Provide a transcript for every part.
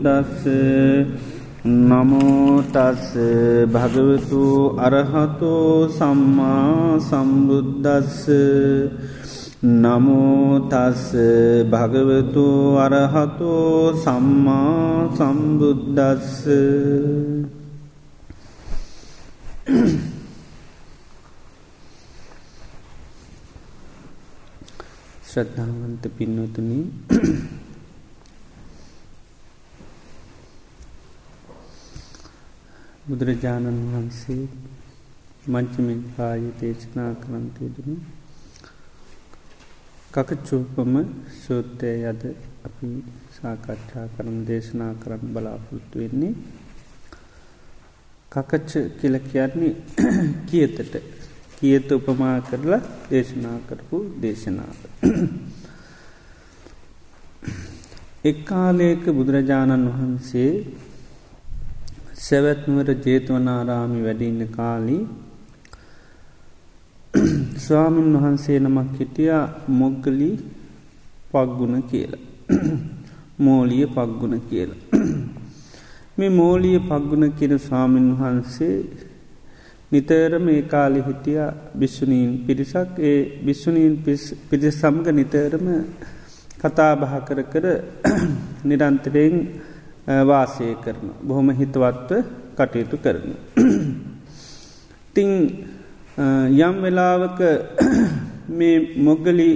බුද්දස්ස නමෝතස් භගවතු අරහතෝ සම්මා සම්බුද්දස්ස නමෝතස් භගවතු අරහතෝ සම්මා සම්බුද්දස්ස ශ්‍රද්ධාවන්ත පින්නතුනි බුදුරජාණන් වහන්සේ මංචමින් කාය දේශනා කරන්තය දුනු කකචූපම සූත්තය යද අපි සාකච්ඡා කරන දේශනා කරන්න බලාපොරොත්තු වෙන්නේ කකච්ච කියල කියන්නේ කියතට කියත උපමා කරලා දේශනා කරපු දේශනාව. එක්කාලයක බුදුරජාණන් වහන්සේ සැවැත්නුවර ජේතවනාරාමි වැඩඉන්න කාලී ස්වාමීන් වහන්සේ නමක් හිටියා මොග්ගලි පක්ගුණ කියලා. මෝලිය පක්ගුණ කියලා. මේ මෝලිය පක්ගුණ කියන ස්වාමීන් වහන්සේ නිතරම ඒ කාලි හිටිය භිශ්ෂුණීන් පිරිසක් ඒ භිශ්ෂුණීන් පිරිස සම්ග නිතරම කතා බහ කර කර නිරන්තරයෙන් වාසය කරන. බොහොම හිතවත්ව කටයුතු කරන. තිං යම් වෙලාවක මේ මොග්ගලි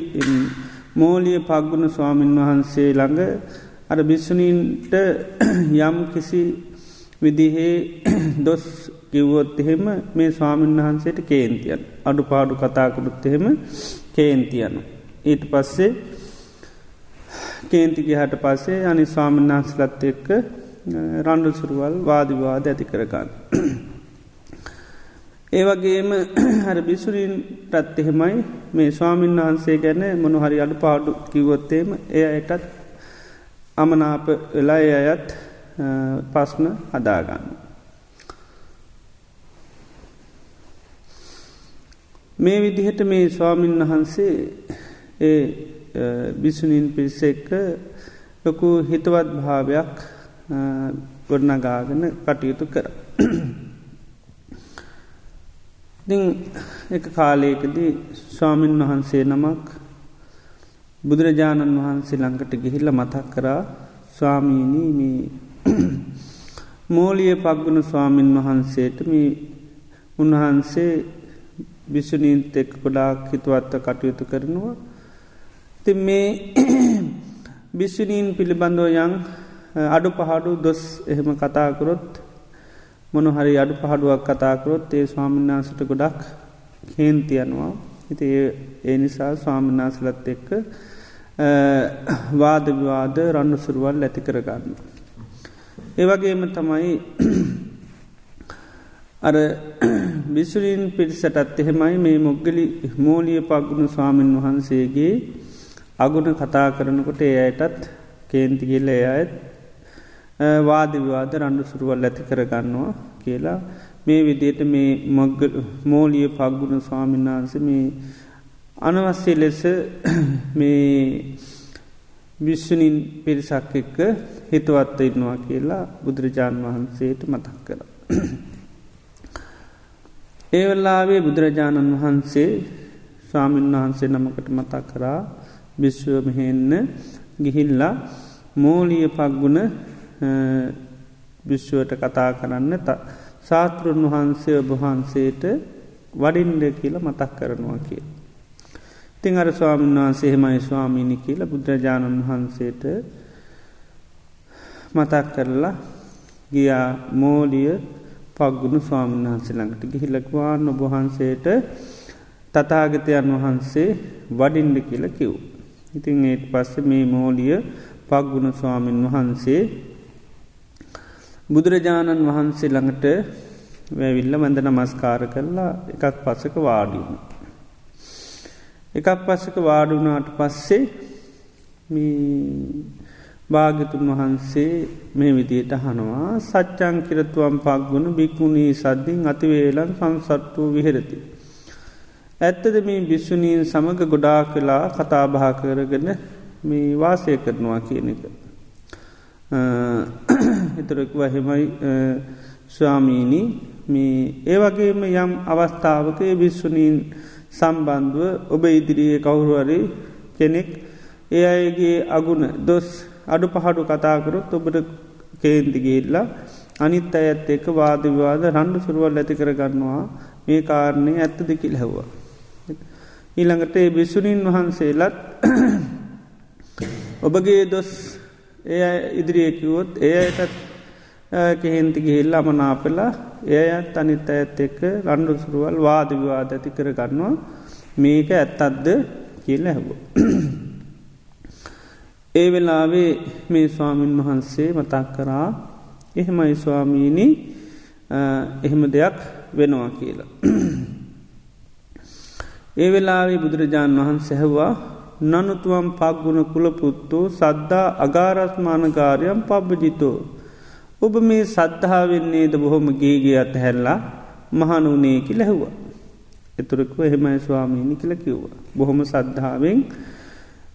මෝලිය පක්ගුණ ස්වාමීන් වහන්සේ ළඟ අර භිශ්ෂණීන්ට යම් කිසි විදිහේ දොස් කිව්වොත් එහෙම මේ ස්වාමීන් වහන්සේට කේන්තියන් අඩු පාඩු කතාකරුත් එහෙම කේන්තියන. ඊට පස්සේ කේන්තිගේ හට පස්සේ අනි ස්වාමීන් වහන්සලත් එක්ක රණ්ඩු සුරුවල් වාදිවාද ඇති කරගන්න. ඒවගේම හර බිසුරීන් ටත් එහෙමයි මේ ස්වාමීන් වහන්සේ ගැන මොනහරි අඩු පාඩු කිවොත්තේම එය එටත් අමනාප වෙලා අයත් පස්න හදාගන්න. මේ විදිහට මේ ස්වාමීන් වහන්සේ ඒ බිසුනින් පිරිස එක්ක ලොකු හිතවත් භාවයක් ගොඩනගාගෙන කටයුතු කර. ඉතිං එක කාලයකදී ස්වාමීන් වහන්සේ නමක් බුදුරජාණන් වහන්සේ ළඟට ගිහිල්ල මතක් කරා ස්වාමීනී මේ මෝලිය පක්ගුණ ස්වාමීන් වහන්සේට මේ උන්වහන්සේ භිෂුණීන්ත එක් ගොඩාක් හිතුවත්ව කටයුතු කරනවා. ති මේ භිෂ්ෂුණීන් පිළිබඳව යං අඩු පහඩු දොස් එහෙම කතාකරොත් මොනහරි අඩු පහඩුවක් කතාකරොත් ඒ ස්වාමින්නාසට ගොඩක් කේන්තියනවා හිති ඒ නිසා ස්වාමින්නාසලත් එක්ක වාදවිවාද රන්නු සුරුවල් ඇති කරගන්න. ඒවගේම තමයි අර බිසුරීන් පිරිසටත් එහෙමයි මේ මොග්ගලි මෝලිය පගුණු ස්වාමීන් වහන්සේගේ අගුණ කතා කරනකොට ඒ අයටත් කේන්තිගිල්ල එය අයත් වාදවිවාද රණ්ඩු සුරුවල් ඇති කරගන්නවා කියලා මේ විදියට මේ මොග්ග මෝලිය පක්ගුණ ස්වාමින්නාන්ස මේ අනවස්්‍ය ලෙස මේ විශ්වනින් පිරිසක් එක්ක හිතවත්ත ඉන්නවා කියලා බුදුරජාණන් වහන්සේට මතක් කර. ඒවල්ලාවේ බුදුරජාණන් වහන්සේ ස්වාමීන් වහන්සේ නමකට මතක් කරා විශ්වමහෙන්න ගිහිල්ලා මෝලිය පක්ගුණ විශ්ුවට කතා කරන්න සාතෘන් වහන්සේ ඔබහන්සේට වඩින්ඩ කියල මතක් කරනවා කිය. තිං අර ස්වාමීන් වහන්සේ හෙමයි ස්වාමීණි කියල බුදුරජාණන් වහන්සේට මතක් කරලා ගියා මෝලිය පක්ගුණු ස්වාමීන් වහන්සේ ළඟට ගිහිලක්වාන් ඔබහන්සේට තතාගතයන් වහන්සේ වඩින්ඩ කියල කිව්. ඉතින් ඒට පස්ස මේ මෝලිය පක්ගුණ ස්වාමීන් වහන්සේ බුදුරජාණන් වහන්සේ ළඟට වැවිල්ල මැද නමස්කාර කරලා එකක් පසක වාඩියුණ. එකක් පස්සක වාඩුනාට පස්සේ භාගතුන් වහන්සේ මේ විදියට හනවා සච්චං කිරතුවම් පක්ගුණ බික්කුණී සද්ධින් අතිවේලන් සංසට්ටූ විහෙරති. ඇත්තද මේ භිශ්ෂුණීන් සමඟ ගොඩා කලා කතාබා කරගෙන මේ වාසය කරනවා කියන එක. එතුරෙක් වහෙමයි ස්වාමීණී මේ ඒ වගේම යම් අවස්ථාවක විශ්වනීන් සම්බන්ධුව ඔබ ඉදිරියේ කවුරුවරි කෙනෙක් ඒ අයගේ අගුණ දොස් අඩු පහඩු කතාකරොත් ඔබට කේන්තිගේල්ලා අනිත් අයත් එක වාදවිවාද රණ්ඩු සුරුවල් ඇති කරගන්නවා මේ කාරණය ඇත්ත දෙකිල් හැව්වා. ඊළඟට ඒ බිසුණීන් වහන්සේලත් ඔබගේ දොස් එය ඉදිරියකිවොත් ඒ අයටත් කෙහෙන්ති ගිහිල්ල අමනාපෙලා එයත් අනිත් ඇත් එක්ක රණ්ඩු සුරුවල් වාදවිවාද ඇති කරගන්නවා මේක ඇත්තත්ද කියල හැබෝ. ඒ වෙලාවේ මේ ස්වාමීන් වහන්සේ මතක් කරා එහෙමයි ස්වාමීණී එහෙම දෙයක් වෙනවා කියලා. ඒ වෙලාවේ බුදුරජාණන් වහන් සැහවා නනුතුවම් පක්ගුණ කුලපුත්තෝ සද්ධා අගාරස්මානකාරයම් පබ්බජිතෝ. ඔබ මේ සද්ධාවෙන්නේද බොහොම ගේගේ අත හැල්ලා මහනුනේකි ලැහුවා. එතුරෙක්ව එහෙමයි ස්වාමීණි කියල කිව්වා. බොහොම සද්ධාවෙන්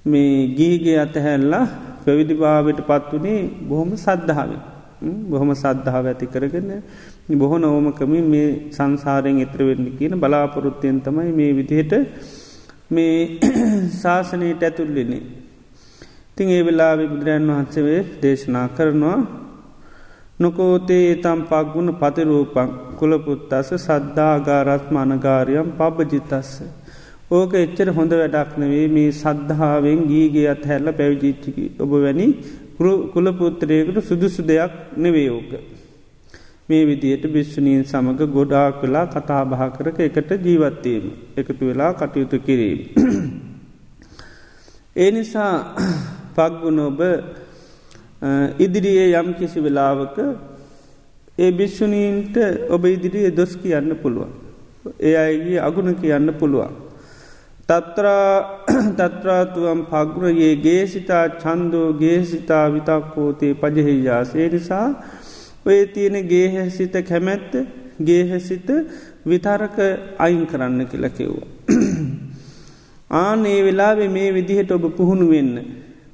මේ ගීගේ අතහැල්ලා පැවිදිභාවට පත්වනේ බොහොම සද්ධාවෙන්. බොහොම සද්ධාව ඇති කරගෙන බොහො නෝමකමින් මේ සංසාරයෙන් එත්‍රවෙන්න කියන බලාපොරොත්තයෙන් තමයි මේ විදිහට මේ ශාසනයට ඇතුල්ලෙනේ. තිං ඒ වෙලා බුදුරන් වහන්සවේ දේශනා කරනවා නොකෝතේ තම් පක්ගුණ පතිරූපං කුලපුත්තස සද්ධාගාරත්ම අනගාරයම් පබ්ජිතස්ස. ඕක එච්චර හොඳ වැඩක් නෙවේ මේ සද්ධාවෙන් ගීගේ අත් හැල්ල පැවිජිච්චිකි ඔබ වැනි කුලපුත්‍රයකට සුදුසු දෙයක් නෙවේෝක. මේ විදියට භිශ්ෂණීන් සමඟ ගොඩාක් වෙලා කතා බහ කරක එකට ජීවත්වීම එකතු වෙලා කටයුතු කිරීම. ඒ නිසා පක්ගුණ ඔබ ඉදිරියේ යම් කිසි වෙලාවක ඒ භිශ්ෂුණීන්ට ඔබ ඉදිරියේ දොස් කියන්න පුළුවන්. ඒ අයගේ අගුණ කියන්න පුළුවන්. තත්‍රාතුවම් පග්‍රයේ ගේසිතා චන්දෝ ගේසිතා විතක්කෝතේ පජහෙයාසේ නිසා ඔය තියෙන ගේහැසිත කැමැත්ත ගේහැසිත විතරක අයින් කරන්න කියලා කිව්වා. ආනේ වෙලාවෙ මේ විදිහට ඔබ පුහුණු වෙන්න.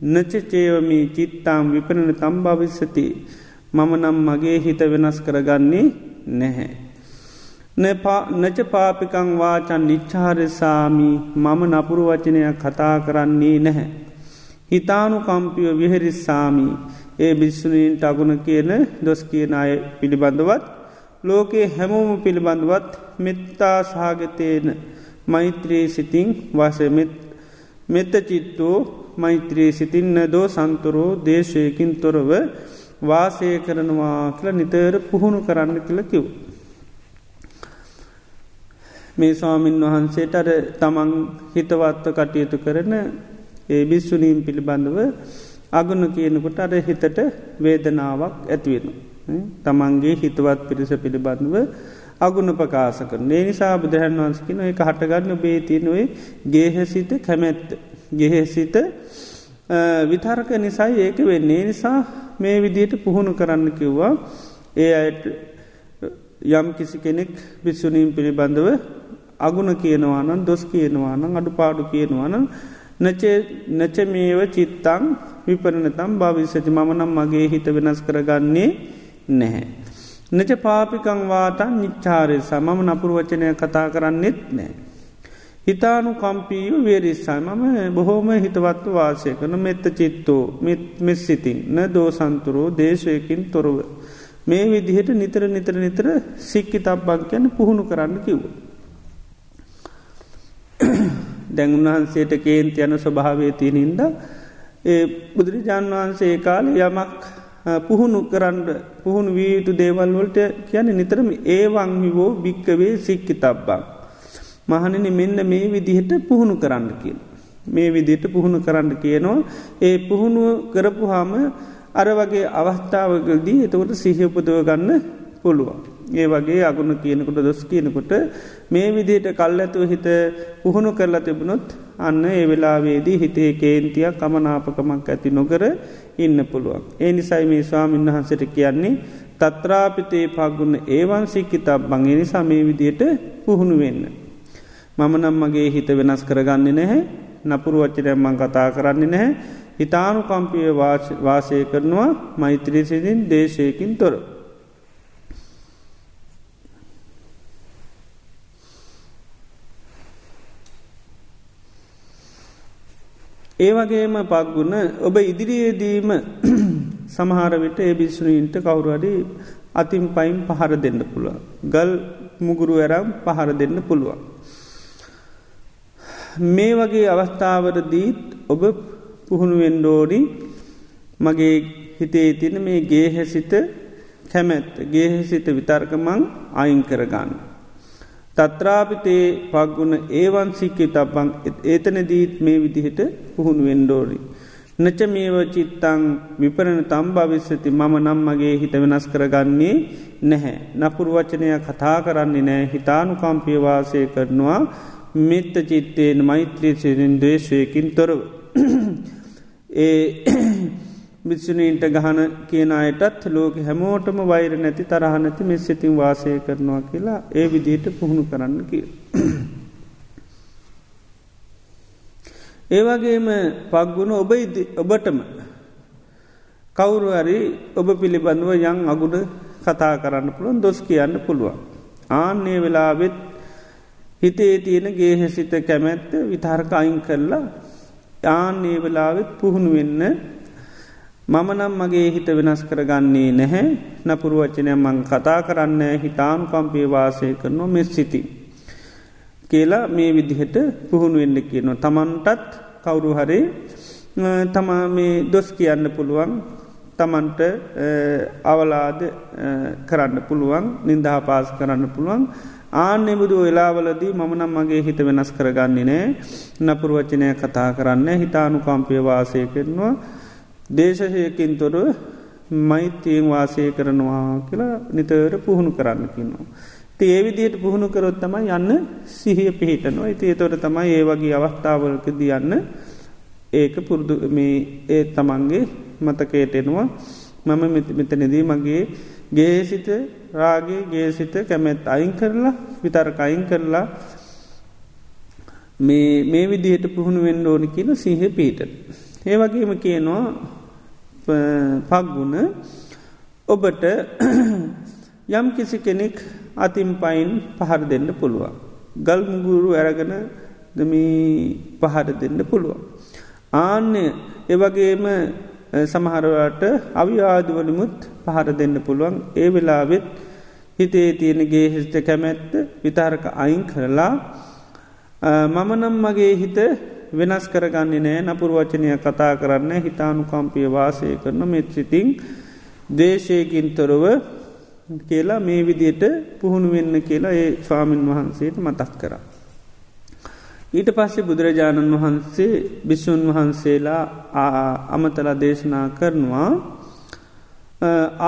නචචේවමී චිත්තාම් විපනන තම්භවිස්සති මම නම් මගේ හිත වෙනස් කරගන්නේ නැහැ. නච පාපිකං වාචන් නිච්චාරසාමී මම නපුරු වචනයක් කතා කරන්නේ නැහැ. හිතානු කම්පියෝ විහෙරිස්සාමී ඒ බිස්සුනීන්ට අගුණ කියන දොස් කියන අය පිළිබඳවත් ලෝකයේ හැමෝම පිළිබඳවත් මෙත්තා සහගතයන මෛත්‍රී සිතින් වසමෙත් මෙත්ත චිත්තෝ මෛත්‍රී සිතින්න දෝ සන්තුරෝ දේශයකින් තොරව වාසය කරනවා කියල නිතර පුහුණු කරන්න කියල කිව්. මේ ස්වාමීන් වහන්සේට අර තමන් හිතවත්ව කටයුතු කරන ඒ බිස්සුනීම් පිළිබඳව අගුණ කියනකොට අර හිතට වේදනාවක් ඇතිවෙන. තමන්ගේ හිතවත් පිරිස පිළිබඳව අගුණ ප්‍රකාශ කරන ඒ නිසා බුදුරන් වන්සකින එක හටගන්න බේතියනුවේ ගේහසිත කැමැත්ත. ගෙහෙසිත විතරක නිසයි ඒක වෙන්නේ. නිසා මේ විදියට පුහුණු කරන්න කිව්වා. ඒ අයට යම් කිසි කෙනෙක් භිස්සුනීම් පිළිබඳව අගුණ කියනවානන් දොස් කියනවානම් අඩු පාඩු කියනවානම් නච මේව චිත්තං විපරණතම් භවිස්සති මම නම් මගේ හිත වෙනස් කරගන්නේ නැහැ. නච පාපිකං වාතන් නිච්චාරය සමම නපුර වචනය කතා කරන්නෙත් නෑ. හිතානු කම්පීයු වේරිස්සයි මම බොහෝම හිතවත්ව වාසය කන මෙත්ත චිත්තෝ මෙස් සිතින් න දෝසන්තුරෝ දේශයකින් තොරව. මේ විදිහට නිතර නිතර නිතර සික්කි තබ්බක් ගැන පුහුණු කරන්න කිව්ව. දැන් උන්වහන්සේට කේන්ති යන ස්වභාවය තියෙනින්ද ඒ බුදුරජාණන් වහන්සේ කාල යමක් පුහුණු කරන්න පුහුණු වී යුතු දේවල්වලට කියන නිතරම ඒවංහිවෝ භික්කවේ සික්කි තබ්බක්. මහනනි මෙන්න මේ විදිහට පුහුණු කරන්න කිය. මේ විදිට පුහුණු කරන්න කියනවා ඒ පුහුණුව කරපු හාම අර වගේ අවස්ථාවකල්දී එතකොට සිහපුදව ගන්න පුළුවන්. ඒ වගේ අගුණ කියනකොට දොස් කියනකොට මේ විදියට කල් ඇතුව හිත පුහුණු කරලා තිබුණොත් අන්න ඒ වෙලාවේදී හිතේ කේන්තියක් කමනාපකමක් ඇති නොකර ඉන්න පුළුවන්. ඒ නිසයි මේ ස්වාමින් වහන්සට කියන්නේ තත්‍රාපිතේ පගුණ ඒවන් සික්කිතක් බංගේ නිසා මේ විදියට පුහුණු වෙන්න. මම නම් මගේ හිත වෙනස් කරගන්නේ නැහැ නපුරු වච්චරයම්මං කතා කරන්නේ නැහැ හිතානු කම්පිය වාසය කරනවා මෛත්‍රීසිදින් දේශයකින් තොර. ඒවගේම පක්ගුණ ඔබ ඉදිරියේදීම සමහර විට ඒ බිස්සුනීන්ට කවුරුවඩි අතින් පයින් පහර දෙන්න පුළුව. ගල් මුගුරු ඇරම් පහර දෙන්න පුළුවන්. මේ වගේ අවස්ථාවරදීත් ඔබ පුහුණු වෙන්ඩෝඩි මගේ හිතේ තින මේ ගේහැසිත කැමැත් ගේහැසිත විතර්කමං අයින් කරගන්න. තත්‍රාපිතේ පක්ගුණ ඒවන් සික්කේ තබං ඒතන දීත් මේ විදිහට පුහුණු වෙන්ඩෝඩි. නච මේව චිත්තං විපරණ තම් භවිස්සති මම නම් මගේ හිත වෙනස් කරගන්නේ නැහැ. නපුරු වචනය කතා කරන්නේ නෑ හිතානු කම්පියවාසය කරනවා මෙත්ත චිත්තයෙන් මෛත්‍රී සිරින් දේශයකින් තොරව. ඒ මිත්සුනීන්ට ගහන කියන අයටත් ලෝක හැමෝටම වෛර නැති තරහනැති මෙස්සතින් වාසය කරනවා කියලා ඒ විදියට පුහුණු කරන්න කිය. ඒවගේම පක්ගුණ ඔබ ඔබටම කවුරු හරි ඔබ පිළිබඳව යං අගුඩ කතා කරන්න පුළුවන් දොස් කියන්න පුළුවන්. ආන්නේ වෙලාවෙත් හිතේ තියෙන ගේහැසිත කැමැත්ත විතාර්ක අයින් කරලා ආන්නේ වෙලාවෙත් පුහුණු වෙන්න මම නම් මගේ හිත වෙනස් කරගන්නේ නැහැ. නපුරු වචනය මං කතා කරන්න හිතානු කම්පේ වාසය කරනවා මෙස් සිති. කියලා මේ විදිහට පුහුණු වෙන්න කියනවා. තමන්ටත් කවුරු හරි තමා මේ දොස් කියන්න පුළුවන්. තමන්ට අවලාද කරන්න පුළුවන්. නින්දහා පාස් කරන්න පුළුවන්. ආනෙබුදු වෙලාවලදී මමනම් මගේ හිත වෙනස් කරගන්නේ නෑ නපුරුවචනය කතා කරන්න හිතානු කම්පය වාසය කරනවා. දේශයකින් තොර මෛත්‍යයෙන් වාසය කරනවා කියලා නිතර පුහුණු කරන්න කින්නවා. ඒ විදියට පුහුණු කරොත් තමයි යන්න සිහිය පිහිටනවා ඉති තොට තමයි ඒ වගේ අවස්ථාවලකද යන්න ඒක පුරුදු මේ ඒ තමන්ගේ මතකයට එනවා මම මෙතනදී මගේ ගේසිත රාගේ ගේසිත කැමැත් අයින් කරලා විතරක අයින් කරලා මේ මේ විදිහට පුහුණු වෙන්න ඕනි කියන සිහ පීට. ඒ වගේම කියනවා පක්ගුණ ඔබට යම් කිසි කෙනෙක් අතින් පයින් පහර දෙන්න පුළුවන්. ගල් මුගුරු ඇරගෙන දමී පහර දෙන්න පුළුවන්. ආන්‍ය එවගේම සමහරවට අවිවාදවලිමුත් පහර දෙන්න පුළුවන් ඒ වෙලාවෙත් හිතේ තියෙනගේ හිස්ට කැමැත්ත විතාරක අයින් කරලා මම නම් මගේ හිත වෙනස් කරගන්නේ නෑ නපුරුවචනය කතා කරන්න හිතානු කම්පිය වාසය කරන මෙත් සිතිං දේශයකින් තොරව කියලා මේ විදියට පුහුණු වෙන්න කියලා ඒ ස්වාමීන් වහන්සේට මතක් කරා. ඊට පස්සේ බුදුරජාණන් වහන්සේ බිස්සුන් වහන්සේලා අමතල දේශනා කරනවා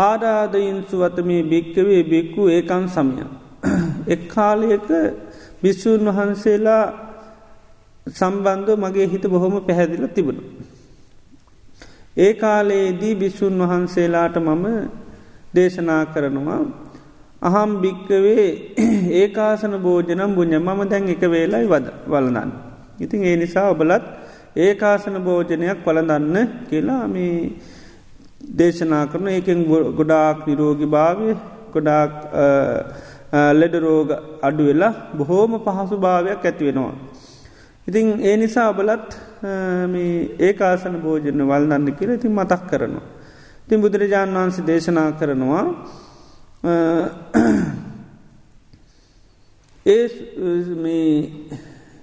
ආරාධයින්සු වත මේ භික්කවේ බික්කු ඒකන් සමය. එක් කාලයක බිස්සූන් වහන්සේලා සම්බන්ධ මගේ හිත බොහොම පැහැදිල තිබුණ. ඒ කාලයේදී බිස්සුන් වහන්සේලාට මම දේශනා කරනවා අහම් භික්කවේ ඒකාසන භෝජනම් බුඥ මම දැන් එක වේලයි වද වලනන්න. ඉතින් ඒ නිසා ඔබලත් ඒකාසන භෝජනයක් වලදන්න කියලා මේ දේශනා කරන ඒකෙන් ගොඩාක් නිරෝගි භාවය ගොඩාක් ලෙඩ රෝග අඩු වෙලා බොහෝම පහසු භාවයක් ඇතිවෙනවා. ඉතින් ඒ නිසා ඔබලත් ඒකාසන භෝජන වල්දන්න කියල ඉතින් මතක් කරනවා. තින් බුදුරජාණන් වහන්සේ දේශනා කරනවා ඒ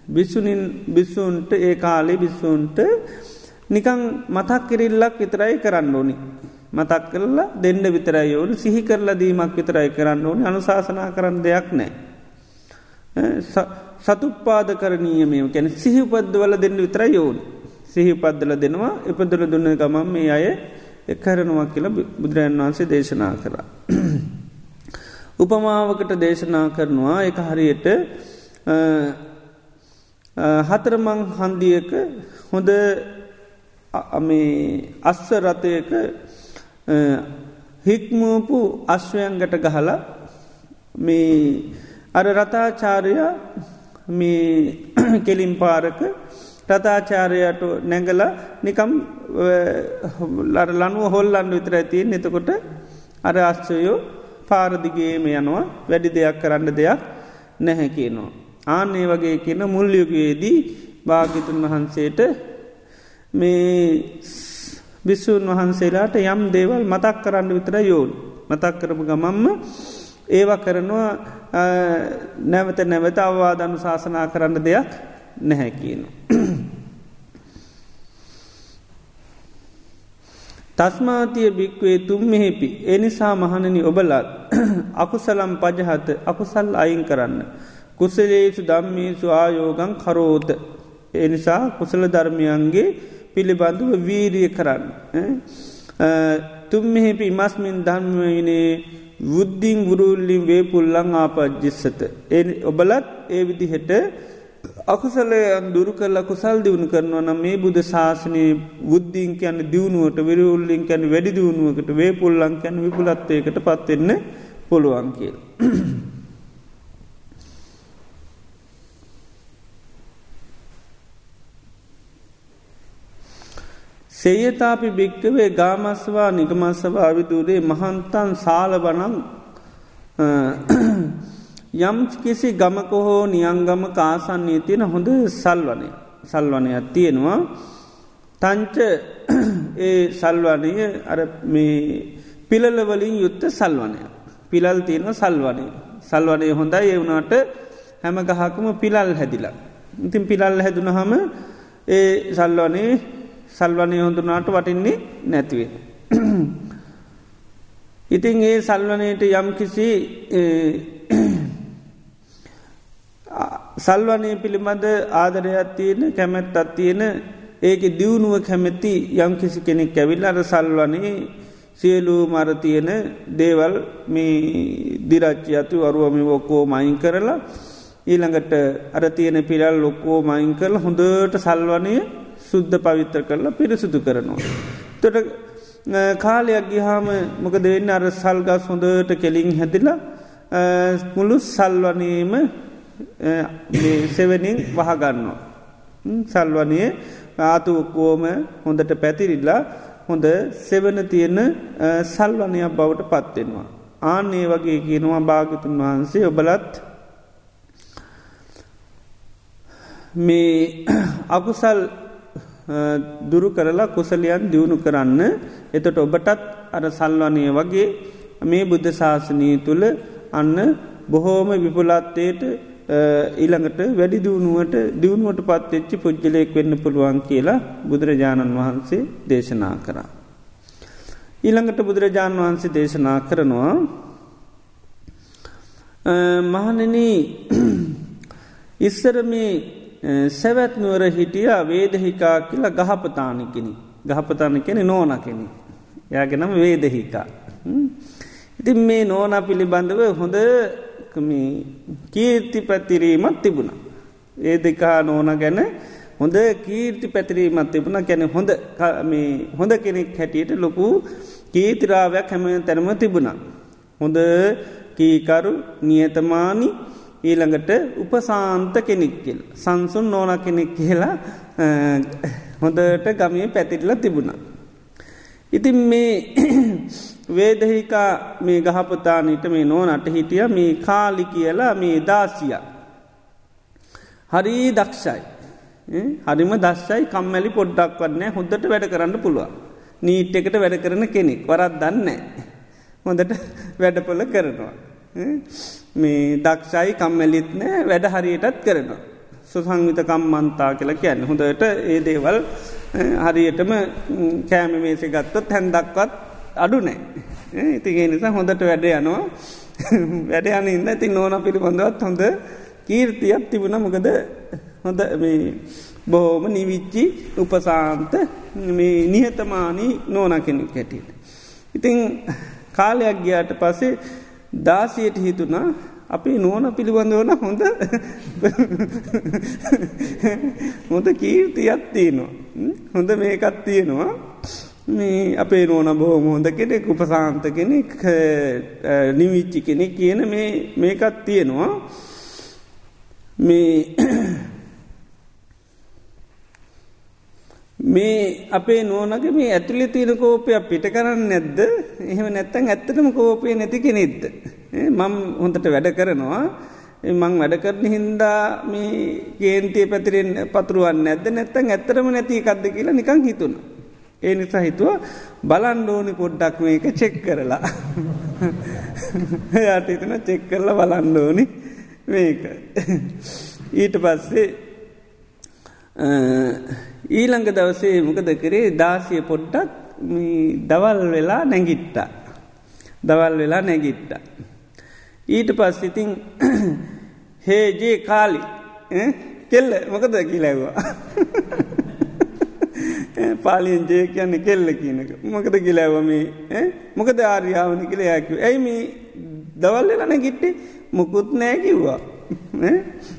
බිස්සුනින් බිස්සුන්ට ඒ කාලේ බිස්සුන්ට නිකං මතක් කිරිල්ලක් විතරයි කරන්න ඕනි. මතක් කරලා දෙන්න විතරයි ඕනු සිහි කරලා දීමක් විතරයි කරන්න ඕනි අනුශාසනා කරන්න දෙයක් නෑ. සතුපාද කරනීයමය කැන සිහිපද්දවල දෙන්න විතරයි ඕනි. සිහිපද්දල දෙනවා එපදල දුන්න ගමම් මේ අය එක්කරනවා කියලා බුදුරජන් වහන්සේ දේශනා කරා. උපමාවකට දේශනා කරනවා එක හරියට හතරමං හන්දියක හොඳ අස්ස රථයක හික්මූපු අශ්වයන්ගට ගහලා මේ අර රතාචාරය මේ කෙලින් පාරක රතාචාරයට නැගල නිකම් ලර ලනුව හොල්ලන්න විතර ඇතියෙන් එතකොට අර අශ්චයෝ පාරදිගේම යනවා. වැඩි දෙයක් කරන්න දෙයක් නැහැ කියනවා. ආන්නේ වගේ කියන මුල්ලියකයේදී භාගිතුන් වහන්සේට මේ බිස්සූන් වහන්සේලාට යම් දේවල් මතක් කරන්න විතර යෝන් මතක් කරපු ගමම්ම ඒව කරනවා නැවත නැවත අවවාදනු ශාසනා කරන්න දෙයක් නැහැ කියන. තස්මාතිය භික්වේ තුම්මෙහිපි එනිසා මහණනි ඔබලත් අකුසලම් පජහත අකුසල් අයින් කරන්න. කුසලේසු දම්මේසු ආයෝගන් කරෝත එනිසා කුසල ධර්මයන්ගේ පිළිබඳුව වීරිය කරන්න. තුම්මෙහිපි මස්මින් ධර්මයනේ වුද්ධිං ගුරුල්ලින් වේපුල්ලං ආපජ්ජිස්සත. ඔබලත් ඒ විදිහට අකුසලයන් දුරු කල්ල කුසල් දියුණු කරනවා නම් මේ බුද ශාසනයේ බුද්ධීන් කියන්න දියුණුවට විරවුල්ලින් කැන වැඩි දියුණුවකට වේ පුල්ලං කැන විපුලත්වයකට පත්වෙන්න පුළුවන් කියල්. සේයතාපි භික්කවේ ගාමස්වා නිගමස්සවා විදුරේ මහන්තන් සාලවනං යම් කිසි ගමකොහෝ නියංගම කාසන්නේ තියෙන හොඳ සල්වනය සල්වනයක් තියෙනවා. තංච ඒ සල්වනය අර මේ පිළලවලින් යුත්ත සල්වනය පිලල් තියෙන සල්වනය සල්වනය හොඳයි ඒ වුණට හැම ගහකම පිලල් හැදිලා. ඉතින් පිලල් හැදුන හම ඒ සල්වනේ සල්වනය හොඳුනාට වටින්නේ නැතිවේ. ඉතින් ඒ සල්වනයට යම් කිසි සල්වනය පිළිබඳ ආදරයක් තියෙන කැමැත් අත්තියෙන ඒක දියුණුව කැමැති යම් කිසි කෙනෙක් ඇවිල් අර සල්වනේ සියලූ මරතියන දේවල් මේ දිරච්චි ඇතු අරුවමි ඔක්කෝ මයින් කරලා ඊළඟට අර තියෙන පිරල් ලොක්කෝ මයින් කරල හොඳට සල්වනය සුද්ධ පවිත්‍ර කරලා පිරිසුදු කරනවා. තොට කාලයක් ගිහාම මොක දෙන්න අර සල්ගස් හොඳට කෙලින් හැදිලා මුළු සල්වනීම සෙවනින් වහගන්නවා. සල්වනය ආතුකෝම හොඳට පැතිරිල්ලා හොඳ සෙවන තියෙන සල්වනයක් බවට පත්වෙනවා. ආන්නේ වගේ කියනවා භාගතුන් වහන්සේ ඔබලත් මේ අකුසල් දුරු කරලා කුසලයන් දියුණු කරන්න එතට ඔබටත් අර සල්වනය වගේ මේ බුද්ධ ශාසනී තුළ අන්න බොහෝම විපුලත්තයට ඊළඟට වැඩි දියුණුවට දියුණුවට පත්වෙච්චි පුද්ජලයෙක් වෙන්න පුළුවන් කියලා බුදුරජාණන් වහන්සේ දේශනා කරා. ඊළඟට බුදුරජාණන් වහන්සේ දේශනා කරනවා මහනන ඉස්සර මේ සැවැත් නුවර හිටිය වේදහිකා කියලා ගහපතානකෙන ගහපතාන කෙනෙ නෝන කෙනෙ. යාගෙනම වේදහිකා. ඉතින් මේ නෝන පිළිබඳව හොඳ කීර්ති පැතිරීමත් තිබුණ. ඒ දෙකා නෝන ගැන හොඳ කීර්ති පැතිරීමත් තිබුණ ගැන හොඳ හොඳ කෙනෙක් හැටියට ලොකු කීතිරාවයක් හැම තැනම තිබුණ. හොඳ කීකරු නියතමානි ඊළඟට උපසාන්ත කෙනෙක් කියල් සංසුන් නෝන කෙනෙක් කියලා හොඳට ගමිය පැතිරල තිබුණා. ඉතින් මේ වේදහිකා මේ ගහපතානීට මේ නෝනට හිටිය මේ කාලි කියලා මේ දාසිය. හරි දක්ෂයි. හරිම දස්සයි කම්මැලි පොඩ්ඩක් වන්නේ හොඳට වැඩ කරන්න පුළුව. නීට් එකට වැඩ කරන කෙනෙක් වරත් දන්න. හොඳට වැඩපොල කරනවා. මේ දක්ෂයි කම්මැලිත් නෑ වැඩ හරියටත් කරනවා. සුසංවිත කම්මන්තා කියලා කියන්න හොඳට ඒ දේවල් හරියටම කෑම මේසි ගත්තොත් හැන්දක්වත් අඩු නෑ. ඉතිගේ නිසා හොඳට වැඩ යනවා වැඩ යන ඉන්න ති නෝන පිළිබඳවත් හොඳ කීර්තියක් තිබුණ මොකද හොඳ බොහෝම නිවිච්චි උපසාන්ත නිහතමානී නෝන කෙනෙක් හැටියට. ඉතිං කාලයක් ගියාට පසේ දාසියට හිතුනා අපි නෝන පිළිබඳවන හොඳ හොඳ කීර්තියක් තියෙනවා. හොඳ මේකත් තියෙනවා. මේ අපේ නෝන බොහොම හොඳ කෙනෙක් උපසාන්ත කෙනෙක් නිවිච්චි කෙනෙක් කියන මේකත් තියෙනවා. මේ මේ අපේ නෝනගේ මේ ඇතුළි තියෙන කෝපයක් පිට කරන්න නැද්ද එහෙම නැත්තන් ඇත්තටම කෝපය නැති කෙනෙෙද්ද. මං හොඳට වැඩ කරනවා මං වැඩ කරන හින්දා මේ ගේන්තිය පැතිරෙන් පතුරුවන්න ඇද නැත්තන් ඇත්තරම නැති එකක්ද කියලා නිකං හිතුන. ඒ නිසා හිතුව බලන්ඩෝනි පොඩ්ඩක් මේක චෙක් කරලා. යට හිතන චෙක් කරලා බලන්ඩෝනි මේක. ඊට පස්සේ ඊළඟ දවසේ මොකද කරේ? දාසිය පොඩ්ඩක් දවල් වෙලා නැගිට්ට. දවල් වෙලා නැගිට්ට. ඊට පස් ඉතිං හේජේ කාලි. කෙල්ල. මොකද කිලැව්වා. පාලියෙන් ජය කියන්නේ කෙල්ල කියනක මොකද කිලැවම මොකද ආර්යාවනි කියල යකු ඇයි මේ දවල් වෙලන ගිට්ටේ මොකුත් නෑ කිව්වා.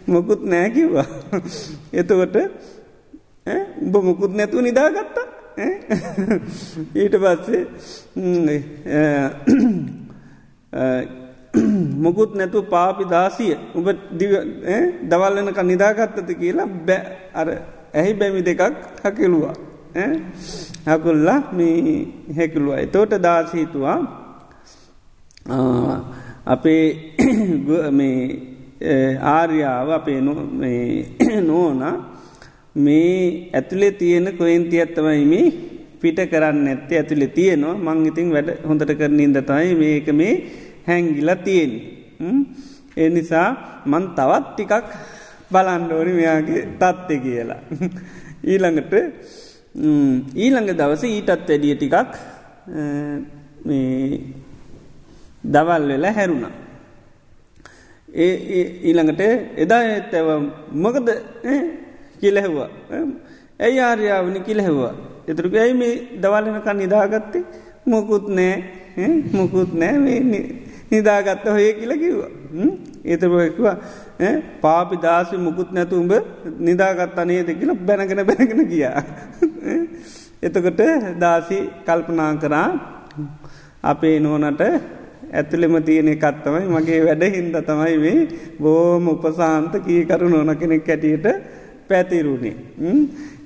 මොකුත් නෑ කිව්වා. එතකොට උඹ මුකුත් නැතුව නිදාගත්තා? ඊට පස්සේ මොකුත් නැතු පාපි දාසිය උඹ දවල්ලනක නිදාගත්තත කියලා බෑ අර ඇහි බැමි දෙකක් හකිලුවා. හකුල්ලා මේ හැකිලුවා. එතෝට දාසීතුවා අපේ මේ ආර්යාව අපේ නෝනා මේ ඇතුළේ තියෙන කොයින්තියත්තමයි මේ පිට කරන්න ඇත්තේ ඇතුළේ තියෙනවා. මං ඉතින් වැඩ හොඳට කරනින් දතයි මේක මේ හැංගිල තියෙන් ඒ නිසා මන් තවත් ටිකක් බලන්ඩෝනි මෙයාගේ තත්ත්ය කියලා. ඊළඟට ඊළඟ දවස ඊටත් වැඩිය ටිකක් දවල් වෙලා හැරුණා. ඒ ඊළඟට එදා ඇත්තව මොකද කිලැහවා ඇයි ආර්යාවනි කිලැහවා එතුරක ඇයි මේ දවල්ලනකන් නිදාගත්තේ? මොකුත් නෑ. මොකුත් නෑ මේ නිදාගත්ත හොය කියල කිව්වා. ඒතරකවා පාපි දාසි මුකුත් නැතුම්ඹ නිදාගත්ත නේද? කියල බැනගෙන බැනගෙන ගියා. එතකොට දාසි කල්පනා කරා අපේ නෝනට ඇතුළෙම තියෙන එකත්තමයි මගේ වැඩ හින්ද තමයි මේ බෝම උපසාන්ත කීකරු නොන කෙනෙක් ඇටියට පැතිරුණේ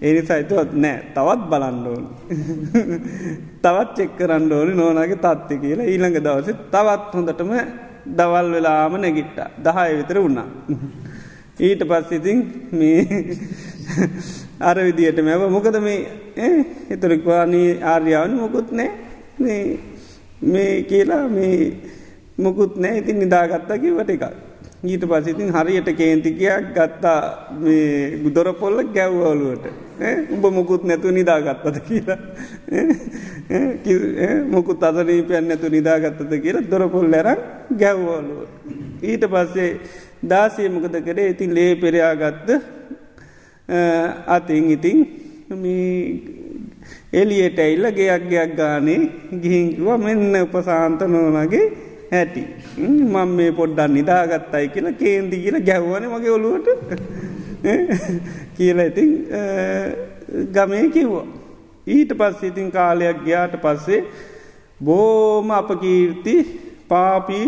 එනි සයිතුවත් නෑ තවත් බලන්ඩෝන් තවත් චෙක් කරන්න ඕනි නෝනගේ තත්ති කියලා. ඊළඟ දවස තවත් හොඳටම දවල් වෙලාම නැගිට්ට. දහය විතර වුණා. ඊට පස්සිතින් මේ අර විදියට මැව. මොකද මේ එතුරක්වානී ආර්යාවන මොකුත් නෑ. මේ කියලා මේ මොකුත් නෑ. ඉතින් නිදාගත්තකි වට එකක්. ඊට පසිතින් හරියට කේන්තිකයක් ගත්තා. මේ ගුදොර පොල්ල ගැව්වලුවට උඹ මොකුත් නැතු නිදාගත්තද කියලා. මොකුත් අසනීපයන් නැතු නිදාගත්තද කියලා දොරපොල් ලැරක් ගැව්වලුව. ඊට පස්සේ දාසය මොකද කරේ ඉතින් ලේ පෙරයාගත්ත අතින් ඉතින් එලියට ඇල්ල ගයක් ගයක් ගානේ ගිහිංකිවා මෙන්න උපසාන්ත නෝනගේ හැටි මං මේ පොඩ්ඩන් නිදාගත්තයි කියලා කේන්දි කියල ගැව්වන මගේ ඔළුවට. කියලා ඉතින් ගමේ කිව්වා. ඊට පස්ස ඉතින් කාලයක් ගයාට පස්සේ බෝම අප කීර්ති පාපී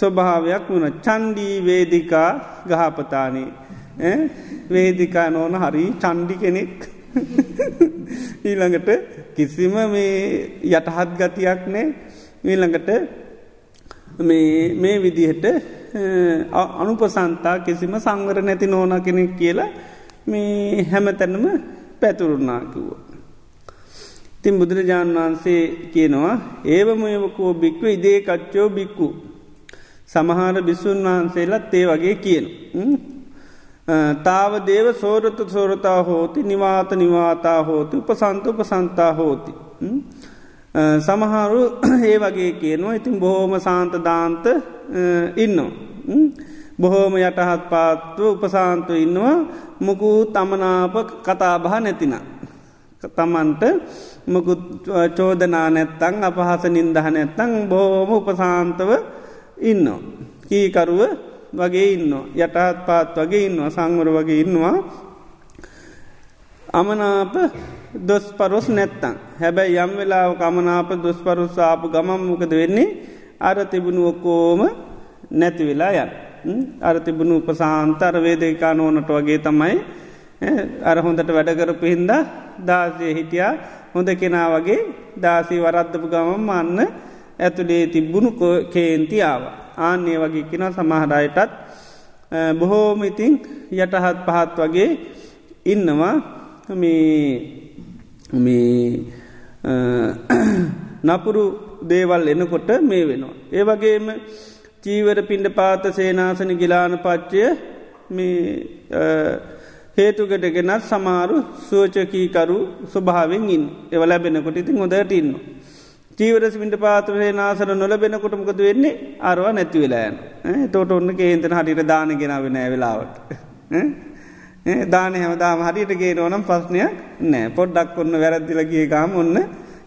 ස්වභාවයක් වුණ. චන්ඩී වේදිකා ගහපතානේ. වේදිකා නෝන හරි චන්ඩි කෙනෙක්. ඊළඟට කිසිම මේ යටහත් ගතියක් නෑ ඊළඟට මේ විදිහට අනුපසන්තා කිසිම සංවර නැති නෝන කෙනෙක් කියලා මේ හැමතැනම පැතුරුණා කිව්ව. තින් බුදුරජාණන් වහන්සේ කියනවා ඒවමයවකෝ බික්ව ඉදේ කච්චෝ බික්කු. සමහර බිසුන් වහන්සේලත් ඒ වගේ කියන. තාව දේව සෝරත සෝරතා හෝති නිවාත නිවාතා හෝති උපසන්ත උපසන්තා හෝති. සමහරු ඒ වගේ කියනවා ඉතින් බොහෝම සාන්තදාන්ත ඉන්නවා. බොහෝම යටහත් පාත්ව උපසාන්තු ඉන්නවා මොකු තමනාප කතාබහ නැතින. තමන්ට මොකුත් චෝදනා නැත්තං අපහස නින්දහ නැත්තං බොහෝම උපසාන්තව ඉන්නවා. කීකරුව වගේ ඉන්න යටහත් පාත් වගේ ඉන්නවා සංවර වගේ ඉන්නවා අමනාප දොස් පරොස් නැත්තං හැබැයි යම් වෙලාව කමනාප දොස් පරුස්සාපු ගමම් මොකද වෙන්නේ? අර තිබුණු ඔක්කෝම නැති වෙලා යන්. අර තිබුණු උපසාන්තර වේදේකා නෝනට වගේ තමයි අර හොඳට වැඩකරපු හින්ද දාසය හිටියා. හොඳ කෙනා වගේ දාසී වරද්දපු ගමම් අන්න ඇතුළේ තිබ්බුණු කේන්තියාව. ආන්නේ වගේ කෙන සමහරයටත් බොහෝම ඉතිං යටහත් පහත් වගේ ඉන්නවා. මේ නපුරු දේවල් එනකොට මේ වෙනවා. ඒ වගේම චීවර පින්ඩ පාත සේනාසන ගිලාන පච්චය හේතුකට ගෙනත් සමාරු සුවචකීකරු ස්වභාවෙන් ඉන් එව ලැබෙනකොට ඉතින් හොදට ඉන්න. චීවරස පිට පාතරේ නාසර නොලබෙනකොටමකද වෙන්නේ අරවා නැතිවෙලායන් තෝට ඔන්න කේන්තන හරිට දාන ගෙනාව නෑ වෙලාවට. දාන හැමදාම හරිට ගේ ඕනම් ප්‍රශ්නයක් නෑ. පොඩ්ඩක් ඔන්න වැරද්දිලගේ ගාම ඔන්න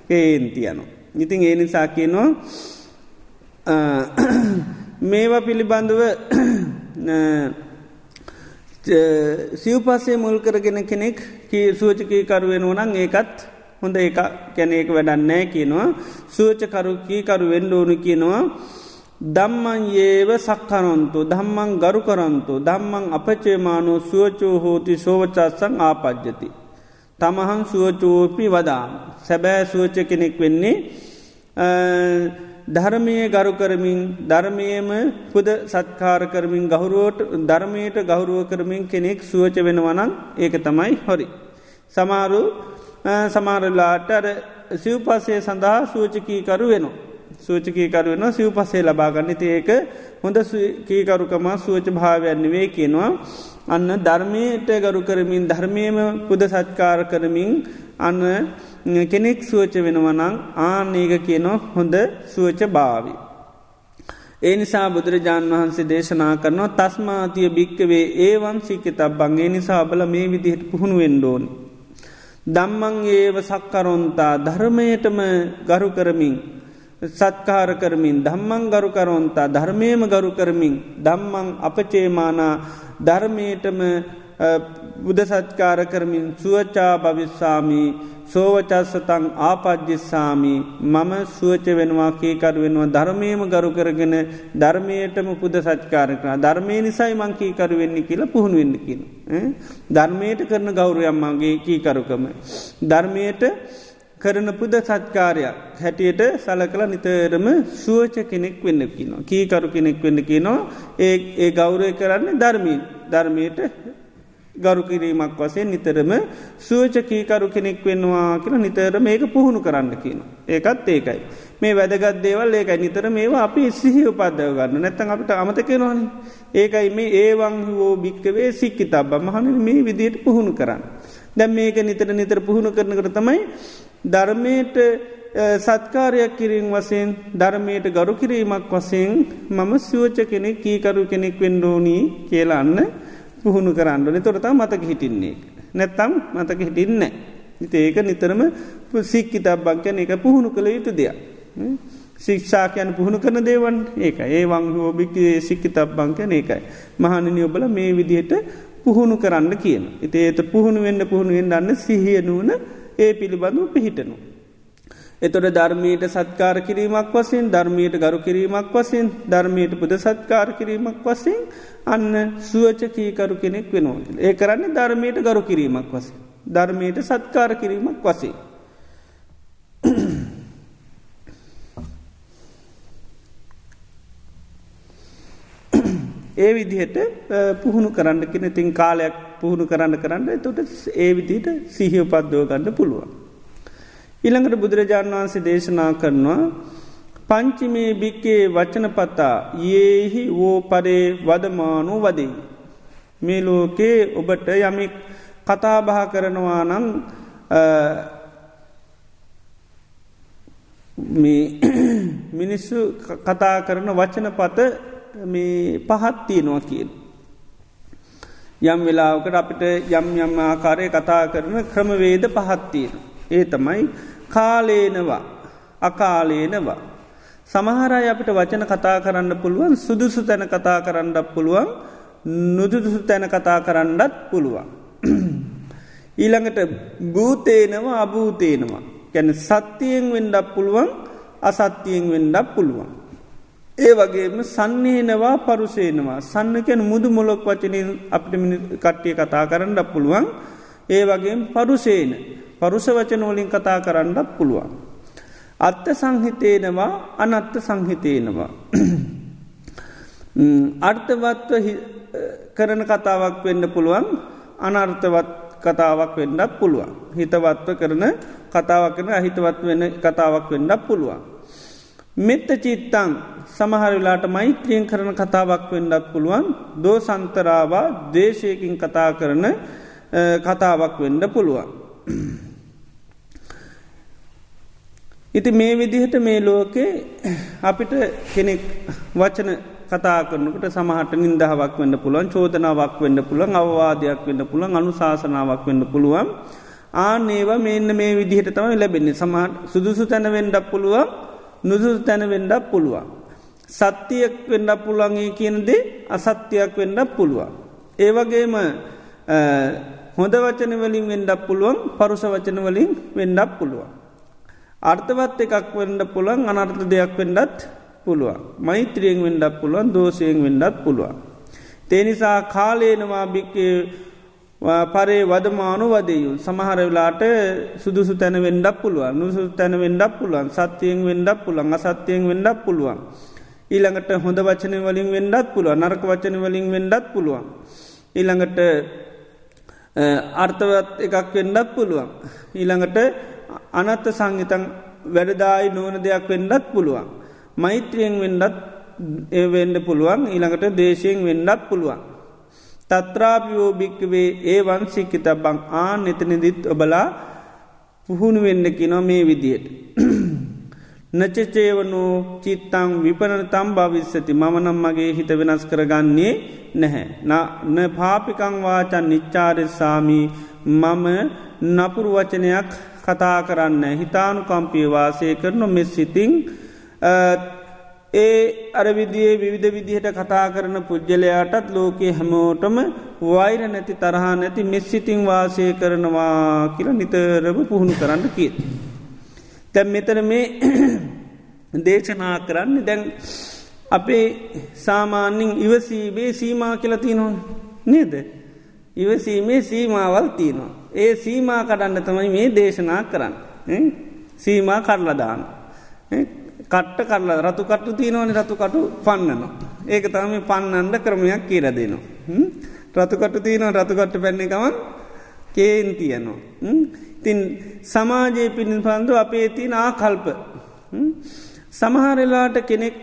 කේන්තියනු. ඉතින් ඒ නිසා කියනවා මේවා පිළිබඳව සිව්පස්සේ මුල් කරගෙන කෙනෙක් සූචකී කරුවෙන වනං ඒකත් හොඳ එක කැනෙක වැඩන්නෑ කියනවා. සූචකරුකී කරු වෙන්ඩෝනු කියනවා. දම්මන් ඒව සක්කරොන්තු දම්මන් ගරු කරන්තු දම්මන් අපචේමානු සුවචෝ හෝති සෝවචත්සං ආපද්ජති. තමහන් සුවචෝපි වදාම් සැබෑ සුවච කෙනෙක් වෙන්නේ ධර්මය ගරු කරමින් ධර්මයම පුද සත්කාර කරමින් ගහුරුවට ධර්මයට ගෞරුව කරමින් කෙනෙක් සුවච වෙනවනං ඒක තමයි හොරි. සමාරු සමාරලාට අර සිව්පසේ සඳහා සූචකීකරු වෙනවා. සූචකීකරු වෙන සිව් පසේ ලබාගන්න ඒක හොඳ කීකරුකමා සුවච භාවයන්නවේ කියනවා. අන්න ධර්මයට ගරු කරමින් ධර්මයම පුද සත්කාර කරමින් අන්න කෙනෙක් සුවච වෙනවනං ආනඒක කියනවා හොඳ සුවච භාවි. ඒ නිසා බුදුරජාණන් වහන්සේ දේශනා කරනවා තස්මාතිය භික්කවේ ඒවන් සික්ක තබ්බන්ගේ නිසා බල මේ විදිහට පුහුණු වෙන්ඩෝන්. දම්මං ඒව සක්කරොන්තා ධර්මයටම ගරු කරමින් සත්කාර කරමින් දම්මං ගරු කරොන්තා ධර්මයම ගරු කරමින් දම්මං අපචේමානා ධර්මයටම බුද සත්කාර කරමින් සුවචා භවිස්සාමී සෝවචස්සතං ආපද්ජිස්සාමි මම සුවච වෙනවා කීකරු වෙනවා ධර්මයම ගරු කරගෙන ධර්මයටම පුද සච්කාර කරන ධර්මය නිසයි මංකීකරු වෙන්න කියලා පුහුණු වෙන්න කියන. ධර්මයට කරන ගෞරයම්මගේ කීකරුකම. ධර්මයට කරන පුද සත්කාරයක් හැටියට සල කළ නිතරම සුවච කෙනෙක් වෙන්න කියනවා. කීකරු කෙනෙක් වෙන්න කියනවා ඒ ඒ ගෞරය කරන්නේ ධර්මීන් ධර්මයට ගරු කිරීමක් වසයෙන් නිතරම සුවචකීකරු කෙනෙක් වෙන්නවා කියලා නිතර මේක පුහුණු කරන්න කියන. ඒකත් ඒකයි. මේ වැදගත් දේවල් ඒකයි නිතර මේවා අපි සිහි උපදව ගන්න නැත්තන් අපිට අමතක නොන. ඒකයි මේ ඒවන් හෝ භික්කවේ සික්කි තබ මහන මේ විදියට පුහුණු කරන්න. දැම් මේක නිතර නිතර පුහුණු කරනකට තමයි ධර්මයට සත්කාරයක් කිරින් වසයෙන් ධර්මයට ගරු කිරීමක් වසයෙන් මම සුවච කෙනෙක් කීකරු කෙනෙක් වෙන්ඩෝනී කියලාන්න පුහුණු කරන්නන තොරතා මතක හිටින්නේ. නැත්තම් මතක හිටින්න. ඉති ඒක නිතරම සික්කි තබ්බංකයන එක පුහුණු කළ යුතු දෙයක්. ශික්ෂාකයන් පුහුණු කරන දේවන් ඒක ඒ වංහෝබික්කේ සික්කි තබ්බංකයන ඒකයි. මහනනි ඔබල මේ විදිහට පුහුණු කරන්න කියන. ඉති ඒත පුහුණු වෙන්න පුහුණුවෙන් දන්න සිහිය නුවන ඒ පිළිබඳු පිහිටනු. එතොට ධර්මයට සත්කාර කිරීමක් වසින් ධර්මයට ගරු කිරීමක් වසින් ධර්මයට පුද සත්කාර කිරීමක් වසින් අන්න සුවචකීකරු කෙනෙක් වෙනවා. ඒ කරන්නේ ධර්මයට ගරු කිරීමක් වස. ධර්මයට සත්කාර කිරීමක් වසේ. ඒ විදිහට පුහුණු කරන්න කෙන තින් කාලයක් පුහුණු කරන්න කරන්න තොට ඒ විදිට සිහිය පද්දෝ ගන්න පුළුවන්. ඉළඟට බුදුරජාණන් වහන්සේ දේශනා කරනවා පංචිමේ භික්කේ වචනපතා ඒහි වෝ පරේ වදමානු වදෙයි. මේ ලෝකේ ඔබට යමික් කතාබහ කරනවා නම් මිනිස්සු කතා කරන වචන පත මේ පහත්තියනවා කියන. යම් වෙලාවකට අපිට යම් යම් ආකාරය කතා කරන ක්‍රමවේද පහත්තියෙන. ඒ තමයි කාලේනවා අකාලේනවා. සමහරය අපිට වචන කතා කරන්න පුළුවන් සුදුසු තැන කතා කරන්නත් පුළුවන් නුදුදුසු තැන කතා කරන්නත් පුළුවන්. ඊළඟට භූතේනවා අභූතේනවා ගැන සත්‍යයෙන් වෙන්ඩක් පුළුවන් අසත්‍යයෙන් වෙන්ඩක් පුළුවන්. ඒ වගේම සන්නේනවා පරුසේනවා සන්නකැන මුදු මොලොක් වචනින් අපිට කට්ටිය කතා කරන්නක් පුළුවන් ඒ වගේ පරුසේන පරුෂ වචනෝලින් කතා කරන්නත් පුළුවන්. අත්ත සංහිතේනවා අනත්ත සංහිතේනවා. අර්ථවත්ව කරන කතාවක් වෙන්න පුළුවන් අනර්ථවත් කතාවක් වෙන්නත් පුළුවන්. හිතවත්ව කරන කතාවක් කරන අහිතවත් වෙන කතාවක් වෙන්නත් පුළුවන්. මෙත්ත චිත්තං. සමහරලාට මෛත්‍රියෙන් කරන කතාවක් වෙන්නත් පුළුවන්. දෝ සන්තරාවා දේශයකින් කතා කරන කතාවක් වෙන්න පුළුවන්. ඉති මේ විදිහට මේ ලෝකේ අපිට කෙනෙක් වචන කතා කරනකට සමහට නින්දහවක් වන්න පුළුවන් චෝදනාවක් වෙන්න පුළුවන් අවවාදයක් වෙන්න පුළුවන් අනු ශාසනාවක් වෙන්න පුළුවන්. ආන ඒවා මෙන්න මේ විදිහට තම ලැබෙන්නේ. සමහට සුදුසු තැන වෙන්ඩක් පුළුවන්. නුදුසු තැන වෙන්ඩක් පුළුවන්. සත්‍යයක් වෙන්ඩ පුළන්ගේ කියනදේ අසත්‍යයක් වෙන්ඩක් පුළුවන්. ඒවගේම හොඳ වචන වලින් වෙන්ඩක් පුළුවන් පරුස වචන වලින් වෙන්ඩක් පුළුවන්. අර්ථවත් එකක් වෙන්ඩ පුළන් අනර්ථ දෙයක් වෙන්ඩත් පුළුවන්. මෛත්‍රියෙන් වෙන්ඩක් පුළුවන් දෝෂයෙන් වෙන්ඩත් පුළුවන්. තේනිසා කාලේනවා භික්කේ පරේ වදමානු වදයු සමහර වෙලාට සුදුසු තැන වෙන්ඩක් පුළුවන් නුසු තැන වෙන්ඩක් පුළුවන් සත්‍යයෙන් වෙන්ඩක් පුළන් අසත්‍යයෙන් වෙන්ඩක් පුළුවන්. ඊළඟට හොඳ වචන වලින් වෙන්ඩත් පුළුව නරක වචන වලින් වෙන්ඩත් පුළුවන්. ඊළඟට අර්ථවත් එකක් වෙන්ඩක් පුළුවන්. ඊළඟට අනත්ත සංගිතන් වැඩදායි නෝන දෙයක් වෙන්ඩත් පුළුවන්. මෛත්‍රියෙන් වෙන්ඩත් වෙන්ඩ පුළුවන් ඊළඟට දේශයෙන් වෙන්ඩත් පුළුවන්. තත්‍රාපියෝ භික්කවේ ඒ වන්සික්කිත බං ආ එතනදිත් ඔබලා පුහුණු වෙන්න කිනො මේ විදියට. නචචේවනු චිත්තං විපන තම් භවිස්සති මමනම් මගේ හිත වෙනස් කරගන්නේ නැහැ. න පාපිකං වාචන් නිච්චාරෙස්සාමී මම නපුරු වචනයක් කතා කරන්න හිතානු කම්පිය වාසය කරනු මෙස් සිතිං ඒ අරවිදියේ විවිධ විදිහට කතා කරන පුද්ගලයාටත් ලෝකයේ හැමෝටම වෛර නැති තරහා නැති මෙස්සිතිං වාසය කරනවා කියල නිතරම පුහුණු කරන්න කිය. තැම් මෙතන මේ දේශනා කරන්න දැන් අපේ සාමාන්‍යින් ඉවසීබේ සීමා කියලති නොන් නේද. ඉවසීමේ සීමාවල් තියනවා. ඒ සීමා කඩන්න තමයි මේ දේශනා කරන්න. සීමා කරලදාන. කට්ට කරලා රතු කට්ටු තියනවන රතු කටු පන්නනවා. ඒක තම පන්නන්ඩ ක්‍රමයක් කියර දෙනවා. රතුකට්ටු තියනවා රතුකට්ට පැන්නේ ගමන් කේන් තියනවා. තින් සමාජයේ පිණින් පන්දු අපේ තින ආකල්ප. සමහරලාට කෙනෙක්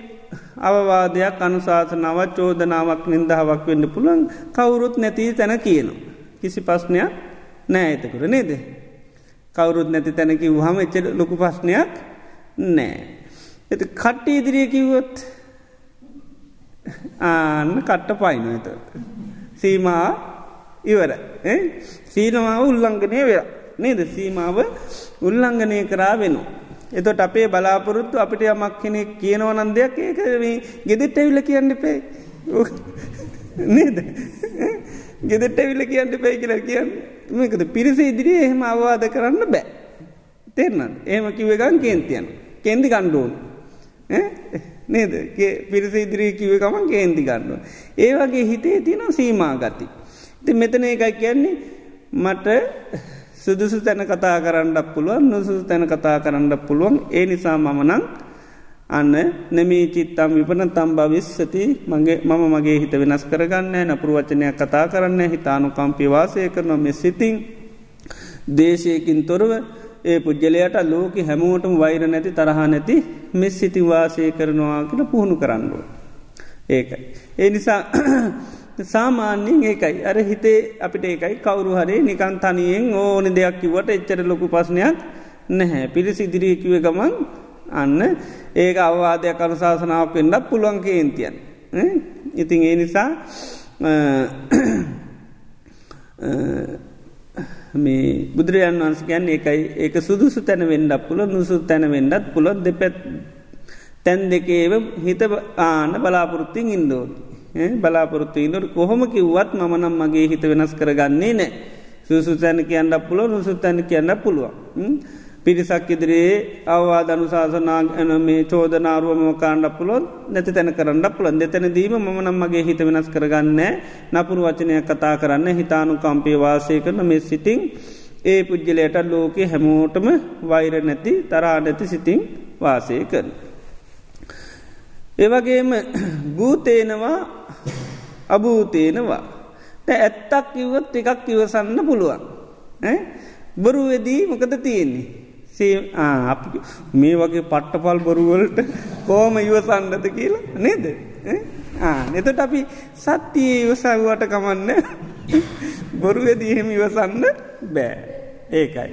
අවවාදයක් අනුශාසනාවත් චෝදනාවක් නින්දාවක් වෙන්න පුළන් කවුරුත් නැති තැන කියනවා. කිසි පස්්නයක් නෑ එතකුර නේද. කවුරුත් නැති තැනකි වහම එච්ච ලොකු පස්්නයක් නෑ. එති කට්ට ඉදිරිය කිව්වොත් ආන්න කට්ට පයින එත. සීමා ඉවර. සීනවා උල්ලංගනය වෙර නේද? සීමාව උල්ලංඝනය කරා වෙනවා. එතොට අපේ බලාපොරොත්තු අපිට යමක් කෙනෙක් කියනවනන් දෙයක් ඒක ගෙදෙට්ට ඇවිල කියන්න පේ නේද? ගෙදෙට්ට ඇවිල කියන්න පේ කියලා කියන්න මේකද? පිරිස ඉදිරියේ එහෙම අවවාද කරන්න බෑ. තෙරන්න ඒම කිවගන් කේන්තියන් කෙන්දි කණ්ඩුවන් නේද? පිරිස ඉදිරී කිව කමන් කේන්ති ගන්නවා. ඒ වගේ හිතේ තින සීමා ගති. ති මෙතන එකයි කියන්නේ මට සුදුසු තැන කතා කරන්නක් පුළුවන් නොසුසු තැන කතා කරන්නක් පුළුවන්. ඒ නිසා මමනං අන්න නෙමී චිත්තම් විපන තම් භවිස්සති. මගේ මම මගේ හිත වෙනස් කරගන්න නපුරු වචනයක් කතා කරන්න හිතානු කම්පිවාසය කරනවා. මෙ සිතිං දේශයකින් තොරව ඒ පුද්ගලයට ලෝක හැමෝටම වෛර නැති තරහ නැති මෙස් සිති වාසය කරනවා කියල පුහුණු කරන්නුව. ඒකයි. ඒ නිසා සාමාන්‍යෙන් ඒකයි අර හිතේ අපිට ඒකයි කවරු හරේ නිකන් තනියෙන් ඕන දෙයක් කිවට එච්චර ලොකු පස්නයක් නැහැ පිරිසි ඉදිරිය කිව ගමන් අන්න ඒක අවවාදයක් අනුශාසනාවක් වෙන්නක් පුළුවන් කේන්තියන්. ඉතින් ඒ නිසා මේ බුදුරජාන් වන්ස ගැන් ඒකයි. ඒක සුදුසු තැන වෙන්ඩක් පුල නුසු තැන වෙන්ඩත් පුළොත් දෙපැත් තැන් දෙකේව හිත ආන බලාපොරොත්තින් ඉන්දෝ බලාපොරොත්තු ඉන්නට කොහොම කිව්වත් මනම් මගේ හිත වෙනස් කරගන්නේ නෑ සුසු තැන කියන්නක් පුල නුසු තැන කියන්න පුළුවන්. පිරිසක් ඉදිරියේ අවවාදනු ශාසනා ඇන මේ චෝදනාරුවම කාණ්ඩ පුලොත් නැති තැන කරන්න පුළන් දෙතැන දීම ම නම්මගේ හිත වෙනස් කරගන්න නපුරු වචනය කතා කරන්න හිතානු කම්පේ වාසය කරන මෙ සිටිං ඒ පුද්ගලයට ලෝකෙ හැමෝටම වෛර නැති තරා නැති සිතින් වාසය කරන. ඒවගේම භූතේනවා අභූතේනවා. ඇත්තක් කිව්වොත් එකක් ඉවසන්න පුළුවන්. බොරුවෙදී මොකද තියෙන්නේ. මේ වගේ පට්ටපල් බොරුවලට කෝම ඉවසන්නද කියලා නේද. නෙතට අපි සත්‍යයේ ඉවසව්වට කමන්න බොරුවෙදී එහෙම ඉවසන්න බෑ. ඒකයි.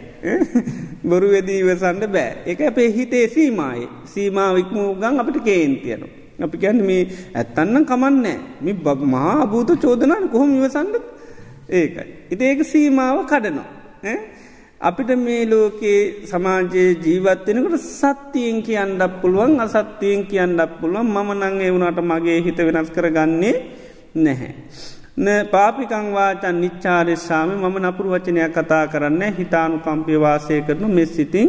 බොරු වෙදී ඉවසන්න බෑ. එක අපේ හිතේ සීමයි සීමාවික්මූ ගං අපිට කේන්තියන. අපි ගැන මේ ඇත්තන්න කමන්නෑ මි බ මහා භූත චෝදනන් කොහොම ඉවසන්න ඒකයි. ඉති ඒක සීමාව කඩනවා. අපිට මේ ලෝකයේ සමාජයේ ජීවත්වෙනකට සත්තියෙන් කියන්නක් පුළුවන් අසත්තියෙන් කියන්නක් පුළුවන්. මම නං එවුණට මගේ හිත වෙනස් කරගන්නේ නැහැ. පාපිකං වාචන් නිච්චාරෙස්සාම මම නපුරු වචනයක් කතා කරන්න හිතානු කම්පය වාසය කරනු මෙස් සිතින්.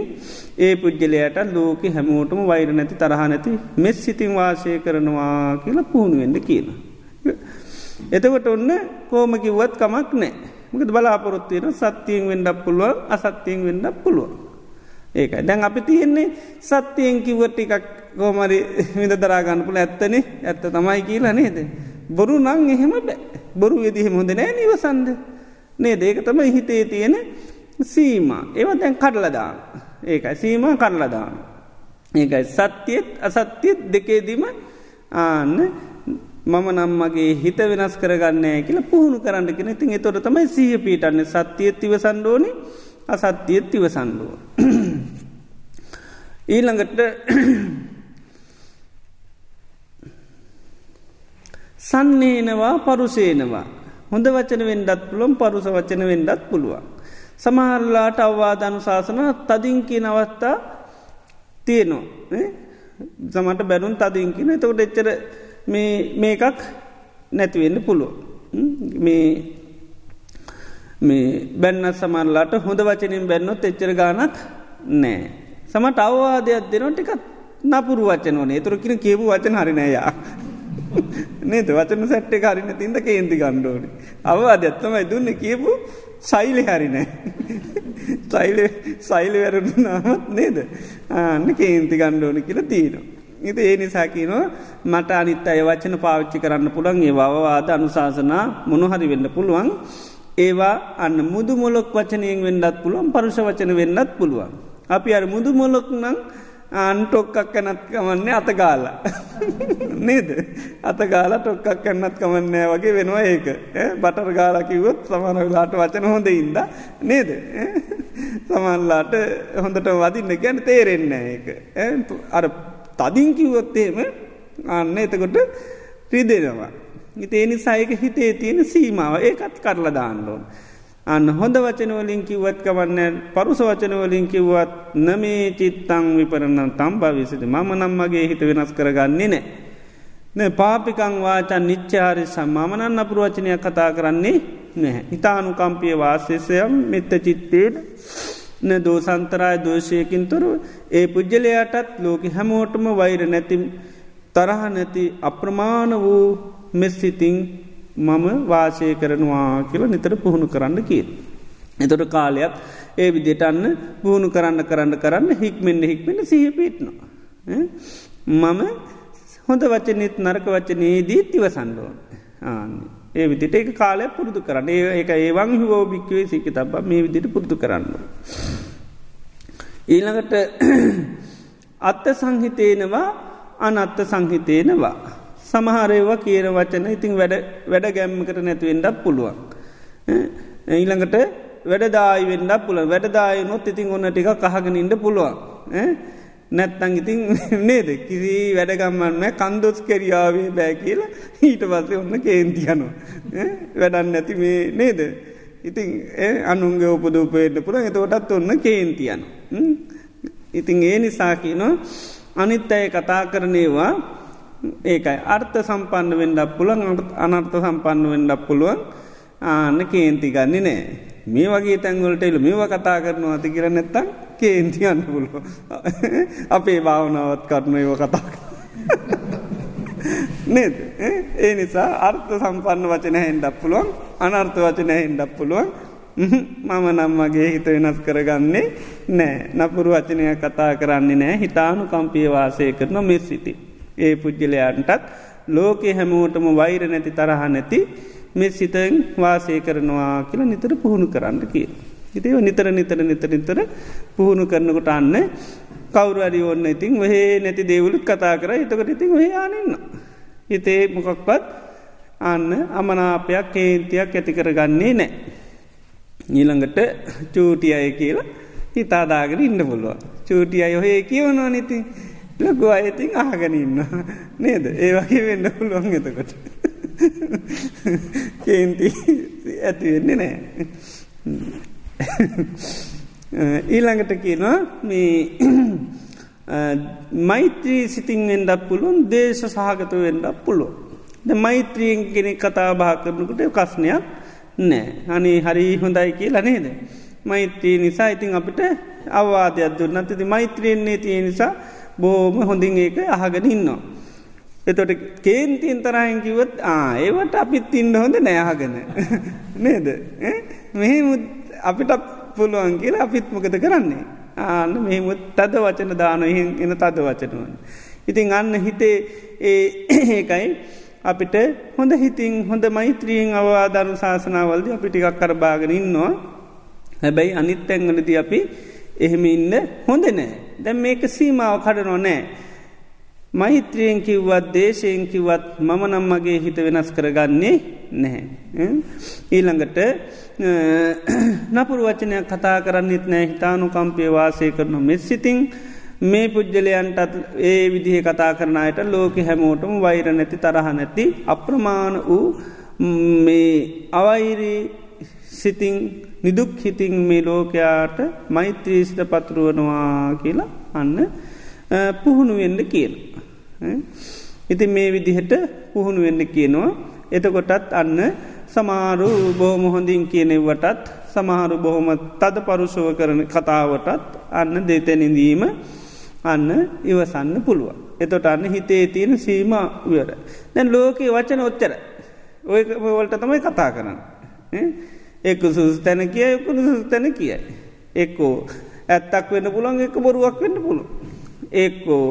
ඒ පුද්ගලයට ලෝක හැමෝටම වෛර නැති තරහ නැති මෙස් සිතින් වාසය කරනවා කියලා පුහුණුවෙන්ඩ කියන. එතකොට ඔන්න කෝමකිව්වත් කමක් නෑ මකද බලාපොරොත්වයන සත්‍යයෙන් වෙන්ඩක් පුළුව අසත්‍යයෙන් වෙන්ඩක් පුළුව. ඒකයි. දැන් අපි තියෙන්නේ සත්‍යයෙන් කිව්වට එකක් කෝමරි විඳ දරාගන්න පුළ ඇත්තනේ? ඇත්ත තමයි කියලා නේද. බොරු නං එහෙම බෑ. බොරු වෙදිහෙම හොඳ නෑ නිවසන්ද නේ දේක තම හිතේ තියෙන සීම. ඒව දැන් කඩලදාන ඒකයි. සීම කරලදාන ඒකයි. සත්‍යයත් අසත්‍යයත් දෙකේදීම ආන්න මම නම්මගේ හිත වෙනස් කරගන්නෑ කියලා පුහුණු කරන්න කෙන ඉතින් එතොට තමයි සීහ පීටන්න සත්‍යයත් තිව සන්ඩෝනි අසත්‍යයත් තිව සන්ඩුව ඊළඟට සන්නේනවා පරුසේනවා. හොඳ වචන වෙන්ඩත් පුළුවන් පරුස වචන වෙන්ඩත් පුළුවන්. සමහරලාට අවවාධනු ශාසන තදිංකි නවත්තා තියෙනවා. සමට බැනුන් තදිංකින එතකොට එච්චර මේකක් නැතිවෙන්න පුළුව. මේ බැන්න සමරලාට හොඳ වචනින් බැන්නොත් එච්චර ගානක් නෑ. සමට අවවාදයක් දෙනො ටිකත් නපුරු වචන නේ තුරකින කියපු වචන හරිනයා. නේද වචන සැට්ට හරින තින්ද කේන්ති ගණ්ඩෝනි. අවවාද ඇත්තමයි දුන්න කියපු සයිලි හරිනෑ. සයිල සයිලි වැරදුනාමත් නේද ආන්න කේන්ති ගණ්ඩෝනි කියලා තියෙනවා. ඉති ඒ නිසාකිනවා මට අනිත් අය වචන පාවිච්චි කරන්න පුළන් ඒ වවාද අනුශාසනා මොනහරි වෙන්න පුළුවන්. ඒවා අන්න මුදු මොලොක් වචනයෙන් වෙන්නත් පුළුවන් පරුෂ වචන වෙන්නත් පුළුවන්. අපි අර මුදු මොලොක් නං අන්ටොක්කක් කැනත් කමන්නේ අතගාල නේද? අතගාල ටොක්කක් කැන්නත් කමන්නෑ වගේ වෙනවා ඒක. බටර් ගාලකිවොත් සමනලාට වචන හොඳ ඉන්ද නේද? සමන්ලාට හොඳට වදින්න ගැන තේරෙන්න ඒක. අර තදින් කිව්වොත්තේම අන්න එතකොට රිදෙනවා. ඉතේ නිසායක හිතේ තියෙන සීමාව. ඒකත් කරලා දාන්නඩෝන් අන්න හොඳ වචනවලින් කිව්වත් කවන්න පරුස වචනවලින් කිව්වත් නමේ චිත්තං විපරණන් තම් භවිසිද මම නම්මගේ හිත වෙනස් කරගන්නේ නෑ. න පාපිකං වාචන් නිච්චාරි සම්මාමනන්න අපුරුවචනයක් කතා කරන්නේ නැහැ. ඉතානු කම්පිය වාසයසයම් මෙත්ත චිත්තේට න දෝසන්තරය දෝෂයකින් තොර ඒ පුද්ගලයාටත් ලෝක හැමෝටම වෛර නැති තරහ නැති අප්‍රමාණ වූ මෙස්සිතිං මම වාසය කරනවා කියල නිතර පුහුණු කරන්න කිය. එතොට කාලයක් ඒ විදිටන්න පුහුණු කරන්න කරන්න කරන්න හික්මෙන්න්න හික්මෙන සහ පිටනවා. මම හොඳ වචනෙත් නරක වචනයේදී තිවසන්ඩෝන් ආන්නේ. ඒ විදිට එක කාලය පුරුදු කරන්න ඒ එක ඒවන් හිවෝ භික්වේ සික තබ මේ විදිට පුරුදු කරන්න. ඊළඟට අත්ත සංහිතේනවා අනත්ත සංහිතේනවා. සමහරයවා කියන වචන ඉතින් වැඩ වැඩ ගැම්මකට නැතිවෙන්ඩක් පුළුවන්. ඊළඟට වැඩදායි වෙන්ඩ පුල වැඩදායනොත් ඉතින් ඔන්න ටික කහගෙනින්ට පුළුවන්. නැත්තං ඉතින් නේද? කිසි වැඩගම්මන්න කන්දොස් කරියාවේ බෑ කියලා ඊට පස්සේ ඔන්න කේන්තියනු. වැඩන්න නැති මේ නේද. ඉතින් අනුන්ගේ උපදූපයට පුළ එතකොටත් ඔන්න කේන්තියන. ඉතින් ඒ නිසාකිනවා අනිත් අය කතා කරනේවා ඒකයි. අර්ථ සම්පන්න වෙන්ඩක් පුළන් අනර්ථ සම්පන්න වෙන්ඩක් පුළුවන්. ආන්න කේන්ති ගන්නේ නෑ. මේ වගේ තැන්වලට එල මේව කතා කරනවා ඇති කියර නැත්තම් කේන්ති අන්න පුළුව. අපේ භාවනාවත් කරන ඒව කතා කර. නේද ඒ නිසා අර්ථ සම්පන්න වචන හැන්ඩක් පුළුවන් අනර්ථ වචන හැන්ඩක් පුළුවන් මම නම්මගේ හිත වෙනස් කරගන්නේ නෑ නපුරු වචනය කතා කරන්නේ නෑ හිතානු කම්පිය වාසය කරන මෙ සිටි. ඒ පුද්ගලයන්ටත් ලෝකෙ හැමෝටම වෛර නැති තරහ නැති මෙ සිතෙන් වාසය කරනවා කියලා නිතර පුහුණු කරන්න කිය. ඉතිව නිතර නිතර නිතර නිතර පුහුණු කරනකොට අන්න කවුරු අරි ඔන්න ඉතින් වහේ නැති දේවලුත් කතා කර එතකට ඉතින් ඔහේ ආනන්න. හිතේ මොකක්පත් අන්න අමනාපයක් කේන්තියක් ඇති කරගන්නේ නෑ. ඊළඟට චූටිය අය කියලා හිතාදාගෙන ඉන්න පුළුව. චූටිය අය ඔහේ කියවනවා නති ලොකු අයතින් ආගනඉන්න නේද ඒ වගේ වෙන්න පුළුවන් එතකොට. කේන්ති ඇතිවෙන්නේ නෑ. ඊළඟට කියනවා මේ මෛත්‍රී සිතින් එන්ඩක් පුළුවන් දේශ සහගත වෙන්ඩක් පුළුව. ද මෛත්‍රියෙන් කෙනෙ කතා බා කරනකට කස්නයක් නෑ අනේ හරි හොඳයි කියලා නේද. මෛත්‍රී නිසා ඉතින් අපිට අවවාදයක් දුන්න තිති මෛත්‍රියෙන්නේ තිය නිසා බෝම හොඳින් ඒක අහගෙන ඉන්නවා. එතොට කේන්තින් තරහෙන් කිවත් ආ ඒවට අපිත් ඉන්න හොඳ නෑහගෙන නේද? මෙහෙම අපිට පුළුවන් කියලා අපිත් මොකද කරන්නේ? ආන්න මෙහෙමුත් තද වචන දාන එන තද වචනුවන්. ඉතින් අන්න හිතේ ඒකයි අපිට හොඳ හිතින් හොඳ මෛත්‍රීයෙන් අවවාධරු ශාසනාවල්ද අපි ටිකක් කරබාගෙන ඉන්නවා. හැබැයි අනිත් ඇංගලද අපි එහෙම ඉන්න හොඳ නෑ. දැම් මේක සීමාව කඩනො නෑ. මෛත්‍රියෙන් කිව්වත් දේශයෙන් කිවත් මම නම්මගේ හිත වෙනස් කරගන්නේ නැහැ. ඊළඟට නපුරු වචනයක් කතා කරන්නෙත් නෑ හිතානු කම්පය වාසය කරනු මෙත් සිතිං මේ පුද්ගලයන්ටත් ඒ විදිහ කතා කරනයට ලෝක හැමෝටම වෛර නැති තරහ නැති අප්‍රමාණ වූ මේ අවෛරී සිතිං නිදුක් හිතින් මේ ලෝකයාට මෛත්‍රීසිත පතුරුවනවා කියලා අන්න පුහුණු වෙන්න කියන. ඉති මේ විදිහට පුහුණු වෙන්න කියනවා එතකොටත් අන්න සමාරු බොහොම හොඳින් කියනෙවටත් සමහරු බොහොම තද පරුෂව කරන කතාවටත් අන්න දෙතැනිදීම අන්න ඉවසන්න පුළුවන්. එතොට අන්න හිතේ තියෙන සීම වර. දැන් ලෝකයේ වචන ඔච්චර ඔය වලට තමයි කතා කරන්න. එක්ක සුස් තැන කිය යකුණු සුස් තැන කියයි. එක්කෝ ඇත්තක් වෙන්න පුළන් එක බොරුවක් වෙන්න පුළුව. ඒක්කෝ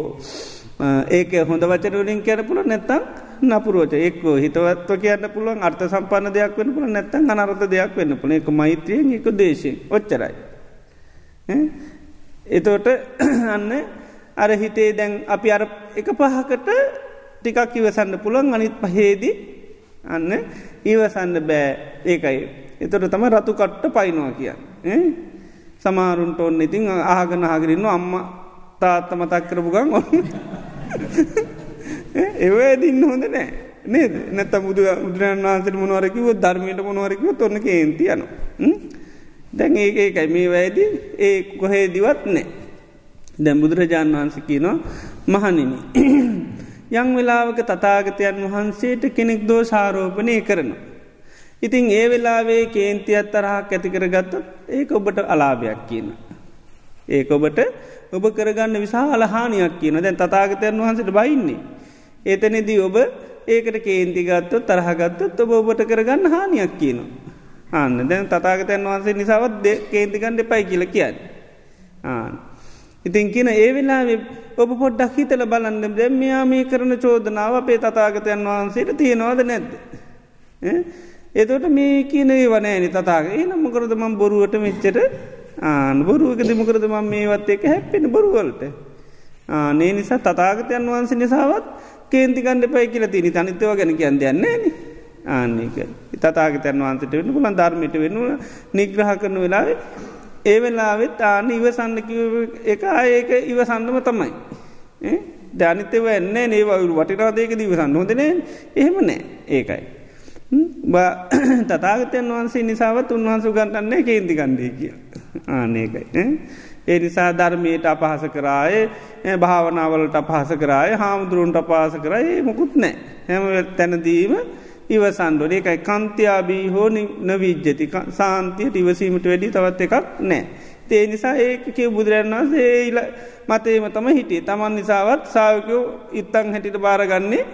ඒක හොඳ වචනවලින් කැන පුළ නැත්තම් නපුරුවච එක්කෝ හිතවත්ව කියන්න පුළුවන් අර්ථ සම්පන්න දෙයක් වන්න පුළ නැත්තන් අනර්ථ දෙයක් වෙන්න පුළ එක මෛත්‍රියෙන් එක දේශයෙන් ඔච්චරයි. එතෝට අන්න අර හිතේ දැන් අපි අර එක පහකට ටිකක් ඉවසන්න පුළුවන් අනිත් පහේදී අන්න ඉවසන්න බෑ ඒකයි. එතොට තම රතු කට්ට පයිනවා කියන්න. සමාරුන්ට ඔන්න ඉතින් ආගන ආගරන්න අම්ම තාත්ත මතක් කරපු ගන් ඔන්න. ඒව දින්න හොඳ නෑ නේද නැත බුදු බුදුරන් වහන්සට මොනවරකිව ධර්මයට මොනවරකිව තොන්න කේන්ති යන. දැන් ඒක ඒකයි මේ වැෑදි ඒ කොහේ දිවත් නෑ. දැම් බුදුරජාණන් වහන්සකි නවා මහනිනි. යං වෙලාවක තතාගතයන් වහන්සේට කෙනෙක් දෝ ශාරෝපනය කරන. ඉතින් ඒ වෙලාවේ කේන්ති අත්තරහක් ඇතිකර ගත්තත් ඒක ඔබට අලාභයක් කියන. ඒක ඔබට ඔබ කරගන්න විසා අලහානියක් කියන දැන් තතාගතයන් වහන්සට බයින්නේ. එතනෙදී ඔබ ඒකට කේන්තිගත්තු තරහගත්තත් ඔබ ඔබට කරගන්න හානියක් කියනවා. අන්න දැන් තතාගතයන් වහන්සේ නිසාවත් කේන්තිකන් දෙපයි කියල කියන්න. ආන. ඉතින් කියන ඒ වෙලා ඔබ පොඩ්ඩක් හිතල බලන්න දැම්මයා මේ කරන චෝදනාව අපේ තතාගතයන් වහන්සේට තියෙනවාද නැද්ද. එතොට මේ කියනේ වනෑනි තතාග ඒ නම්මකරද මම් බොරුවට මෙච්චට ආන බොරුවක දෙමකරද මම් මේවත් එක හැප්පෙන බොරුවලට. ආනේ නිසා තතාගතයන් වහන්සේ නිසාවත් කේන්තිකන්ඩ පයි කියල තිනි තනිතව ගැන කියන්න දෙයන්නේ ආන්නේක තතාගතයන් වහන්සට වෙන පුලන් ධර්මයට වෙනුව නිග්‍රහ කරන වෙලාවේ ඒ වෙලාවෙත් ආන ඉවසන්න එක ඒක ඉවසන්නම තමයි. ධනිතව එන්නේ නේවවුරු වටිනාදයක දීවසන්න හොඳනේ එහෙම නෑ ඒකයි. තතාගතයන් වහන්සේ නිසාවත් උන්වහන්සු ගන්නන්නේ කේන්ති කණ්ඩේ කිය ආනකයි. ඒ නිසා ධර්මයට අපහස කරාය භාවනාවලට අපහස කරාය හාමුදුරුවන්ට අපහස කරයි මොකුත් නෑ හැම තැනදීම ඉවසන්ඩොල එකයි කන්තියාබී හෝ නවීජ්ජති. සාන්තියට ඉවසීමට වැඩි තවත් එකක් නෑ. තේ නිසා ඒක බුදුරන් වහන්සේ ඒල මතේම තම හිටිය. තමන් නිසාවත් සාාවකයෝ ඉත්තං හැටිට බාරගන්නේ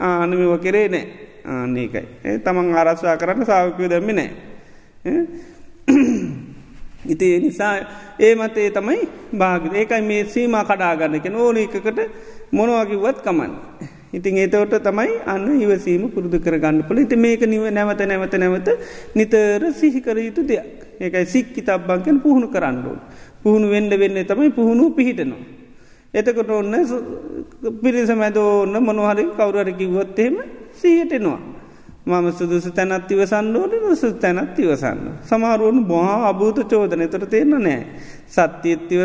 ආනමිව කරේ නෑ ආනකයි. තමන් ආරස්සා කරන්න සාාවකයෝ දැම්මි නෑ. ඉති නිසා ඒ මතේ තමයි භාග ඒකයි මේ සීම කඩාගන්නක ඕන එකකට මොනවාකිවත් කමන්න. ඉතින් ඒතවට තමයි අන්න ඉවසීම පුරුදු කරගන්න පොල ඉති මේක නිව නැවත නැවත නැවත නිතර සිහිකර යුතු දෙයක් ඒකයි සික්කි තබ්බංකෙන් පුහුණු කරන්නඩුවන්. පුහුණු වෙන්ඩ වෙන්න තමයි පුහුණු පිහිටනවා. එතකොට ඔන්න පිරිස මැද ඔන්න මොනහරි කවුරරකිවොත්තේම සීහටෙනවා. මම සුදුසු තැනත් ඉවසන්නෝට සු තැනත් ඉවසන්න. සමහරුවන බොහා අභූත චෝදන තොර තියෙන නෑ. සත්‍යත්තිව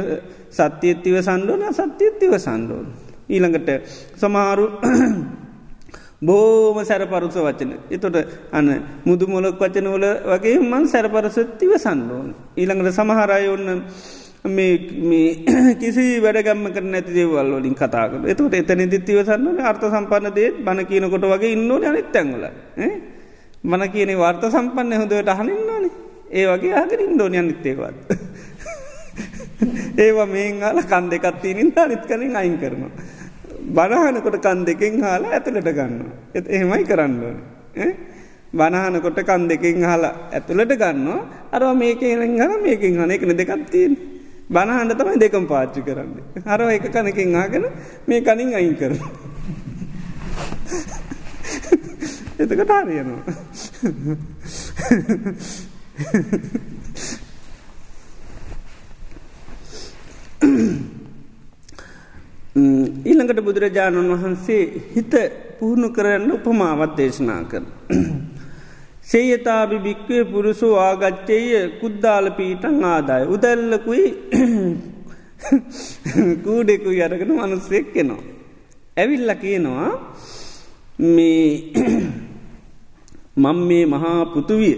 සත්‍යත්තිව සන්ඩෝන සත්‍යත්තිව සන්ඩෝන්. ඊළඟට සමහරු බෝම සැරපරුස වචන. එතොට අන්න මුදු මොලොක් වචනවල වගේ මන් සැරපරසත්තිව සන්ඩෝන්. ඊළඟට සමහරය ඔන්න මේ කිසි වැඩගම්ම කර නැති දේවල් වලින් කතාකට එතට එතන දිත්තිවසන්න අර්ථ සම්පන්න දේත්. බණ කියනකොට වගේ ඉන්නෝ අනිත් තැන්ගල මන කියන වර්ත සම්පන්න හොඳට අහනින්නන ඒ වගේ අහගෙන ඉන්දෝන අනිත්තේවත් ඒවා මේංහල කන් දෙකත් තිනින් අනිත් කලින් අයින් කරනවා. බණහනකොට කන් දෙකෙන් හාලා ඇතුළට ගන්න එ එහෙමයි කරන්න බණහනකොට කන් දෙකින් හලා ඇතුළට ගන්න අරවා මේක එරෙන් හල මේකින් හන එකන දෙකත්තියෙන් බණහන්ඩ තමයි දෙකම් පාච්චි කරන්න. හර එක කනකින් ආගෙන මේ කනින් අයින් කර. එතකට හරියනවා. ඊළඟට බුදුරජාණන් වහන්සේ හිත පුහුණු කරන්න උපමාවත් දේශනා කර. සේයතාබි භික්වේ පුරුසු ආගච්චේය කුද්දාල පීටන් ආදාය උදැල්ලකුයි කූඩෙකු අරගෙන මනුස්සෙක් කෙනවා. ඇවිල්ල කියනවා මේ මං මේ මහා පුතුවිය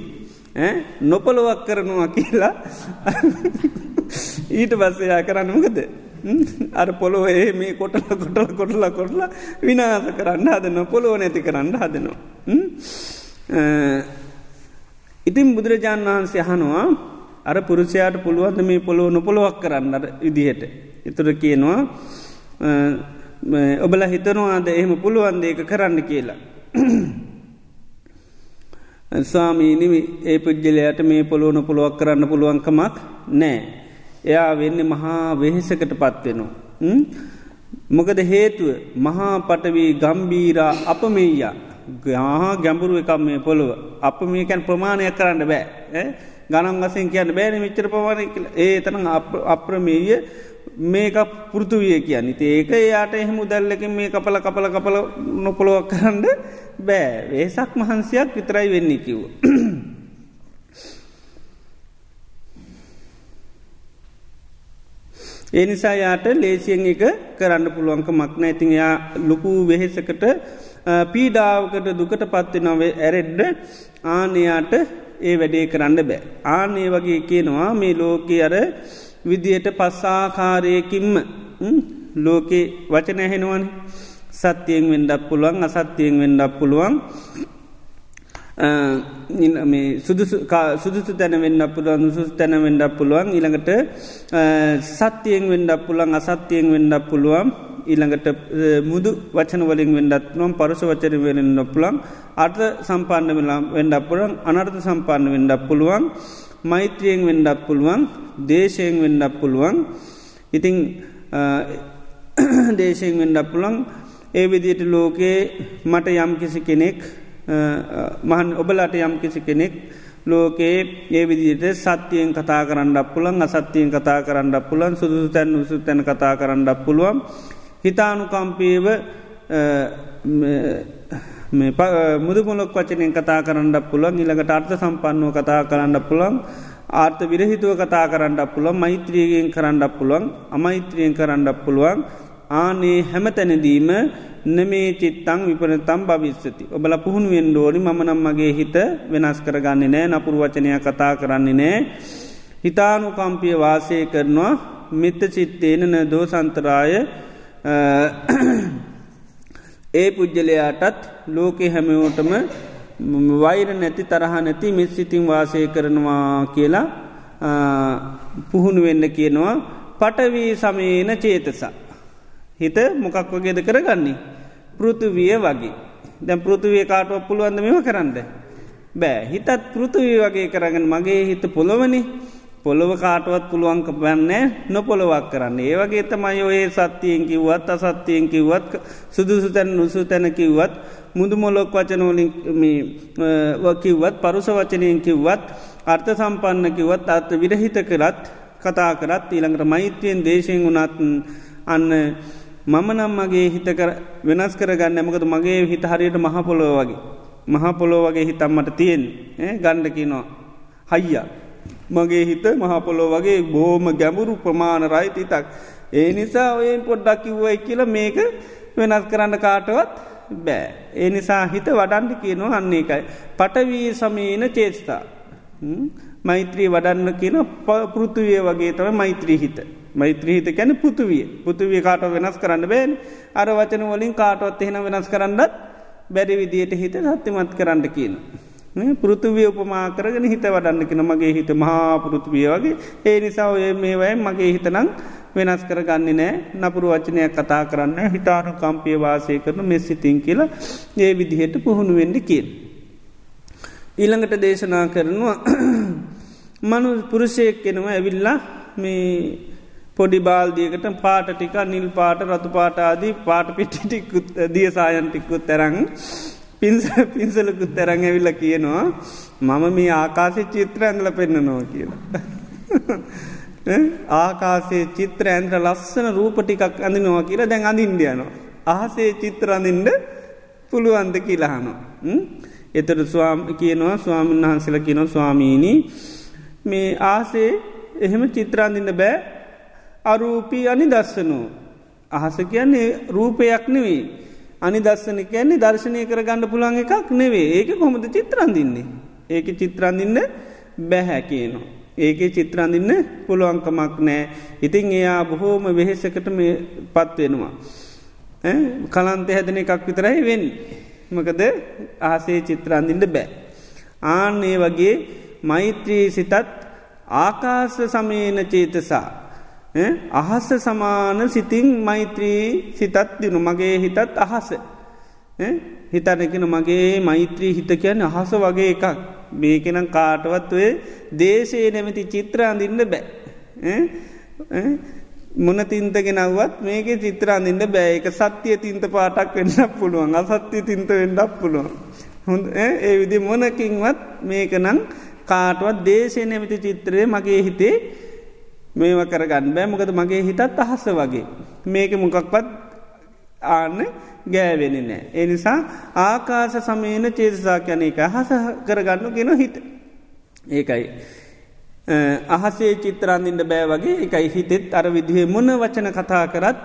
නොපොළොවක් කරනවා කියලා ඊට පස්සයා කරන්නමකද අර පොළොව ඒ මේ කොටල කොටල කොටලා කොටලා විනාස කරන්න හදන පොළොව නැති කරන්න හදනවා. ඉතින් බුදුරජාණන් වහන්සේ අහනවා අර පුරුෂයාට පුළුවන්ද මේ පොළොව නොපොළොවක් කරන්න ඉදිහට. එතුර කියනවා ඔබල හිතනවාද එහෙම පුළුවන්ද ඒක කරන්න කියලා. ස්වාමීනිවි ඒ පුද්ගලයට මේ පොළොවන පොළොවක් කරන්න පුළුවන්කමක් නෑ. එයා වෙන්න මහා වෙහෙසකට පත්වෙනවා. මොකද හේතුව මහා පටවී ගම්බීරා අප මෙයා ගා ගැඹුරු එකම් මේ පොළොව. අප මේකැන් ප්‍රමාණය කරන්න බෑ. ගනම් වසෙන් කියන්න බෑන මිච්චර පවාන ඒ තන අප්‍රමේය මේක පුෘතුවිය කියන්න. ති ඒක යාට එහෙම දැල්ලකින් මේ කපල කපල කපල නොපොළොවක් කරන්න බෑ. ඒසක් මහන්සයක් විතරයි වෙන්නේ කිව්ව. ඒ නිසා යාට ලේසියෙන් එක කරන්න පුළුවන්ක මක්න ඇතින් යා ලොකු වෙහෙසකට පීඩාවකට දුකට පත්ති නොවේ ඇරෙඩ්ඩ ආනයාට ඒ වැඩේ කරන්න බෑ. ආනේ වගේ කියනවා මේ ලෝකෙ අර විදියට පස්සාකාරයකින්ම ලෝකෙ වචන ඇහෙනවන. සත්‍යයෙන් වෙන්ඩක් පුළුවන් අසත්‍යයෙන් වෙන්ඩක් පුළුවන්. සුදුසු තැන වෙන්න පුළුවන් සුස් තැන වෙන්ඩක් පුළුවන්. ඊළඟට සත්‍යයෙන් වෙන්ඩක් පුළන් අසත්‍යයෙන් වෙන්ඩක් පුළුවන්. ඊළඟට මුදු වචන වලින් වෙන්ඩත් නොම් පරස වචන වෙන නොපුළන් අර්ථ සම්පාන්න වෙලා වෙන්ඩක් පුළන් අනර්ථ සම්පාන්න වෙන්ඩක් පුළුවන් මෛත්‍රියෙන් වෙන්ඩක් පුළුවන් දේශයෙන් වෙන්ඩක් පුළුවන්. ඉතිං දේශයෙන් වෙන්ඩක් පුළන් ඒ විදියට ලෝකයේ මට යම් කිසි කෙනෙක් මහන් ඔබලාට යම් කිසි කෙනෙක් ලෝකයේ ඒ විදියට සත්‍යයෙන් කතා කරන්නක් පුළන් අසත්‍යයෙන් කතා කරන්නක් පුළන් සුදුසු තැන් උසු තැන කතා කරන්නක් පුළුවන්. හිතානුකම්පීව මුදුමුලොක් වචනයෙන් කතා කරන්න පුළුවන් ඉළඟට අර්ථ සම්පන්නුව කතා කරන්න පුළන් ආර්ථ විරහිතුව කතා කරන්න පුළුවන් මෛත්‍රියගෙන් කරන්න පුළුවන් අමෛත්‍රියෙන් කරන්න පුළුවන් ආනේ හැමතැනදීම නමේ චිත්තං විපනතම් භවිස්සති. ඔබල පුහුණුවෙන් ඩෝනි මම නම් මගේ හිත වෙනස් කරගන්නේ නෑ නපුරු වචනය කතා කරන්නේ නෑ. හිතානුකම්පිය වාසය කරනවා මෙත්ත චිත්තේන දෝ සන්තරාය ඒ පුද්ගලයාටත් ලෝකෙ හැමෝටම වෛර නැති තරහ නැති මෙත් සිතින් වාසය කරනවා කියලා පුහුණු වෙන්න කියනවා පටවී සමේන චේතසා. හිත මොකක් වගේද කරගන්නේ. පෘතුවිය වගේ දැම් පෘතුවිය කාටුව පුළුවන්ද මෙම කරන්න. බෑ හිතත් පෘතුවී වගේ කරගන්න මගේ හිත පොළොවනි පොළොව කාටවත් පුළුවන්ක බැන්නේ නොපොළොවක් කරන්න. ඒවගේ තමයි ඔයේ සත්‍යයෙන් කිව්වත් අසත්‍යයෙන් කිව්වත් සුදුසු තැන් නුසු තැන කිව්වත් මුදු මොලොක් වචනෝලින් කිව්වත් පරුස වචනයෙන් කිව්වත් අර්ථ සම්පන්න කිවත් අර්ථ විරහිත කරත් කතා කරත් ඊළඟට මෛත්‍රයෙන් දේශයෙන් වුණත් අන්න මම නම් මගේ හිත වෙනස් කරගන්න ඇමකද මගේ හිත හරියට මහපොලෝ වගේ. මහපොලෝ වගේ හිතම්මට තියෙන් ගණ්ඩකිනවා හයියා. මගේ හිත මහපොලෝ වගේ බෝම ගැඹුරු ප්‍රමාණ රයිතිතක් ඒ නිසා ඔයෙන් පොඩ්ඩක් කිව්වයි කියල මේක වෙනස් කරන්න කාටවත් බෑ. ඒ නිසා හිත වඩන්ඩි කියනවා අන්නේ එකයි. පටවී සමීන චේස්ථා. මෛත්‍රී වඩන්න කියන පෘතුවිය වගේ තම මෛත්‍රී හිත. මෛත්‍රීහිත කැන පුතුවිය පුතුවිය කාට වෙනස් කරන්න බෑන් අර වචන වලින් කාටොත් එහෙන වෙනස් කරන්නත් බැරි විදියට හිත සත්‍යමත් කරන්න කියන. පෘතුවිය උපමා කරගෙන හිත වඩන්න කෙන මගේ හිත මහා පෘතුවිය වගේ. ඒ නිසා ඔය මේවයි මගේ හිතනං වෙනස් කරගන්නේ නෑ. නපුරු වචනයක් කතා කරන්න හිතානු කම්පිය වාසය කරන මෙස්සිතින් කියලා ඒ විදිහට පුහුණු වෙන්ඩි කියල්. ඊළඟට දේශනා කරනවා මනු පුරුෂයක් කෙනව ඇවිල්ලා මේ පොඩි බාල්දියකට පාට ටික නිල් පාට රතු පාටාදී පාට පිටිටිකුත් දිය සායන්ටිකුත් තරං පින්ස පින්සලකුත් තරං ඇවිල්ල කියනවා මම මේ ආකාසි චිත්‍ර ඇඳල පෙන්න්නනවා කියලා. ආකාසේ චිත්‍ර ඇන්ද්‍ර ලස්සන රූප ටිකක් අඳනවා කියලා දැන් අඳින්ඩියනවා. අහසේ චිත්‍ර අඳින්ඩ පුළුවන්ද කියලාහනවා. එතට ස්වාම කියනවා ස්වාමීන් වහන්සල කියනවා ස්වාමීණී මේ ආසේ එහෙම චිත්‍රාන්දින්න බෑ අරූපී අනි දස්සනෝ. අහස කියන්නේ රූපයක් නෙවෙයි. අනි දස්සන කියන්නේ දර්ශනය කර ගණඩ පුළන් එකක් නෙවේ ඒක කොමද චිත්‍රන්දින්නේ. ඒක චිත්‍රන්දින්න බැහැ කියනවා. ඒක චිත්‍රන්දින්න පුළුවන්කමක් නෑ. ඉතින් එයා බොහෝම වෙහෙසකට මේ පත්වෙනවා. කලන්ත හැදන එකක් විතරයි වෙන්. මකද ආසේ චිත්‍රන්දින්න බෑ. ආන්නේ වගේ මෛත්‍රී සිතත් ආකාස සමයන චේතසා. අහස සමාන සිතින් මෛත්‍රී සිතත් දිනු. මගේ හිතත් අහස. හිතනකෙන මගේ මෛත්‍රී හිත කියන්න අහස වගේ එකක්. මේකෙනම් කාටවත් ඔය දේශයේ නැමති චිත්‍රාන්දින්න බෑ. මොන තින්තගෙනවත් මේක චිත්‍රාන්දින්න බෑ. එක සත්‍යය තින්ත පාටක් වෙන්නක් පුළුවන්. අසත්‍යය තින්ත වෙන්නක් පුළුවන්. හොඳ ඒ විදි මොනකින්වත් මේකනං කාටවත් දේශය නැමති චිත්‍රය මගේ හිතේ මේව කරගන්න බෑ මොකද මගේ හිතත් අහස වගේ. මේක මොකක්වත් ආන්න ගෑවෙන නෑ. එනිසා ආකාස සමයන චේතසා කැන එක හස කරගන්නු ගෙන හිත. ඒකයි. අහසේ චිත්‍රන්දින්ට බෑ වගේ එකයි හිතෙත් අර විදිහ මොන වචන කතා කරත්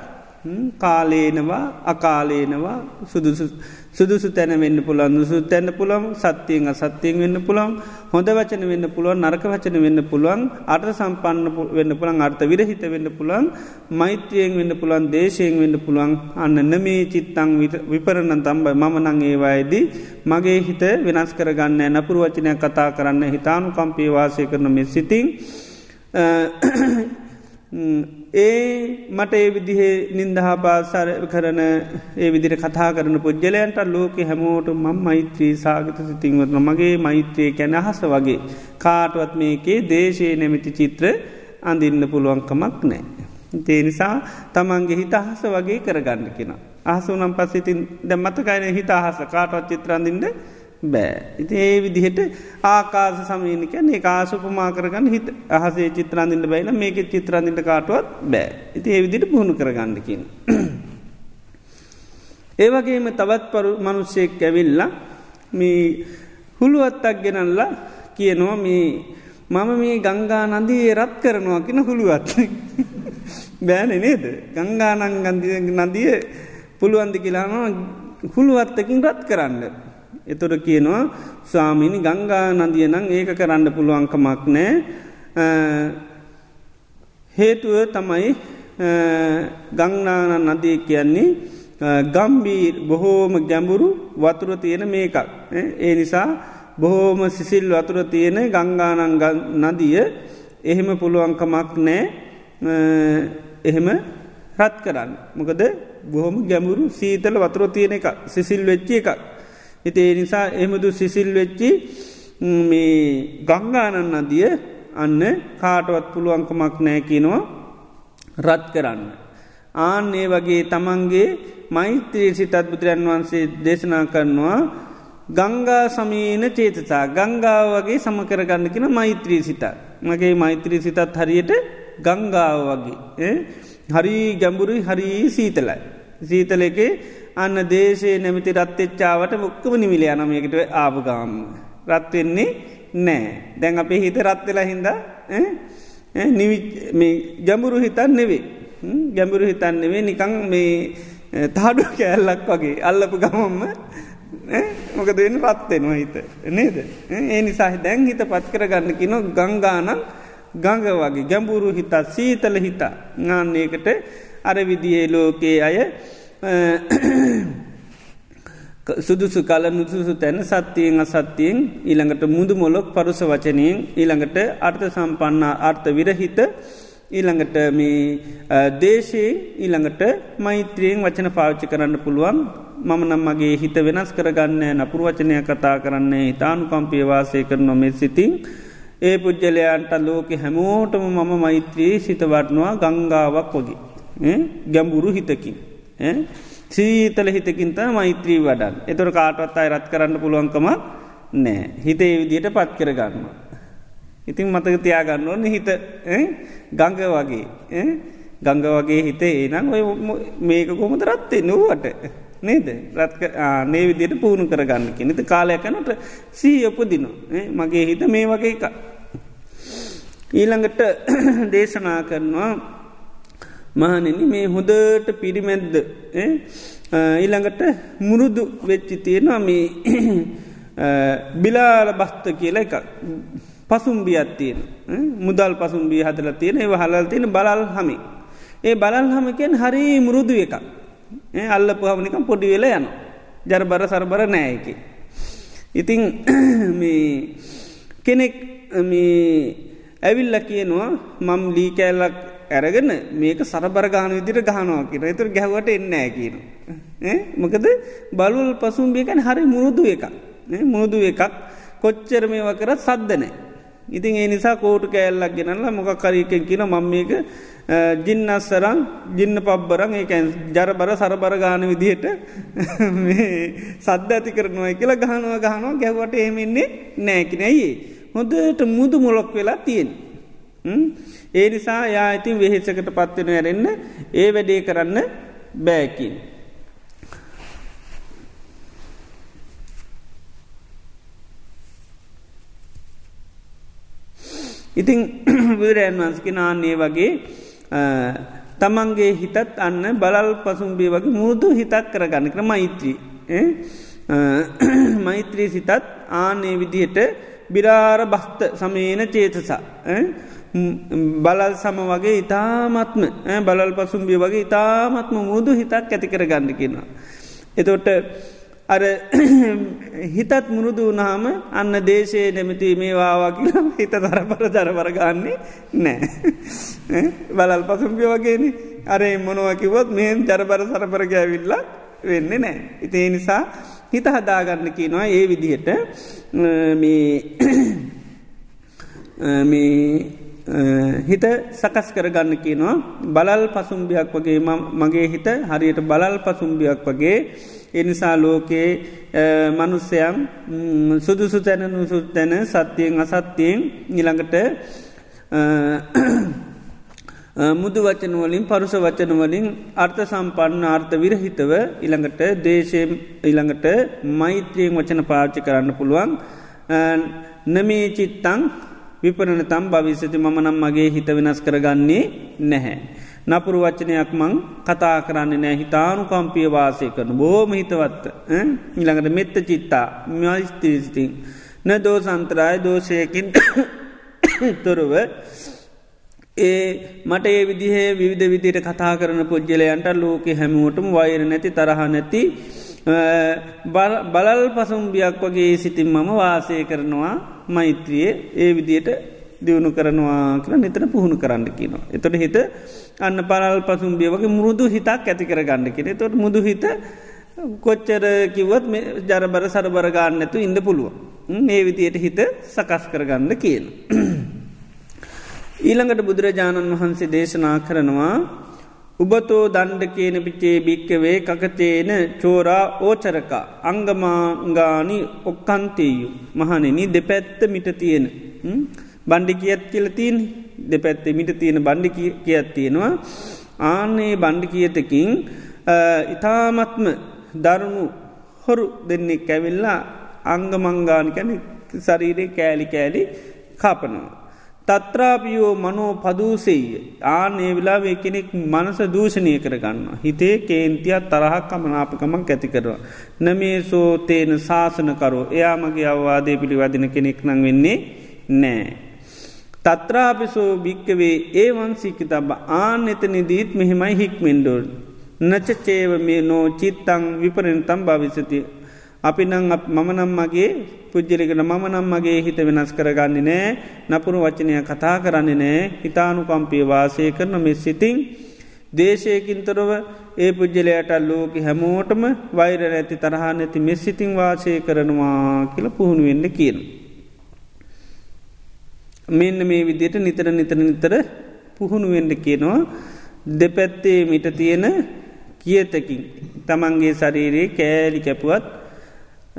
කාලේනවා අකාලේනවා සුදුසු සුදුසු තැන වෙන්න පුළන් දුසු තැන්න පුළන් සත්‍යයෙන් සත්‍යයෙන් වෙන්න පුළන් හොඳ වචන වෙන්න පුළුවන් නරක වචන වෙන්න පුළුවන් අර්ථ සම්පන්න වෙන්න පුළන් අර්ථ විරහිත වෙන්න පුළන් මෛත්‍රයෙන් වෙන්න පුළන් දේශයෙන් වෙන්න පුළුවන්. අන්න නමේ චිත්තං විපරණන් තම්බයි. මම නං ඒවායේදී මගේ හිත වෙනස් කරගන්න නපුරු වචනයක් කතා කරන්න හිතානු කම්පේ වාසය කරන මෙ සිතින් ඒ මට ඒ විදිහේ නින්දහා පාසර කරන ඒ විදිර කතා කරන පුද්ගලයන්ට ලෝක හැමෝට මං මෛත්‍රී සාගත සිතින්වත්න මගේ මෛත්‍රයේ කැන අහස වගේ කාටුවත් මේකේ දේශය නැමති චිත්‍ර අඳින්න පුළුවන්කමක් නෑ. තේ නිසා තමන්ගේ හිත අහස වගේ කරගන්න කෙන. අහසු නම් පස්සිතින් දැ මතකයින හිත අහස කාටවත් චිත්‍රන්දිින්ට බෑ. ඉති ඒ විදිහට ආකාස සමීනිකයන් ඒ ආසුපමා කරගන්න හිත අහසේ චිත්‍රන්දිට බයිල මේක චිත්‍රන්දිට කාටුවත් බෑ. ඉති ඒ විදිට පුහුණු කරගන්නකින්. ඒවගේම තවත් පරු මනුස්සයෙක් ඇවිල්ල මේ හුළුවත්තක් ගෙනල්ලා කියනවා මේ මම මේ ගංගා නදී රත් කරනවා කියෙන හුළුවත්. බෑන නේද. ගංගානං ගන්දිය නදිය පුළුවන්දි කියලානවා හුළුවත්තකින් රත් කරන්න. එතොට කියනවා ස්වාමිනි ගංගා නදිය නං ඒක කරන්න පුළුවන්කමක් නෑ. හේතුව තමයි ගංනාන නදී කියන්නේ ගම්බී බොහෝම ගැඹුරු වතුර තියෙන මේකක්. ඒ නිසා බොහෝම සිසිල් වතුර තියෙන ගංගානං නදිය එහෙම පුළුවන්කමක් නෑ. එහෙම රත් කරන්න. මොකද බොහොම ගැමුරු සීතල වතුර තියෙන එක සිසිල් වෙච්චි එකක්. හිතේ නිසා එහමදු සිසිල් වෙච්චි මේ ගංගානන් අදිය අන්න කාටවත් පුළුවන්කමක් නෑ කියනවා රත් කරන්න. ආන්නේ වගේ තමන්ගේ මෛත්‍රී සිතත් බුදුරන් වහන්සේ දේශනා කරනවා ගංගා සමීන චේතතා ගංගාව වගේ සමකරගන්න කියෙන මෛත්‍රී සිතත්. මගේ මෛත්‍රී සිතත් හරියට ගංගාව වගේ. හරි ගැඹුරුයි හරි සීතලයි. සීතල එක අන්න දේශය නැමති රත්තෙච්චාවට මුක්කම නිමිල යනමයකට ආපගාම. රත්වෙන්නේ නෑ. දැන් අපේ හිත රත්වෙලා හින්ද ගැඹුරු හිතන් නෙවේ ගැඹුරු හිතන් නෙවේ නිකං මේ තාඩු කෑල්ලක් වගේ අල්ලපු ගමම්ම මොක දෙන්න පත්වෙනවා හිත. නේද? ඒ නිසා දැන් හිත පත් කරගන්න කින ගංගානන් ගඟ වගේ ගැඹුරු හිතත් සීතල හිතා නාන්නේකට අර විදියේ ලෝකයේ අය සුදුසු කල නුසුසු තැන සත්‍යයෙන් අසත්‍යයෙන් ඊළඟට මුදු මොලොක් පරුස වචනයෙන් ඊළඟට අර්ථ සම්පන්න අර්ථ විරහිත ඊළඟට මේ දේශයෙන් ඊළඟට මෛත්‍රියෙන් වචන පාච්චි කරන්න පුළුවන්. මම නම් මගේ හිත වෙනස් කරගන්න නපුර වචනය කතා කරන්නේ ඉතානු කම්පියවාසය කර නොමෙ සිතින් ඒ පුද්ගලයන්ට ලෝකෙ හැමෝටම මම මෛත්‍රී සිතවටනවා ගංගාවක් වගේ ගැඹුරු හිතකින්. සීතල හිතකින්ත මෛත්‍රී වඩන් එතුර කාටවත් අයි රත් කරන්න පුළුවන්කමක් නෑ හිතේ විදියට පත් කරගන්න. ඉතින් මතක තියාගන්න ඕන හිත ගංග වගේ ගංග වගේ හිතේ ඒනම් ඔය මේක කොමද රත්තේ නුවට නේද? රත්ක නේ විදියට පුුණු කරගන්න කෙනෙත කාලයකනට සී ඔපදින මගේ හිත මේ වගේ එක. ඊළඟට දේශනා කරනවා මහනෙන මේ හොඳට පිරිමැද්ද ඊළඟට මුරුදු වෙච්චි තියෙනවා මේ බිලාල බස්ත කියලා එකක්. පසුම්බියත් තියෙන මුදල් පසුම්බිය හදල තියෙන ඒ හලල් තියෙන බලල් හමි. ඒ බලල් හමකෙන් හරි මුරුදු එකක්. අල්ල පුහමනිකම් පොඩි වෙල යන ජරබර සරබර නෑයක ඉතිං මේ කෙනෙක් ඇවිල්ල කියනවා මම් ලී කෑල්ලක් ඇරගෙන මේක සරබරගාන විදිර ගහනවා කියන එතුර ගැහවට එන්නෑ කියන. මොකද බලුල් පසුම්බියකැන හරි මුරුදු එකක් මුරුදු එකක් කොච්චර මේවා කරත් සද්ධනෑ. ඉතින් ඒ නිසා කෝටු කෑල්ලක් ගෙනල්ලා මොක කරීකෙන් කියන මම්මේක ජින්නස්සරං ජින්න පබ්බරං ඒකැන් ජරබර සරබර ගාන විදිහට සද්ධ ඇති කරනවා කියලා ගහනවා ගහනවා ගැවට එහෙමෙන්නේ නෑකිනැයි. හොඳට මුදු මොලොක් වෙලා තියෙන්. ඒ නිසා යා ඉතින් වෙහෙසකට පත්වෙන ඇරෙන්න ඒ වැඩේ කරන්න බෑකින්. ඉතිං බුදුරයන් වන්සකි නාන්නේ වගේ තමන්ගේ හිතත් අන්න බලල් පසුම්බිය වගේ මුරුදු හිතක් කරගන්න කර මෛත්‍රී මෛත්‍රී සිතත් ආනේ විදිහට බිරාර බස්ත සමේන චේතසා බලල් සම වගේ ඉතාමත්ම බලල් පසුම්බිය වගේ ඉතාමත්ම මුදු හිතක් ඇති කර ගන්න කියෙනවා. එතොට අර හිතත් මුරුදු වනාම අන්න දේශය නැමති මේ වාවා කියලා හිත දරපර දරවරගන්නේ නෑ. බලල් පසුම්පිය වගේන අරේ මොනවකිවොත් මෙහෙන් ජරබර සරපර ගෑවිල්ලා වෙන්න නෑ. ඉතිේ නිසා හිත හදාගන්න කියනවා ඒ විදිහට හිත සකස් කරගන්න කියනවා. බලල් පසුම්භයක් වගේ මගේ හිත හරියට බලල් පසුම්භයක් වගේ. එනිසා ලෝකයේ මනුස්සයන් සුදුසු තැන නුසුත් තැන සත්‍යයෙන් අසත්‍යයෙන් නිළඟට මුදු වචනවලින් පරුස වචනවලින් අර්ථ සම්පන්න අර්ථ විරහිතව ඉළඟට දේශය ඉළඟට මෛත්‍රියෙන් වචන පාච්චි කරන්න පුළුවන්. නමේ චිත්තං විපරණ තම් භවිස්සති මම නම් මගේ හිත වෙනස් කරගන්නේ නැහැ. නපුරු වච්චනයක් මං කතා කරන්නේ නෑ හිතානු කම්පිය වාසය කරන බෝම හිතවත්ත ඉළඟට මෙත්ත චිත්තා මයිස්තීසිතින් න දෝ සන්තරාය දෝෂයකින් තොරව ඒ මට ඒ විදිහේ විවිධ විදියට කතා කරන පුද්ගලයන්ට ලෝක හැමෝටම වෛර නැති තරහ නැති බලල් පසුම්බියක් වගේ සිතින් මම වාසය කරනවා මෛත්‍රියයේ ඒ විදියට දියුණු කරනවා කියලා නිතන පුහුණු කරන්න කියනවා. එතොට හිත අන්න පරල් පසුම්බිය වගේ මුරුදු හිතක් ඇති කර ගන්න කෙනෙ තොට මුදු හිත කොච්චර කිවත් ජරබර සරබරගන්න ඇතු ඉන්න පුළුව. ඒ විදියට හිත සකස් කරගන්න කියන. ඊළඟට බුදුරජාණන් වහන්සේ දේශනා කරනවා උබතෝ දණ්ඩ කියන පිචේ භික්කවේ කකතේන චෝරා ඕචරක අංගමාංගානි ඔක්කන්තේයු මහනෙන දෙපැත්ත මිට තියෙන බණ්ඩි කියත් කියලතින් දෙපැත්තේ මිට තියෙන බණ්ඩි කියත් තියෙනවා? ආනේ බණ්ඩි කියතකින් ඉතාමත්ම දරුණු හොරු දෙන්නේ කැවිල්ලා අංගමංගානිකැන සරීරය කෑලි කෑලි කාපනවා. තත්‍රාපියෝ මනෝ පදූසෙය ආනේ වෙලාවේ කෙනෙක් මනස දූෂණය කරගන්න. හිතේ කේන්තියක් තරහක් කමනාපකමක් ඇති කරවා. නමේ සෝතේන ශාසනකරෝ එයාමගේ අවවාදය පිළිවදින කෙනෙක් නං වෙන්නේ නෑ. තත්‍රාපිසෝ භික්කවේ ඒවන් සික්කි තබ ආන එතනිදීත් මෙහෙමයි හික්මෙන්ඩෝල්. නචචේව මේ නෝ චිත්තං විපරෙන්තම් භවිසති අපි නං මම නම් මගේ පුද්ජලිකට මම නම් මගේ හිත වෙනස් කරගන්නේ නෑ. නපුරු වචනය කතා කරන්නේ නෑ. හිතානු කම්පිය වාසය කරන මෙ සිතිං දේශයකින්තරව ඒ පුද්ජලයට ලෝක හැමෝටම වෛර ඇති තරහා නැති මෙස්සිතිං වාසය කරනවා කියල පුහුණු වෙන්න කියන. මෙන්න මේ විදියට නිතර නිතර නිතර පුහුණු වෙන්ඩ කියනවා. දෙපැත්තේ මිට තියෙන කියතකින් තමන්ගේ ශරීරයේ කෑලි කැපුවත්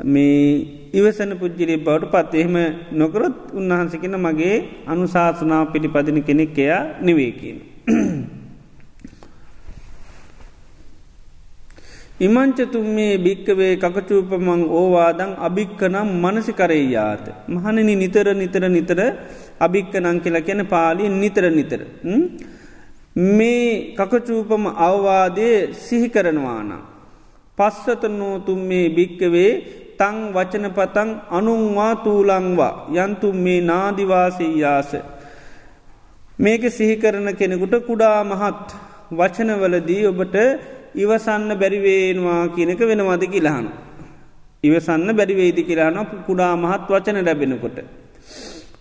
මේ ඉවසන පුද්ජිලි බවට පත් එහෙම නොකරොත් උන්වහන්සකෙන මගේ අනුශාසනාව පිළිපදින කෙනෙක් එයා නිවේකින්. ඉමංචතුම් මේ භික්කවේ කකචූපමං ඕවාදං අභික්කනම් මනසි කරෙයාත. මහනනි නිතර නිතර නිතර අභික්කනං කියලා කැන පාලියෙන් නිතර නිතර. මේ කකචූපම අවවාදය සිහි කරනවානම්. පස්සතනෝතුම් මේ භික්කවේ තං වචනපතං අනුන්වා තූලංවා යන්තුම් මේ නාදිවාසීයාස. මේක සිහිකරන කෙනෙකුට කුඩා මහත් වචනවලදී ඔබට ඉවසන්න බැරිවේනවා කියනක වෙනවාද කියලාහන. ඉවසන්න බැරිවේදි කියලාන කුඩා මහත් වචන ලැබෙනකොට.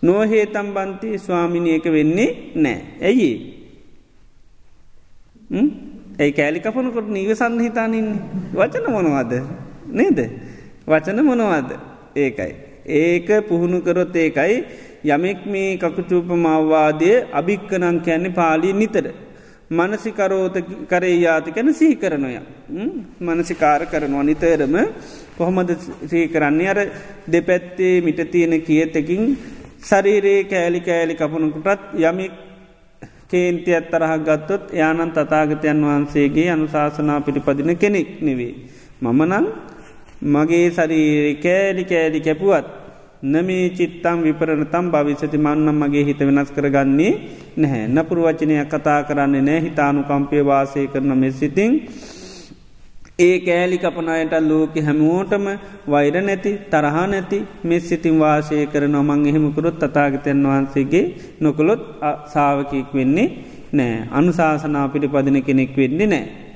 නොහේ තම්බන්ති ස්වාමිනියක වෙන්නේ නෑ. ඇයි. ඇයි කෑලි කපනකොට නිවසන්න හිතානින්නේ වචන මොනවාද නේද. වචන මොනවද ඒකයි. ඒක පුහුණු කරොත් ඒකයි යමෙක් මේ කකුචූපමවවාදය අභික්කනං කැන්නේ පාලී නිතර. මනසිකරෝත කරේ යාති කැන සිහි කරනොය. මනසිකාර කරනවා නිතරම කොහොමද සී කරන්නේ අර දෙපැත්තේ මිට තියෙන කියතකින් ශරීරයේ කෑලි කෑලි කපනකුටත් යමෙක් කේන්ති අත්තරහක් ගත්තොත් යානන් තතාගතයන් වහන්සේගේ අනුශාසනා පිළිපදින කෙනෙක් නෙවේ. මම නම් මගේ ශරීරි කෑලි කෑලි කැපුවත් නමේ චිත්තම් විපරණතම් භවිසති මන්නම් මගේ හිත වෙනස් කරගන්නේ නැහැ. නපුරු වචනය කතා කරන්නේ නෑ හිතානු කම්පය වාසය කරන මෙ සිතිං ඒ කෑලි කපනයට ලෝක හැමෝටම වෛර නැති තරහා නැති මෙ සිතින් වාසය කරන මං එහෙමකරොත් තතාගතයන් වහන්සේගේ නොකොළොත් සාාවකයෙක් වෙන්නේ නෑ අනුශාසනා පිළිපදින කෙනෙක් වෙන්නේ නෑ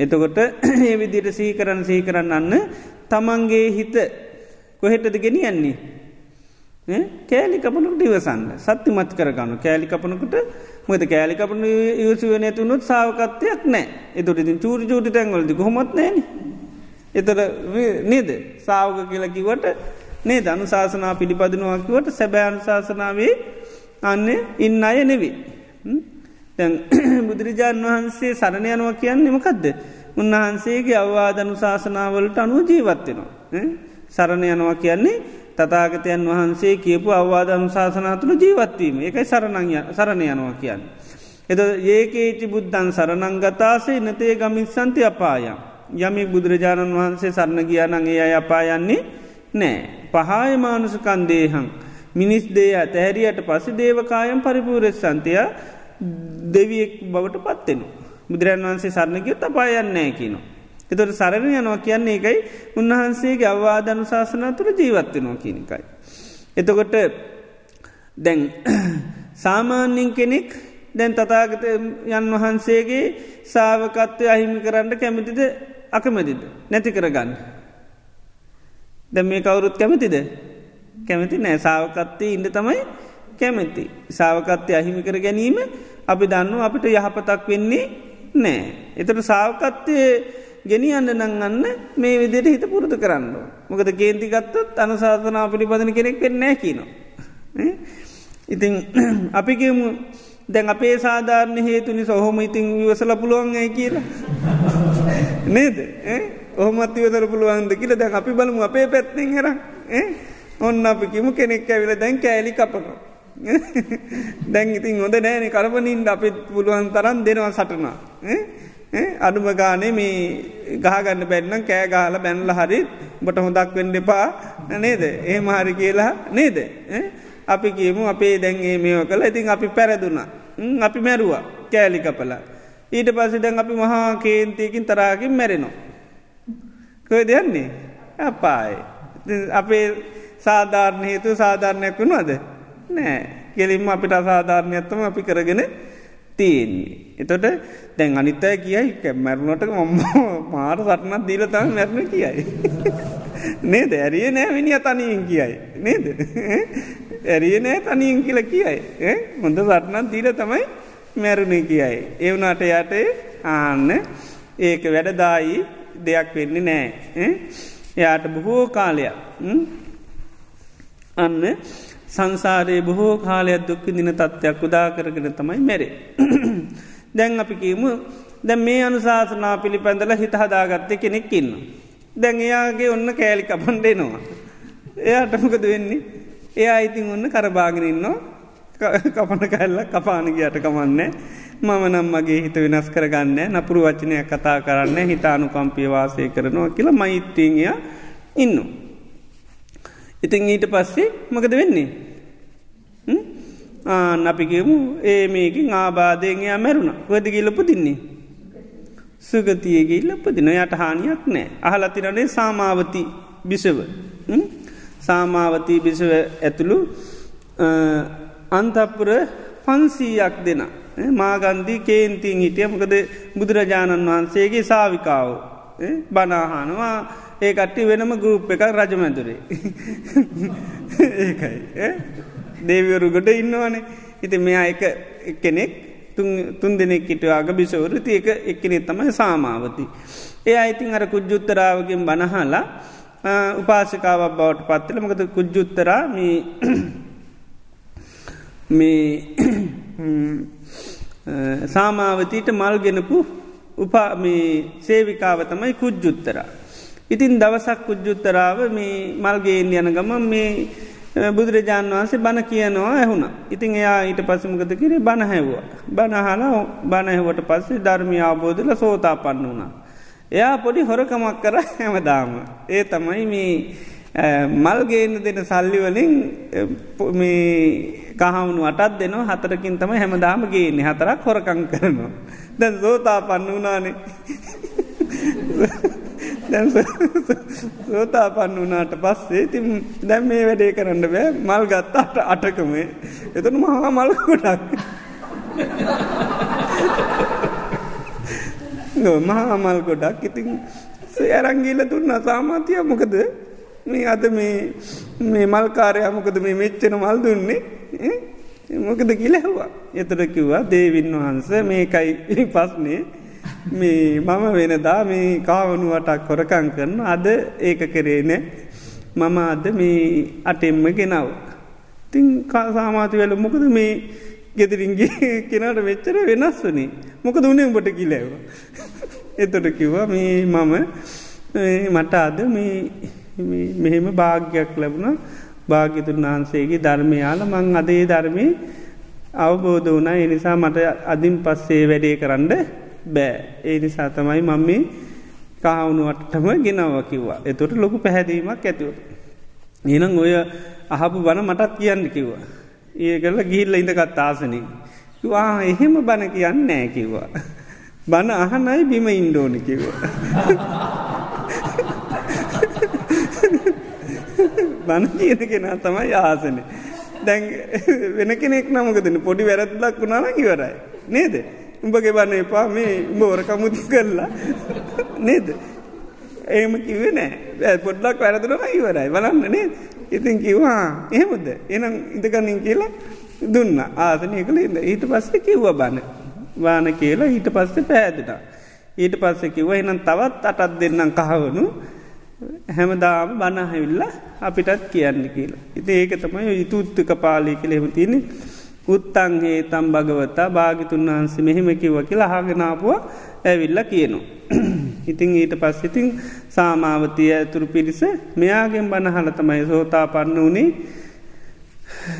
එතකොට ඒ විදිට සීකරන්න සීකරන්න අන්න තමන්ගේ හිත කොහෙටද ගෙනියන්නේ? කෑලි කපනකට ඉවසන්න. සත්‍ය මත් කරගන්න. කෑලි කපනකට මොද කෑලි කපන ඉවසුවන ඇතුනුත් සාාවකත්වයක් නෑ එතුටින් චූරි චූටි තැන්වලදි කොහොමත් නෑන එතර නේද? සාවක කියලකිවට නේ දනු ශාසනා පිළිපදිනවාකිවට සැබෑ අනුශාසනාවේ අන්න ඉන්න අය නෙවේ දැන් බුදුරජාණන් වහන්සේ සරණ යනවා කියන්නේ මකදද. උන්වහන්සේගේ අවවාදනු ශාසනාවලට අනුව ජීවත්වෙනවා. සරණ යනවා කියන්නේ තතාගතයන් වහන්සේ කියපු අවවාදනු ශාසනාතුළ ජීවත්වීම එකයි සරණය සරණ යනවා කියන්න. එද ඒකේචි බුද්ධන් සරණංගතාසේ නතේ ගමින් සන්ති අපායම්. යමි බුදුරජාණන් වහන්සේ සරණ ගියානගේ අය අපායන්නේ නෑ. පහාය මානුසකන්දේහං. මිනිස් දේ ඇතැහැරියට පසි දේවකායම් පරිපූරෙස් සන්තියා දෙවියෙක් බවට පත්වෙන. බුදුරන් වහන්සේ සරණගිය තපායන්නෑ කියනවා. එතොට සරණ යනවා කියන්නේ එකයි උන්වහන්සේගේ අවවාධනු ශාසනා තුළ ජීවත්වෙනවා කියනකයි. එතකොට දැන් සාමාන්‍යින් කෙනෙක් දැන් තතාගත යන් වහන්සේගේ සාාවකත්වය අහිමි කරන්න කැමතිද අකමැතිද නැති කරගන්න. දැ මේ කවුරුත් කැමතිද කැමති නෑ සාාවකත්තේ ඉන්න තමයි කැමැති. සාාවකත්වය අහිමි කර ගැනීම අපි දන්නු අපිට යහපතක් වෙන්නේ නෑ. එතට සාාවකත්වය ගෙනියන්න නංගන්න මේ විදියට හිත පුරුදු කරන්න. මොකද කේන්තිගත්තත් අනසාධනා පිළිපදන කෙනෙක් වෙන්නෑ කියනවා. ඉතින් අපිකමු දැන් අපේ සාධාරණ හේතුනි සොහොම ඉතින් විවසල පුළුවන් ඇයි කියලා? නේද? ඔහොමත් ඉවසර පුළුවන්ද කියල දැන් අපි බලමු අපේ පැත්තිෙන් හර ඔන්න අපි කිමු කෙනෙක් ඇවිල දැන් කෑලි කපනවා. දැන් ඉතින් හොඳ නෑන කරපනින්ට අපි පුළුවන් තරන් දෙනවා සටනා. අඩුම ගානේ මේ ගහගන්න බැන්නම් කෑ ගහල බැන්ල හරි බට හොඳක් වෙන්ඩ එපා. නේද? ඒ මහරි කියලා නේද? අපි කියමු අපේ දැන්ගේ මේෝ කළ. ඉතින් අපි පැරදුනා. අපි මැරුවා කෑලි කපලා. ඊට පස්සේ දැන් අපි මහා කේන්තියකින් තරාකින් මැරෙනවා. කොය දෙයන්නේ අපායි. අපේ සාධාරණ හේතු සාධාරණයක් වුණුවද නෑ කෙලින්ම අපිට අසාධාරණයත්තම අපි කරගෙන තියෙන්නේ. එතොට දැන් අනිත්තය කියයි මැරුණට මම මාර සටනත් දීල තම මැරණ කියයි. නේද ඇරිය නෑ විනි තනීන් කියයි. නේද. ඇරිය නෑ තනීන් කියල කියයි. හොඳ සටනත් දීල තමයි මැරුණ කියයි. එවනාට යට ආන්න ඒක වැඩදායි දෙයක් වෙන්නේ නෑ. එයාට බොහෝ කාලයක් අන්න සංසාරයේ බොහෝ කාලයක් දුක්ක දින තත්ත්වයක් උදා කරගෙන තමයි මැරේ. දැන් අපි කියමු දැ මේ අනුශාසනා පිළිපැඳල හිත හදාගත්තය කෙනෙක්කින්න. දැන් එයාගේ ඔන්න කෑලි කපන්ඩේනවා. එයාටමකද වෙන්නේ එයා ඉතින් ඔන්න කරභාගෙනන්නවා කපන කැල්ල කපානගයට කමන්න මම නම් මගේ හිත වෙනස් කරගන්න නපුරු වචනය කතා කරන්න හිතානු කම්පිය වාසය කරනවා කියලා මෛත්‍රීය ඉන්න. ඉතින් ඊට පස්සේ මකද වෙන්නේ. අපිකමු ඒ මේකින් ආබාධයෙන් එයා මැරුණ. වදගිල්ල පුතින්නේ. සුගතියගිල්ල පුදින යට හානියක් නෑ අහලතිරනේ සාමාවති බිසව. සාමාවතී බිසව ඇතුළු අන්තපුර පන්සීයක් දෙන. මාගන්දී කේන්තිීන් හිටිය. මොකද බුදුරජාණන් වහන්සේගේ සාවිකාව බනාහනවා ඒ කට්ටි වෙනම ගරුප් එකක් රජමැදුරේ. ඒකයි. දේවරුගට ඉන්නවනේ ඉති මෙයා එක කෙනෙක් තුන් දෙනෙක් කිටවාග බිසවරු ති එක එක්කනෙ තමයි සාමාවති. ඒ අයිතින් අර කුජ්ජුත්තරාවගෙන් බනහලා උපාසිකාවක් බවට පත්තල මකද කුජ්ජුත්තරා මේ සාමාවතීට මල් ගෙනපු උපා මේ සේවිකාව තමයි කුජ්ජුත්තරා. ඉතින් දවසක් කුජ්ජුත්තරාව මේ මල්ගේෙන් යන ගම මේ බුදුරජාණන් වහන්සේ බණ කියනවා ඇහුණ. ඉතින් එයා ඊට පසමකත කිරේ බණහැව්වා. බණහලා බණහැවට පස්සේ ධර්මය අවබෝධල සෝතා පන්න වුණා. එයා පොඩි හොරකමක් කර හැමදාම. ඒ තමයි මේ මල්ගේන්න දෙන සල්ලිවලින් කහවුණු අටත් දෙනවා හතරකින් තම හැමදාම ගේන්නේ හතරක් හොරකං කරනවා. දැන් සෝතා පන්න වනානේ. සෝතා පන්න වනාට පස්සේ තින් දැම් මේ වැඩේ කරන්න බෑ. මල් ගත්තාට අටකමේ. එතන මහා මල්කොටක් මහා මල් ගොඩක්. ඉතින් ඇරංගීල දුන්න. සාමාතිය මොකද? මේ අද මේ මල්කාරය මොකද මේ මෙච්චන මල් දුන්නේ? මොකද කිලැහවා එතර කිව්වා දේවින් වහන්ස මේකයි පස්නේ මේ මම වෙනදා මේ කාවනුවටක් කොරකං කරන අද ඒක කරේනෑ මම අද මේ අටෙම්ම ගෙනව. තිං කාසාමාති වැල මොකද මේ ගෙදරින්ගේ කෙනට වෙච්චර වෙනස් වනේ මොකද උනේ උඹට කිලැව. එතොට කිව්වා මේ මම මට අද මෙහෙම භාග්‍යයක් ලැබුණ භාග්‍යතුන් වහන්සේගේ ධර්මයාල මං අදේ ධර්මය අවබෝධ වනා එනිසා මට අදින් පස්සේ වැඩේ කරන්න බෑ ඒ නිසා තමයි මම මේ කාවුණුවටම ගෙනව කිව්වා එතොට ලොකු පැහැදීමක් ඇතිවට. එනම් ඔය අහපු බන මටත් කියන්න කිව්වා. ඒ කරල ගිහිල්ල ඉඳකත් ආසනින්. වා එහෙම බණ කියන්න නෑ කිව්වා. බණ අහනයි බිම ඉන්ඩෝන කිව්වා. බණ කියන කෙනා තමයි ආසන. දැන් වෙන කෙනෙක් නමකදන පොඩි වැරැද්ලක් වුණාන ඉවරයි. නේද. උඹගේ බන්න එපා මේ බෝර කමුති කරලා. නේද. ඒම කිව නෑ. පොඩ්ලක් වැරදුරම ඉවරයි. බලන්නනේ ඉතින් කිව්වා එහෙමද? එනම් ඉඳගනින් කියලා දුන්න. ආසනය කළ ඉන්න ඊට පස්සේ කිව්ව බන්න වාන කියලා ඊට පස්සේ පෑදට ඊට පස්සේ කිව එනම් තවත් අටත් දෙන්නම් කහවනු හැමදාම බණහැවිල්ල අපිටත් කියන්න කියලා. ඉති ඒක තමයි ඉතුත්තුක පාලි කළෙම තියනෙ උත්තන්ගේ තම් භගවතා භාගිතුන් වහන්සේ මෙහෙම කිව්ව කියලා හාගෙනාපුුව ඇවිල්ල කියනවා. ඉතිං ඊට පස් ඉතිං සාමාවතිය ඇතුරු පිරිස මෙයාගෙන් බණහල තමයි සෝතා පන්න වනේ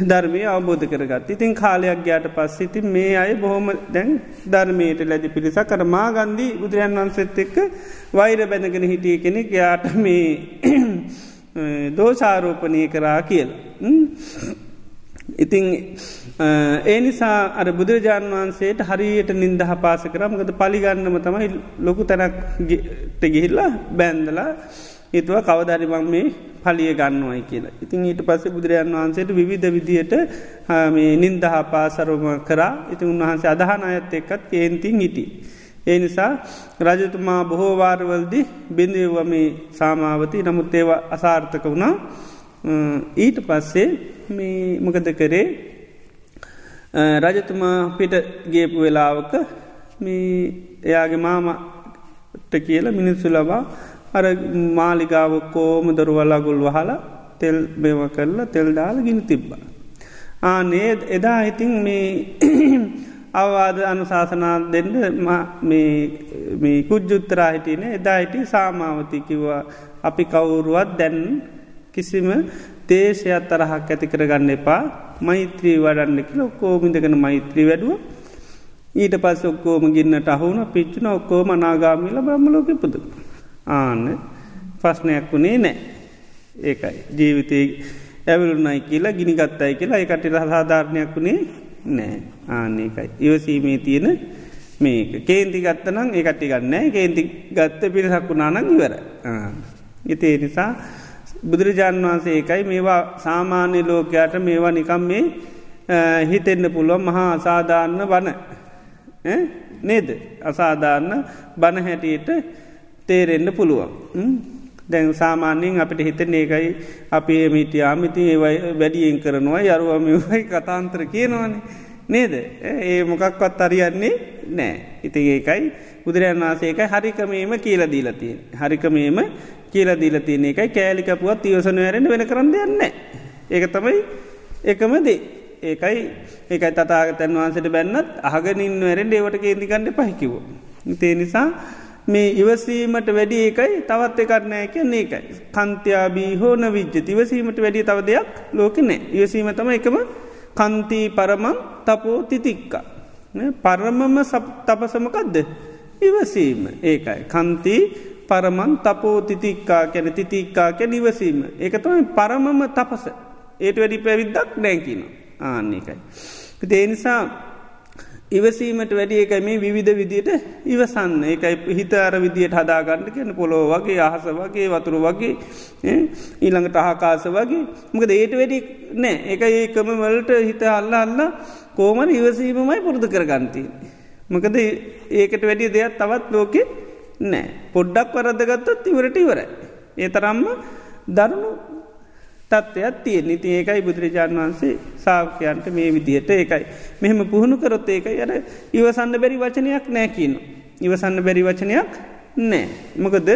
ධර්මය අවබෝධ කරගත් ඉතින් කාලයක් ගයාට පස් ඉතින් මේ අය බොහොම දැන් ධර්මයට ලැජි පිරිස කරමා ගන්දී බුදුරන් වන්සෙත් එක්ක වෛර බැඳගෙන හිටිය කෙනෙක්. යාට මේ දෝෂාරෝපනය කරා කියල. ඉතිං ඒ නිසා අර බුදුරජාණන් වහන්සේට හරියට නින්දහ පාස කරමකද පලිගන්නම තමයි ලොකු තැනක්ට ගිහිල්ලා බැන්දලා හිතුව කවදරිමං මේ පලිය ගන්නවයි කියලා. ඉතින් ඊට පස්සේ බුදුරජාන් වහන්සේට විවිධ විදියට මේ නින්දහ පාසරම කරා ඉතින් උන්වහන්සේ අදහන අයත් එක්කත් කේන්තින් හිටි. ඒ නිසා රජතුමා බොහෝවාරවල්දි බිඳවම මේ සාමාවති නමුත් ඒවා අසාර්ථක වුණා ඊට පස්සේ මේ මොකද කරේ? රජතුමා පිට ගේපු වෙලාවක මේ එයාගේ මාමට කියල මිනිස්සු ලබා අර මාලිගාව කෝම දොරුවල්ලාගුල් වහලා තෙල් මෙව කරලා තෙල් දාල ගිනි තිබ්බා. ආනේ එදා ඉතින් මේ අවවාද අනුශාසනා දෙන්න මේ කුජ්ජුත්තරා හිටියන එදා හිටි සාමාවතිකිවා අපි කවුරුවත් දැන් කිසිම දේශයක් තරහක් ඇති කරගන්න එපා. මෛත්‍රී වඩන්න කියල ඔක්කෝමිදකන මෛත්‍රී වැඩුව. ඊට පස් ඔක්කෝම ගින්නට අහුන පිච්චුන ඔක්කෝම නාගාමිල බ්‍රහ්මලෝක පුදුු. ආන්න ප්‍රශ්නයක් වුණේ නෑ. ඒකයි. ජීවිතය ඇවලුන්නයි කියලා ගිනිගත්තයි කියලා එකට සාධාරණයක් වුණේ නෑ. ආන්නේකයි ඉවසීමේ තියෙන මේක. කේන්ති ගත්තනම් ඒකටි ගන්න කේන්ති ගත්ත පිරිසක් වුණානං ඉවර ඉතේ නිසා බුදුරජාණන් වහන්සේ ඒකයි මේවා සාමාන්‍ය ලෝකයාට මේවා නිකම් මේ හිතෙන්න්න පුළුවන් මහා අසාධාරණ වන නේද අසාධාරණ බණ හැටියට තේරෙන්න්න පුළුවන්. දැන් සාමාන්‍යයෙන් අපිට හිතන ඒකයි අපි මිටිය ආමිති ඒවයි වැඩියෙන් කරනවා යරුවමයි කතාන්තර කියනවානේ. නේද ඒ මොකක්වත් අරියන්නේ නෑ. ඉති ඒකයි බුදුරන් වන්සේකයි හරිකමේම කියල දීලතිය. හරිකමේම කියල දීලතියන එකයි කෑලිකපුුවත් තිවසන වැරෙන වෙන කරන්න දෙන්න. ඒක තමයි එකමදේ. ඒකයි ඒකයි තතාගතැන් වහන්සට බැන්නත් අහගනින් වැරෙන් ඒවට කේදිකන්න පහිකිව. තේ නිසා මේ ඉවසීමට වැඩි ඒකයි තවත් එකරනෑ කියන්නේ ඒකයි. කන්තියාබී හෝන විජ්ජ ඉවසීමට වැඩි තව දෙයක් ලෝක නෑ ඉවසීම තම එකම කන්තිී පරමං තපෝ තිතික්ක. පරමම තපසමකක්ද. ඉවසීම ඒකයි. කන්තිී පරමන් තපෝ තිතික්කා කැන තිතික්කා කැ නිවසීම. ඒක තමයි පරමම තපස. ඒට වැඩි පැවිද්දක් නෑකින ආන්නේකයි. දේනිසා ඉවසීමට වැඩිය එකයි මේ විවිධ විදියට ඉවසන්න එකයි හිත අර විදියට හදාගන්න කියන පොලෝ වගේ අහස වගේ වතුරු වගේ ඊළඟට අහකාස වගේ මොකද ඒට වැඩි නෑ එක ඒකම වලට හිත අල්ල අල්ල කෝමන ඉවසීමමයි පුරුදු කරගන්ති. මොකද ඒකට වැඩිය දෙයක් තවත් ලෝකෙ නෑ පොඩ්ඩක් වරදගත්තත් ඉවරට ඉවර. ඒ තරම්ම දරුණු තත්ත්වයක් තිය නිති ඒකයි බුදුරජාණන් වහන්සේ සාාවකයන්ට මේ විදිහට ඒකයි. මෙහෙම පුහුණු කරොත් ඒකයි අර ඉවසන්න බැරි වචනයක් නෑකින්. ඉවසන්න බැරි වචනයක් නෑ. මොකද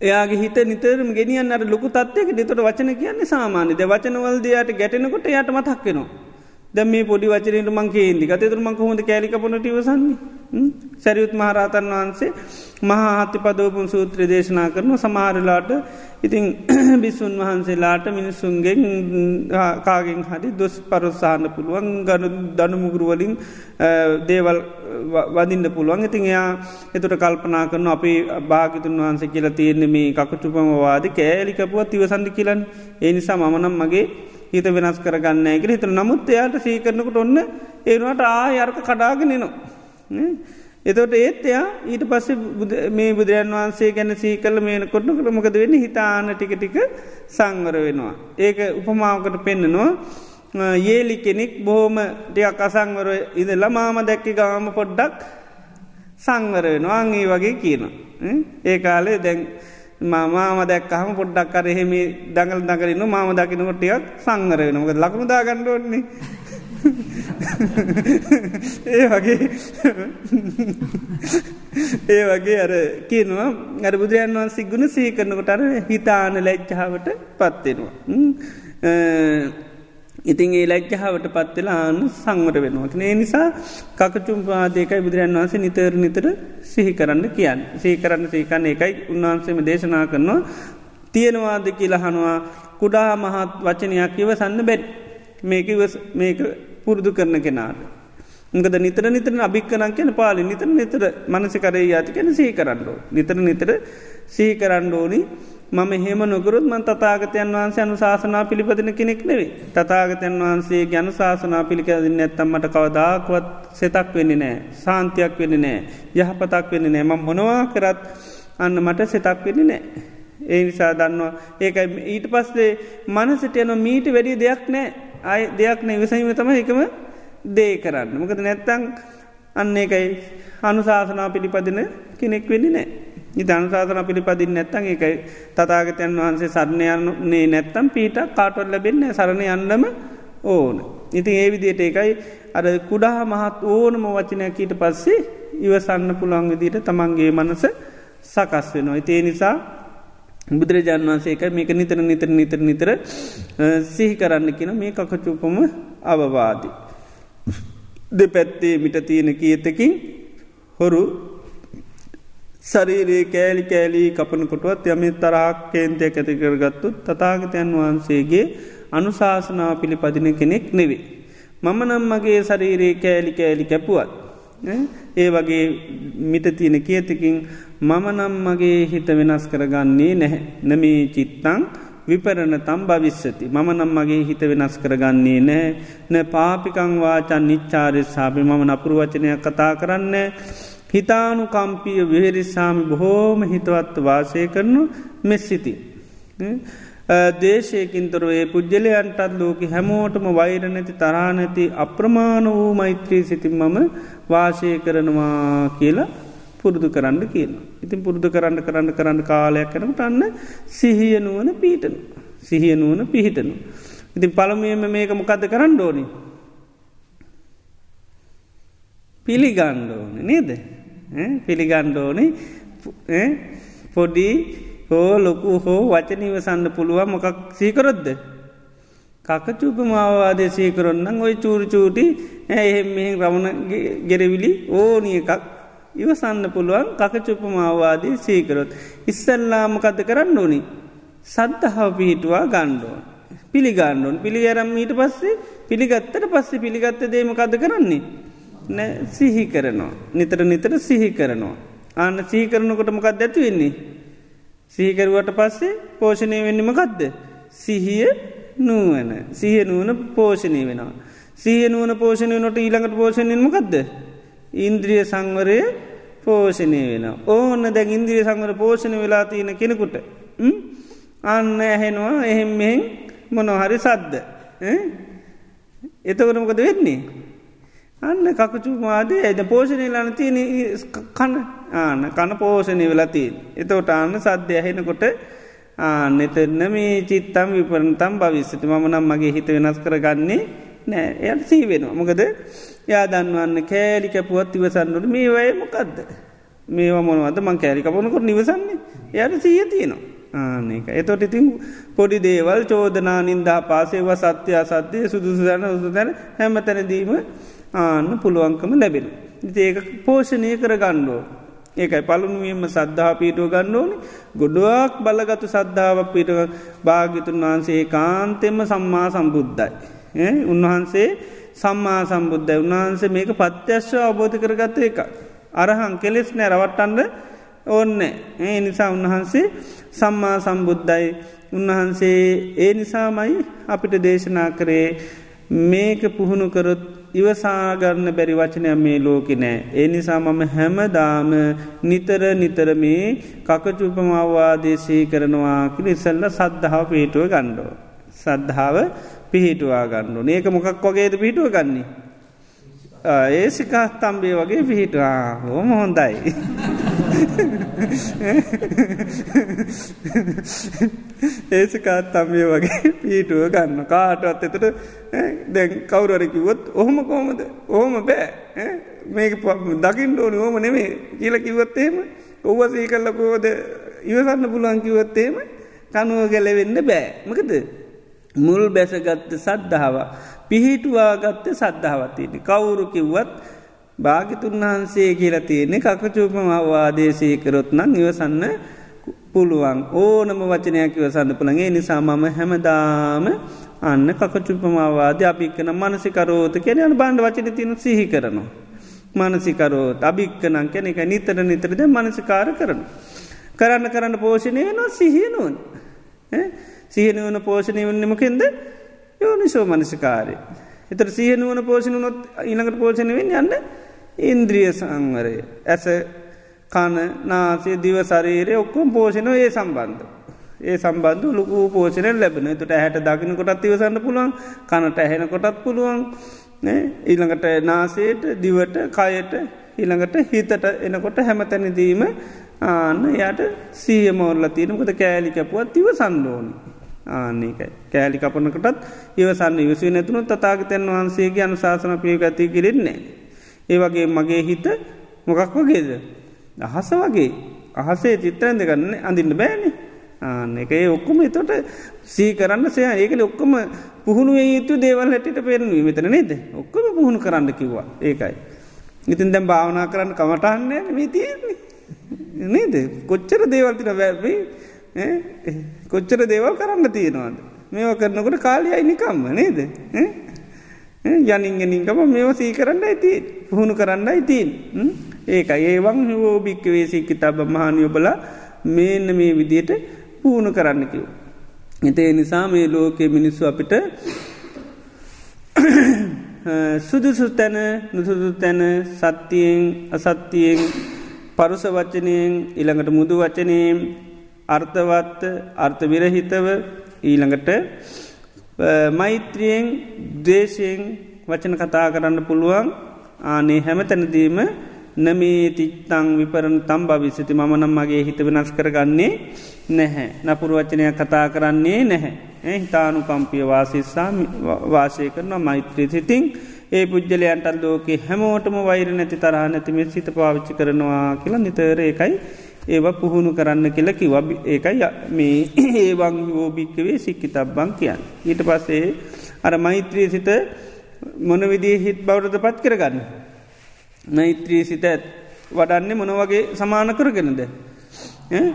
එයාගේ හිත නිතරම ගෙනියන් අර ලොකු තත්වයක නිතොට වචන කියන්නේ සාමාන්‍යද වචනවල්දයාට ගැටෙනකොට යට මතක්වෙනවා. දැම මේ පොඩි වචනයට මංගේ ඉදි ගතතුර මං හොඳ කෑලිකපනට වසන්නේ සැරියුත් මහරහතන් වහන්සේ මහාහත්‍ය පදවපුන් සූත්‍ර දේශනා කරන සමහරලාට ඉතිං බිස්සුන් වහන්සේලාට මිනිස්සුන්ගෙන් කාගෙන් හරි දොස් පරොස්සාන්න පුළුවන් ගනු දනුමුගුරුවලින් දේවල් වදින්න පුළුවන්. ඉතින් එයා එතුට කල්පනා කරන අපි භාගිතුන් වහන්සේ කියලා තියෙන්නේ මේ කකුචුපමවාද කෑලිකපුවත් ඉවසන්දි කියලන්. ඒ නිසා මමනම් මගේ හිත වෙනස් කරගන්න එක හිත නමුත් එයාට සීකරනකට ඔන්න ඒනට ආ අර්ක කඩාගෙනනවා. එතොට ඒත් එයා ඊට පස්සේ මේ බුදුරන් වහන්සේ ගැන සීකල මේන කොටනකට මොකද වෙන්න හිතාන ටික ටික සංවර වෙනවා. ඒක උපමාවකට පෙන්න්නනවා. ඒලි කෙනෙක් බොහෝම ටියක් අසංවර ඉදලා මාම දැක්කි ගාම පොඩ්ඩක් සංවර වෙනවා අංගේ වගේ කියනවා. ඒ කාලේ දැන් මාම දැක්කහම පොඩ්ඩක් කර එහෙම දඟල් දඟරන්න මාම දකිනකොටියක් සංගරෙන මොක ලකුණු දා ගණ්ඩුවන්නේ ඒ වගේ. ඒ වගේ අර කියනවා. අර බුදුරයන් වන්සේ ගුණ සහි කරනකොට අර හිතාන ලැච්චාවට පත්වෙනවා. ඉතින් ඒ ලැජ්ජාවට පත්වෙලා ආන්න සංවර වෙනවා. ඒ නිසා කකචුම් පාදයකයි බුදුරන් වන්සේ නිතර නිතර සිහි කරන්න කියන්න. සහි කරන්න සහිකන්න එකයි උන්වහන්සේම දේශනා කරනවා තියෙනවාද කියලහනවා කුඩා මහත් වචනයක් ඉව සන්න බැඩ් මේක මේක පුරුදු කරන කෙනාට. ගද නිතර නිතර අභික්කනක් කියන පාලි නිතර නිතර මනසිකරේ ඇති කැන සහි කරන්නඩෝ. නිතර නිතර සහි කරන්න ඕනි මම හෙම නොකරුත් මන් තතාගතයන් වහන්සේ අනු ශාසනා පිළිපදින කෙනෙක් නෙවේ. තතාගතයන් වහන්සේ ගැන ශාසනා පිළිකදින්න ඇත්තම්මට කවදාක්වත් සෙතක් වෙන්න නෑ සාන්තියක් වෙන්න නෑ යහපතක් වෙන්න නෑ ම මොනවා කරත් අන්න මට සෙතක් වෙන්න නෑ. ඒ නිසා දන්නවා ඒකයි ඊට පස්සේ මනසට යන මීට වැඩි දෙයක් නෑ අය දෙයක් නෑ විසහිම තම එකම දේ කරන්න. මොකද නැත්තං අන්න ඒකයි අනුශාසනා පිළිපදින කෙනෙක් වෙන්නේ නෑ. ඉතනුසාසන පිළිපදින් නැත්තන් එකයි තතාගතයන් වහන්සේ සරණයන්නේ නැත්තම් පීට කාටොල් ලැබෙන්න සරණ යන්නම ඕන. ඉතින් ඒ විදියට එකයි අර කුඩා මහත් ඕනම වචනයක් ඊට පස්සේ ඉවසන්න පුළන් විදිට තමන්ගේ මනස සකස් වෙනවා. ඉතිේ නිසා බුදුරජාන් වන්සේක මේක නිතර නිතර නිතර නිතර සිහි කරන්න කියන මේ කකචූපම අවවාදී. දෙපැත්තේ මිට තියෙන කියතකින් හොරු සරීරයේ කෑලි කෑලී කපනකොටුවත් යම තරාක් කේන්තය ඇතිකරගත්තුත් තතාගතයන් වහන්සේගේ අනුශාසනා පිළිපදින කෙනෙක් නෙවේ. මම නම් මගේ ශරීරයේ කෑලි කෑලි කැපුවත්. ඒ වගේ මිට තියෙන කියතකින් මම නම් මගේ හිත වෙනස් කරගන්නේ නැහැ. නමේ චිත්තං විපරණ තම් භවිස්සති. මම නම් මගේ හිත වෙනස් කරගන්නේ නෑ න පාපිකං වාචන් නිච්චාරය සාපි මම නපුරු වචනයක් කතා කරන්න හිතානු කම්පිය විහෙරිසාමි බොහෝම හිතවත් වාසය කරනු මෙස්සිති. දේශයකින්තොර ඒ පුද්ගලයන්ටත් ලෝක හැමෝටම වෛර නැති තරානැති අප්‍රමාණ වූ මෛත්‍රී සිතින් මම වාශය කරනවා කියලා පුරුදු කරන්න කියන. ඉතින් පුරුදු කරන්න කරන්න කරන්න කාලයක් කනකට අන්න සිහියනුවන පීටන. සිහියනුවන පිහිටනු. ඉතින් පළමුුවම මේක මොකද කරන්න ඕනි. පිළිගණ්ඩෝන නේද. පිළිගණ්ඩෝනි පොඩි හෝ ලොකු හෝ වචනීවසන්න පුළුවන් මොකක් සීකරොද්ද. කකචූප මාවාදය සීකරොන්නම් ඔයි චූරචූටි ඇහෙම මෙහෙන් රමණ ගෙරවිලි ඕනිය එකක් ඉවසන්න පුළුවන් කකචුප මාවාදී සීකරොත්. ඉස්සල්ලාමකද කරන්න ඕනි. සද්ධහාව පිහිටුවා ගණ්ඩෝන්. පිළිගණ්ඩුවන් පිළිගරම් ඊට පස්සේ පිළිගත්තට පස්සේ පිළිගත්ත දේමකද කරන්නේ. නෑ සිහි කරනවා. නිතර නිතර සිහි කරනවා. ආන්න සීකරනකොට මොකක් ඇති වෙන්නේ. සීකරුවට පස්සේ පෝෂණය වෙන්නමකක්ද. සිහිය නුවන සිහ නුවන පෝෂණය වෙනවා. සිය නුවන පෝෂණය නොට ඊළඟට පෝෂණයමකක්ද. ඉන්ද්‍රිය සංවරය පෝෂණය වෙන. ඕන්න දැ ඉන්ද්‍රිය සංවර පෝෂණ වෙලා තියෙන කෙනෙකුට. අන්න ඇහෙනවා එහෙම මෙහෙන් මොනොහරි සද්ද. එතකරමකද වෙන්නේ. අන්න කකචුමාදේ ඇද පෝෂණය ලන තියෙන කන ආන කන පෝෂණය වෙලතින්. එතවට අන්න සද්ධ ඇහෙනකොට ආනෙතන්න මේ චිත්තම් විපරණතම් භවිස්සති මම නම් මගේ හිත වෙනස් කරගන්නේ නෑ එයට සී වෙනවා. මොකද යා දන්වන්න කෑලි කැපුවත් ඉවසන්නට මේ වය මොකක්ද. මේවා මොනවද මං කෑලි කපනකොට නිවසන්නේ එයට සීය තියෙනවා. ආනක එතොට ඉතින් පොඩි දේවල් චෝදනා නින්දා පාසේව සත්‍යයා සත්‍යය සුදුසුදන උසුදැන හැම තැනදීම ආන්න පුළුවන්කම ලැබෙන. ඒක පෝෂණය කර ගණ්ඩෝ. ඒකයි පළුණුවීම සද්ධහා පීටුව ගණ්ඩෝනි ගොඩුවක් බලගතු සද්ධාවක් පිට භාගිතුන් වහන්සේ කාන්තෙම සම්මා සම්බුද්ධයි. උන්වහන්සේ සම්මා සම්බුද්ධ උන්වහන්සේ මේක පත්‍යශ්ව අවබෝධ කරගත්ත එක. අරහන් කෙලෙස් නෑ රවට්ටන්ඩ ඕන්න ඒ නිසා උන්වහන්සේ සම්මා සම්බුද්ධයි උන්වහන්සේ ඒ නිසාමයි අපිට දේශනා කරේ මේක පුහුණු කරොත් ඉවසාගන්න බැරි වචනය මේ ලෝකෙ නෑ. ඒ නිසා මම හැමදාම නිතර නිතර මේ කකචුපමවාදේශී කරනවා කිලි ඉසල්ල සද්ධාව පිහිටුව ගණ්ඩෝ. සද්ධාව පිහිටුවා ගණ්ඩු ඒක මොකක් වගේද පිහිටුව ගන්නේ. ඒ සිකා තම්බේ වගේ පිහිටවා හෝම හොඳයි. ඒසකාත් තම්ය වගේ පීටුව ගන්න. කාටවත් එතට දැන් කවුරරකිවොත් ඔහොම කෝමද ඔහොම බෑ. මේක දකිින් ඕන ඕම නෙමේ කියල කිවත්තේම ඔව්වසී කල්ල කෝද ඉවසන්න පුලුවන් කිවත්තේම කනුව ගැලවෙන්න බෑ. මකද? මුල් බැසගත්ත සද්ධාව පිහිටුවාගත්ත සද්ධාවතියන කවුරු කිව්වත් භාගිතුන් වහන්සේ කියලා තියෙන්නේ කකචූපම අවවාදේශය කරොත් නම් ඉවසන්න පුළුවන් ඕනම වචනයක් ඉවසන්න පුළගේ නිසා මම හැමදාම අන්න කකචුපමවාද අපික්කන මනසිකරෝත කෙන යන බණ්ඩ වචන තින සිහි කරනවා. මනසිකරෝත් අභික්කනං කෙන එක නිතර නිතරද මනසිකාර කරන. කරන්න කරන්න පෝෂණය නො සිහිනුවන් සිහනුවන පෝෂණය වන්නමකෙන්ද යෝනිසෝ මනසිකාරය. එතර සිහනුවන පෝෂණනොත් ඊළඟට පෝෂණවෙන් යන්න ඉන්ද්‍රිය සංවරය. ඇස කන නාසේ දිව සරීරය ඔක්කොම් පෝෂණය ඒ සම්බන්ධ. ඒ සම්බන්ධ ලොකු පෝෂණය ලැබෙන තුට ඇහැට දකින කොටත් ඉවසන්න පුළුවන් කනට ඇහෙන කොටත් පුළුවන් ඊළඟට නාසේට දිවට කයට ඊළඟට හිතට එනකොට හැමතැනදීම ආන්න යට සීයමෝල්ල තියනකොට කෑලිකැපුවත් ඉව සන්ඩෝනි ආනක කෑලි කපනකටත් ඉවසන්න ඉවසි නැතුනු තතාගතයන් වහන්සේගේ අනුශාසන පියගති කිරෙන්නේ. ඒ වගේ මගේ හිත මොකක් වගේද. අහස වගේ. අහසේ චිත්‍රයන්ද ගන්න අඳින්න බෑනේ. ආන එක ඒ ඔක්කොම එතොට සී කරන්න සය ඒකල ඔක්කොම පුහුණු යුතු දේවල් හැටිට පේරුණුව මෙතන නේද? ඔක්කොම පුහුණු කරන්න කිව්වා. ඒකයි. ඉතින් දැම් භාවනා කරන්න කමටහන්න මේ තියෙන්නේ. නේද? කොච්චර දේවල්තින වැැබයි කොච්චර දේවල් කරන්න තියෙනවාද? මේව කරනකොට කාලයයි නිකම්ම නේද? යනින්ගෙනින්කම මේව සී කරන්න ඇති පුහුණු කරන්න ඉතින් ඒක ඒවන් හෝ භික්කවේ සික්කි තබ මහානියොබල මේන්න මේ විදියට පුහුණු කරන්න කිව්. එතේ නිසා මේ ලෝකෙ මිනිස්සු අපිට සුදුසු තැන නුසුදු තැන සත්‍යයෙන් අසත්තියෙන් පරුස වචනයෙන් ඉළඟට මුදු වචනයෙන් අර්ථවත්ත අර්ථ විරහිතව ඊළඟට මෛත්‍රියෙන් දේශයෙන් වචන කතා කරන්න පුළුවන් ආනේ හැම තැනදීම නමේ තිත්තං විපරණ තම් භවිස්සති මම නම් මගේ හිත වෙනස් කරගන්නේ නැහැ. නපුරු වචනයක් කතා කරන්නේ නැහැ. හිතානු කම්පිය වාසිස්සා වාසය කරන මෛත්‍රී සිතිං ඒ පුද්ගලයන්ටල් ලෝකෙ හැමෝටම වෛර නැති තරහ නැතිම සිත පාවිච්චි කරනවා කියලා නිතර ඒකයි ඒව පුහුණු කරන්න කියල කිව ඒකයි මේ ඒවන් හෝභික්කවේ සික්කි තබ්බං කියන්න. ඊට පස්සේ අර මෛත්‍රී සිත මොන විදිී හිත් බෞරධ පත් කරගන්න. මෛත්‍රී සිත වඩන්නේ මොන වගේ සමාන කරගෙනද.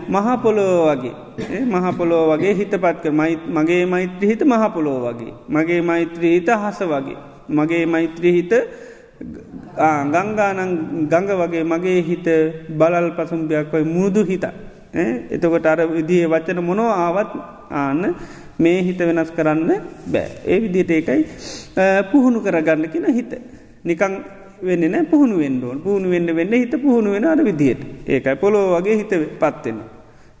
මහපොලෝ වගේ මහපොලෝ වගේ හිත පත්ක මගේ මෛත්‍රී හිත මහපොලෝ වගේ. මගේ මෛත්‍රී හිත හස වගේ. මගේ මෛත්‍රී හිත ගංගානං ගඟ වගේ මගේ හිත බලල් පසුම්පයක් ඔයි මුරුදු හිත. එතකොට අර විදිහ වචන මොනෝ ආවත් ආන්න මේ හිත වෙනස් කරන්න බෑ. ඒ විදිට ඒකයි පුහුණු කරගන්න කියෙන හිත. නිකං වෙන්න නෑ පුහුණු වෙන්ඩුවන් පුහුණු වෙන්න වෙන්න හිත පුහුණු වෙන අර විදියට ඒකයි පොලෝ වගේ හිත පත්වෙන.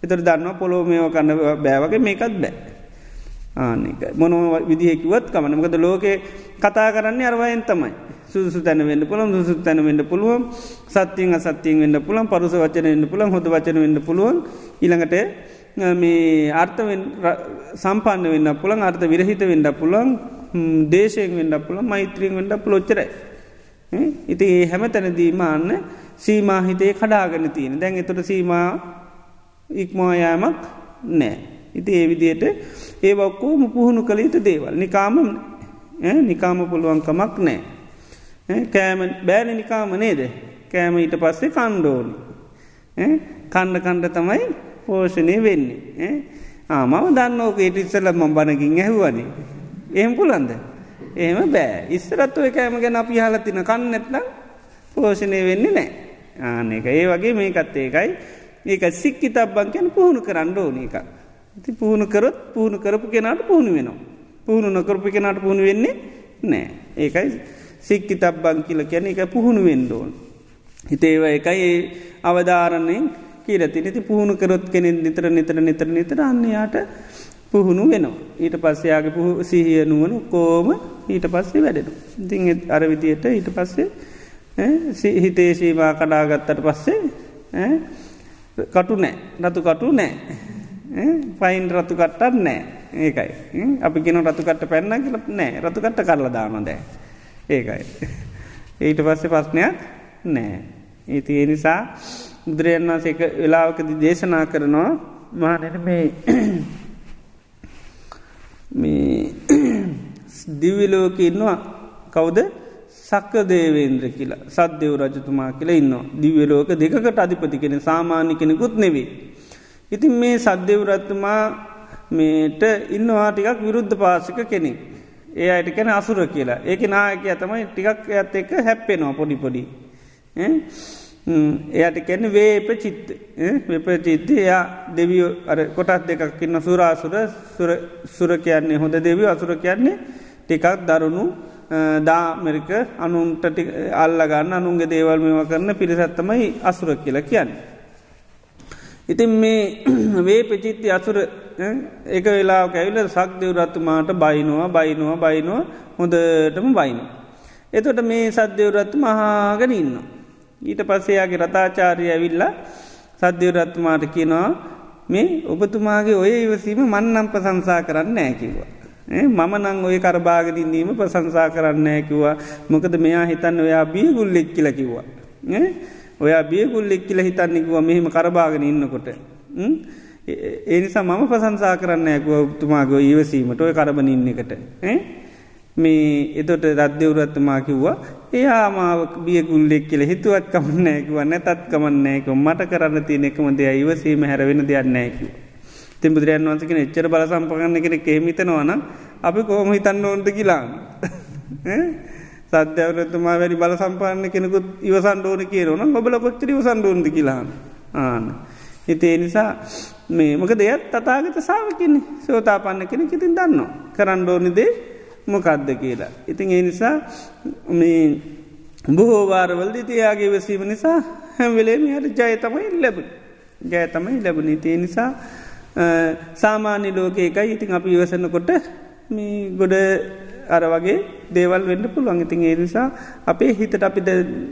එතර දන්න පොලෝ මේෝ කන්න බෑවගේ මේකත් බෑ. ආනක මොනව විදිහෙකිවත් කමනමකද ලෝකේ කතා කරන්නේ අරවායෙන් තමයි. සුසු තැන වෙන්න පුළන් දුසු තැන වෙන්න පුළුවන් සත්තියෙන් අසත්තියෙන් වෙන්න පුළන් පරුස වචන වෙන්න පුළන් හොඳ වචන වෙන්න පුළුවන් ඉළඟට මේ අර්ථ සම්පන්න වෙන්න පුළන් අර්ථ විරහිත වෙන්න පුළන් දේශයෙන් වෙන්න පුළන් මෛත්‍රියෙන් වෙන්න පුලොච්චරයි. ඉති ඒ හැම තැනදීම අන්න සීමාහිතයේ කඩාගන තියෙන දැන් එතොට සීමා ඉක්මෝයෑමක් නෑ. ඉති ඒ විදියට ඒ වක්කෝම පුහුණු කළ යුතු දේවල් නිකාම නිකාම පුළුවන්කමක් නෑ. කෑම බෑන නිකාම නේද කෑම ඊට පස්සේ කණ්ඩෝනි. කණ්ඩ කණ්ඩ තමයි පෝෂණය වෙන්නේ. ආමව දන්න ඕක ඉටිස්සල ම බණකින් ඇහුවනි. එහෙම පුළන්ද. එහෙම බෑ ඉස්සරත් ඔය කෑම ගැන අපි හලතින කන්න නැත්නම් පෝෂණය වෙන්නේ නෑ. ආන එක ඒ වගේ මේකත් ඒකයි ඒක සික්කි තබ්බන් ගැන පුහුණු කරන්න ඕන එක. ති පුහුණු කරොත් පුහුණු කරපු කෙනට පුහුණු වෙනවා. පුහුණු නොකරපු කෙනට පුහුණු වෙන්නේ නෑ. ඒකයි සික්කි තබ්බං කියල කැන එක පුහුණු වෙන්ඩෝන්. හිතේව එකයි අවධාරණයෙන් කියරති නති පුහුණු කරොත් කෙනෙ නිතර නිතර නිතර නිතර අන්නයාට පුහුණු වෙනවා. ඊට පස්සයාගේ පුහ සිහිය නුවනු කෝම ඊට පස්සේ වැඩෙන. ඉතිං අර විදියට ඊට පස්සේ හිතේ සීවා කඩාගත්තට පස්සේ කටු නෑ. රතු කටු නෑ. පයින් රතු කට්ටත් නෑ. ඒකයි. අපි කියන රතුකට පැන්න කියල නෑ. රතුකට කරලා දාන. දෑ ඒකයි ඊට පස්සේ ප්‍රශ්නයක් නෑ ඒති ඒ නිසා බුදුරයන් වන්සේ වෙලාවකද දේශනා කරනවා මහනට මේ මේ දිවිලෝක ඉන්නවා කවුද සක්ක දේවේන්ද්‍ර කියලා සද්‍යව රජතුමා කියලා ඉන්නවා දිවලෝක දෙකට අධිපති කෙන සාමාන්‍ය කෙනෙකුත් නෙවේ. ඉතින් මේ සද්‍යවරත්තුමා මේට ඉන්නවා ටිකක් විරුද්ධ පාසික කෙනෙක්. ඒ අයට කැන අසුර කියලා. ඒක නායක ඇතමයි ටිකක් ඇත් එක හැප්පෙනවා පොඩිපොඩි. එයට කැන වේප චිත්ත වෙප චිත්ත එයා දෙවියෝ අර කොටත් දෙකක් ඉන්න සුරාසුර. සුර කියන්නේ හොඳ දෙවිය. අසුර කියන්නේ ටිකක් දරුණු දාමරික අනුන්ට අල්ලගන්න අනුන්ගේ දේවල් මෙම කරන පිරිසත්තමයි අසුර කියලා කියන්න. ඉතින් මේ වේ පෙචිත්ති අසුර එක වෙලා කැවිල සක්දව රත්තුමාට බයිනවා බයිනවා බයිනවා හොඳටම බයින. එතොට මේ සද්‍යවරත්තු මහාගෙන ඉන්න. ඊට පස්සේයාගේ රතාචාරය ඇවිල්ලා සද්‍යවරත්තුමාට කියනවා මේ ඔබතුමාගේ ඔය ඉවසීම මන්නම්ප සංසා කරන්න ඇකිවා. මම නං ඔය කරභාගදින්දීම ප්‍රසංසා කරන්න ඇකිවා මොකද මෙයා හිතන්න ඔයා බියගුල්ලෙක් කියල කිව්වා. ඔයා බියගුල්ලෙක් කියල හිතන්නෙකුව මෙහෙම කරභාගෙන ඉන්නකොට. ඒනිසා මම ප්‍රසංසා කරන්න ඇකුව තුමාගෝ ඒවසීමට ඔය කරබන ඉන්න එකට. මේ එතොට රද්‍යවරත්තමා කිව්වා එයා මාවක් බියගුල්ලෙක් කියල හිතුවත් කමන්නෑකුව නැතත් කමන්නෑක මට කරන්න තියනෙ එකම දෙය ඉවසීම හැරවෙන දෙයන්නෑකිව. ති බුදුරයන් වන්සකෙන එච්චර බල සම්පගන්න කෙන කෙමිතනවන අපි කොහොම හිතන්න ඕන්ද කියලාන්න. සත්‍යවරතුමා වැඩි බල සම්පාන්න කෙනෙකුත් ඉවසන් ඕන කියරන ඔබල කොච්චර වසන්ඩෝන්ද කියලාන්න ආන්න. හිතේ නිසා මේ මොක දෙයත් තතාගත සාාවකින්නේ සෝතාපන්න කෙනෙ ඉතින් දන්නවා. කරන්න ඕනිදේ මොකක්ද කියලා. ඉතින් ඒ නිසා මේ බොහෝවාරවල්ද තියාගේ වසීම නිසා හැම්වෙලේ හට ජය තමයි ලැබ ජය තමයි ලැබුණනි තිය නිසා සාමාන්‍ය ලෝක එකයි. ඉතින් අපි ඉවසන්නකොට මේ ගොඩ අර වගේ දේවල් වෙන්න පුළුවන්. ඉතින් ඒ නිසා අපේ හිතට අපි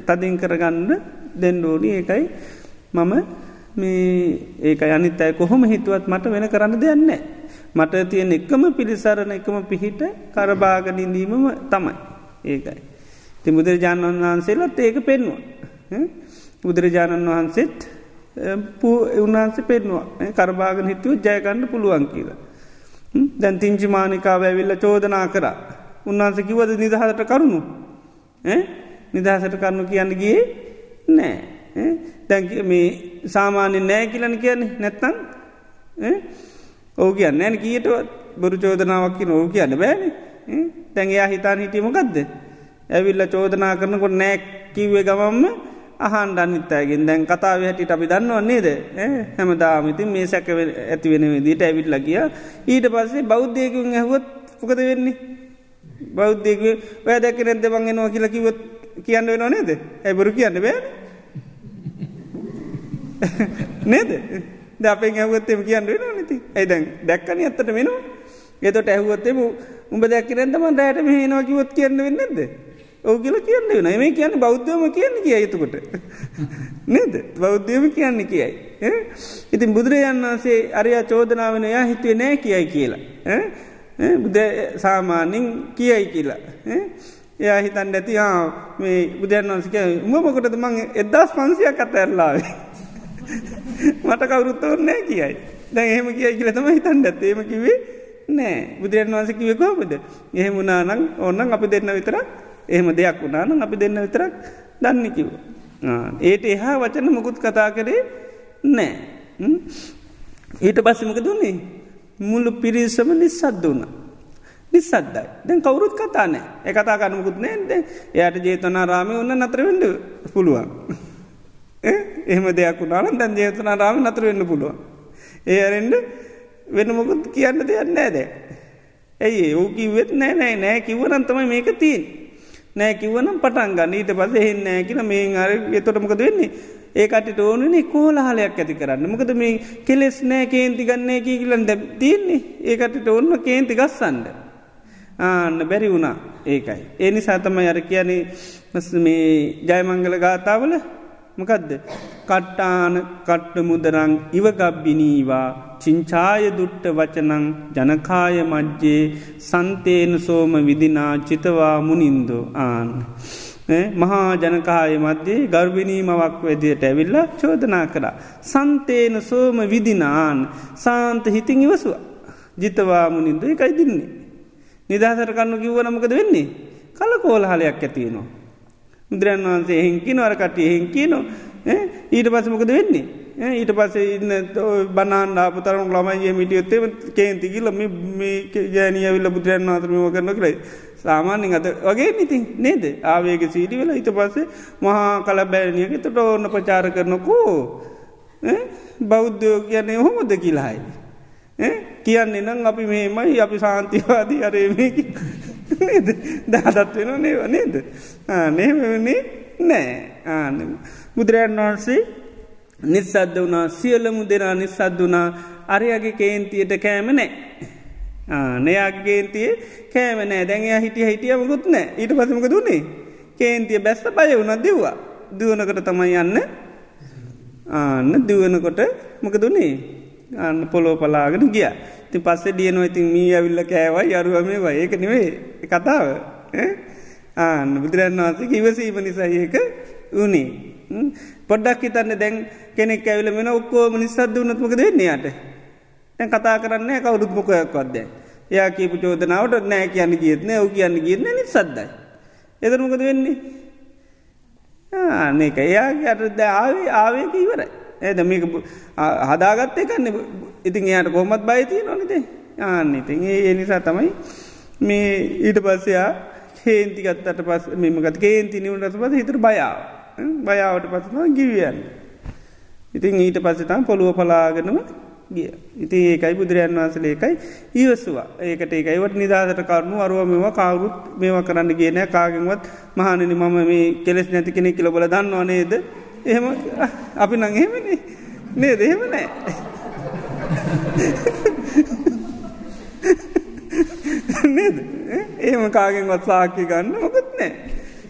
තදින් කරගන්න දෙන්නඩෝනි ඒකයි මම මේ ඒක අනිත් අය කොහොම හිතුවත් මට වෙන කරන්න දෙයන්නේ. මට තියෙන එකම පිළිසරණ එකම පිහිට කරභාගනින්දීමම තමයි ඒකයි. ති බුදුරජාණන් වහන්සේලත් ඒක පෙන්වා. බුදුරජාණන් වහන්සේත් උන්හන්සේ පෙන්වා කරභාගන හිතුව ජයගන්න පුළුවන් කියලා. දැන් තිංචි මානිකාව ඇවිල්ල චෝදනා කර. උන්වහන්ස කිවද නිදහසට කරුණු. නිදහසට කරනු කියන්න ගිය නෑ. දැන් මේ සාමාන්‍ය නෑ කියලන කියන්නේ. නැත්තං ඕ කියන්න නෑන. කියටවත් බොරු චෝදනාවක් කියන ඕ කියන්න බෑන. තැන් එයා හිතාන් හිටියමකක්ද. ඇවිල්ල චෝදනා කරනකොට නෑ කිව්වේ ගමම්ම අහන් අනිත්තයගෙන් දැන් කතාව හැටිට අපි දන්නවන්නේද හැමදාමිතින් මේ සැක ඇති වෙන විදිට ඇවිත් ලගිය ඊට පස්සේ බෞද්ධයකුන් ඇහුවත් පොකද වෙන්නේ? බෞද්ධයක වැෑදැක නැද බංගෙනවා කියලා කිවත් කියන්න වෙන නේද? ඇබරු කියන්න බෑ නේද? ද අපෙන් ඇහුවත්තෙම කියන්න වෙන නති ඇයිදැන් දැක්කන ඇත්තට වෙනවා? එතොට ඇහුවත්තෙම උඹ දැක්කරෙන්දම රෑට මෙහෙනවා කිවොත් කියන්න වෙන්නද ඔව කියල කියන්න වෙන මේ කියන්න බෞද්ධම කියන්න කිය යුතුකොට නේද? බෞද්ධයම කියන්න කියයි. ඉතින් බුදුරජාන් වන්සේ අරයා චෝදනාවන යා හිතුවේ නෑ කියයි කියලා. බුද සාමාන්‍යින් කියයි කියලා. එයා හිතන් ඇති මේ බුදුරන් වන්සික උමමකොටද මං එදස් පන්සියක් අතඇරලාවේ මට කවුරුත් ඕන්නෑ කියයි. දැන් එහෙම කියයි කියල තම හිතන් ඇත්තේම කිවේ නෑ බුදුරන් වන්ස කිවේ කෝමද එහෙම උනානං ඕන්නන් අපි දෙන්න විතරක් එහෙම දෙයක් වුණාන අපි දෙන්න විතරක් දන්න කිව්. ඒට එහා වචන මුකුත් කතා කරේ නෑ. ඊට පස්සමක දුන්නේ මුල්ලු පිරිසම නිස්සද්ද වුණ. නිස්සද්දයි. දැන් කවුරුත් කතා නෑ එක කතා කරනකුත් නෑද එයට ජේතනා රාමය ඔන්න නතරවෙඩ පුළුවන්. එහෙම දෙයක් වුණාන දැන් ජේතනා රාම නතර වෙන්න පුළුවන්. ඒ අරෙන්ඩ වෙන මොකුත් කියන්න දෙයක් නෑදෑ. ඇයි ඕ කිවත් නෑ නෑ නෑ කිව්වනන්තමයි මේක තිීන්. නෑ කිවනම් පටන්ගන්න ඊට පස එහෙන්නෑ කියන මේ අර එතොටමකද වෙන්නේ ඒකට ඕනනේ කෝලහලයක් ඇති කරන්න මොකද මේ කෙලෙස් නෑ කේන්ති ගන්නේ කිය කියලන් දැ තියන්නේ ඒකට ඔන්න කේන්ති ගස්සන්ඩ ආන්න බැරි වුණා ඒකයි. ඒ නිසා තමයි අර කියන්නේ මේ ජයමංගල ගාතාවල මකදද කට්ටාන කට්ට මුදරං ඉවගබ්බිනීවා චිංචාය දුට්ට වචනං ජනකාය මජ්ජේ සන්තේන සෝම විදිනා චිතවා මුනින්දෝ ආන්. මහා ජනකාය මධ්‍යේ ගර්විණී මවක් වැදියට ඇවිල්ල චෝදනා කරා. සන්තේන සෝම විදිනාන් සාන්ත හිතින් ඉවසවා. ජිතවා මුනින්ද එකයි දින්නේ. නිදහසර කන්නු කිව්ව නමකද වෙන්නේ. කල කෝලහලයක් ඇතියනවා. බුදුරන් වහන්සේ හෙංකි නොර කටිය හෙංකි නො ඊට පසමකද වෙන්නේ. ඊට පසේ ඉන්න බනාන් ාපතරම් ළමයිගේ මිටියොත්තේ කේන්තිකිල මේ ජෑනිය විල්ල බුදුරන් ආතරමව කරන කරයි. සාමාන්‍යෙන් අද වගේ නිතින් නේද? ආවේග සීටි වෙලා ඊට පස්සේ මහා කල බෑනියක තොට ඕන්න ප්‍රචාර කරනකෝ. බෞද්ධයෝ කියන්නේ හොමද කියලායි. කියන්නේ නම් අපි මේමයි අපි සාන්තිවාදී අරේමකි දාදත් වෙන නේව? නේද? නේමනේ නෑ. ආන බුදුරජන් වහන්සේ නිස්සද්ද වනා සියලමු දෙනා නිස්සද්ද වනා අරයගේ කේන්තියට කෑම නෑ. නයාගේන්තිය කෑමනෑ දැන්යා හිටිය හිටිය මකුත් නෑ. ඊට පසමක දුන්නේ කේන්තිය බැස්ස බය වුණත් දෙව්වා. දුවනකට තමයි යන්න. ආන්න දුවනකොට මොක දුන්නේ අන්න පොලෝ පලාගෙන ගිය. ති පස්සේ දියනො ඉතින් මී ඇවිල්ල කෑවයි අරුවමේ වය ඒක නෙවේ කතාව. ආන්න බුදුරන් වහන්සේ ඉවසීම නිසාඒක වනේ. පොඩ්ඩක් හිතන්න දැන් කෙනෙක් ඇවිල මෙෙන ඔක්කෝම නිසාද වනත්මක දෙන්නේයට තැන් කතා කරන්න කවුරුත් මොකයක් වත්ද එයා කියපු චෝදනාවට නෑ කියන්න ගියත්න ඔ කියන්න ගන්න නි සද්දයි එදරමකද වෙන්නේ? ආනක එයාගේ අට ආවේ ආවේක ඉවරයි. ඇද මේක හදාගත්ත එකන්න ඉතින් එයාට කොහොමත් බයිතිය නොනතේ ආන්න ඉතින් ඒ නිසා තමයි මේ ඊට පස්සයා හේන්තිගත්තට පස් මෙමගත් කේන්ති නිවුණට පස හිතර බයාව බයාවට පසම ගිවියන්න ඉතින් ඊට පස්සතම් පොළුව පලාගෙනම ගිය. ඉති ඒකයි බුදුරයන් වන්සල ඒකයි ඉවස්වා. ඒකට ඒකයිවට නිදාසට කරුණු අරුව මෙම කවුරුත් මේවා කරන්න කියන කාගෙන්වත් මහනනි මම මේ කෙලෙස් නැති කෙනෙ කියලබල දන්නවා නේද? එහෙම අපි නං එහෙමනේ. නේ දෙහෙම නෑ. නේද? ඒම කාගෙන්වත් සාක්‍ය ගන්න මොකත් නෑ.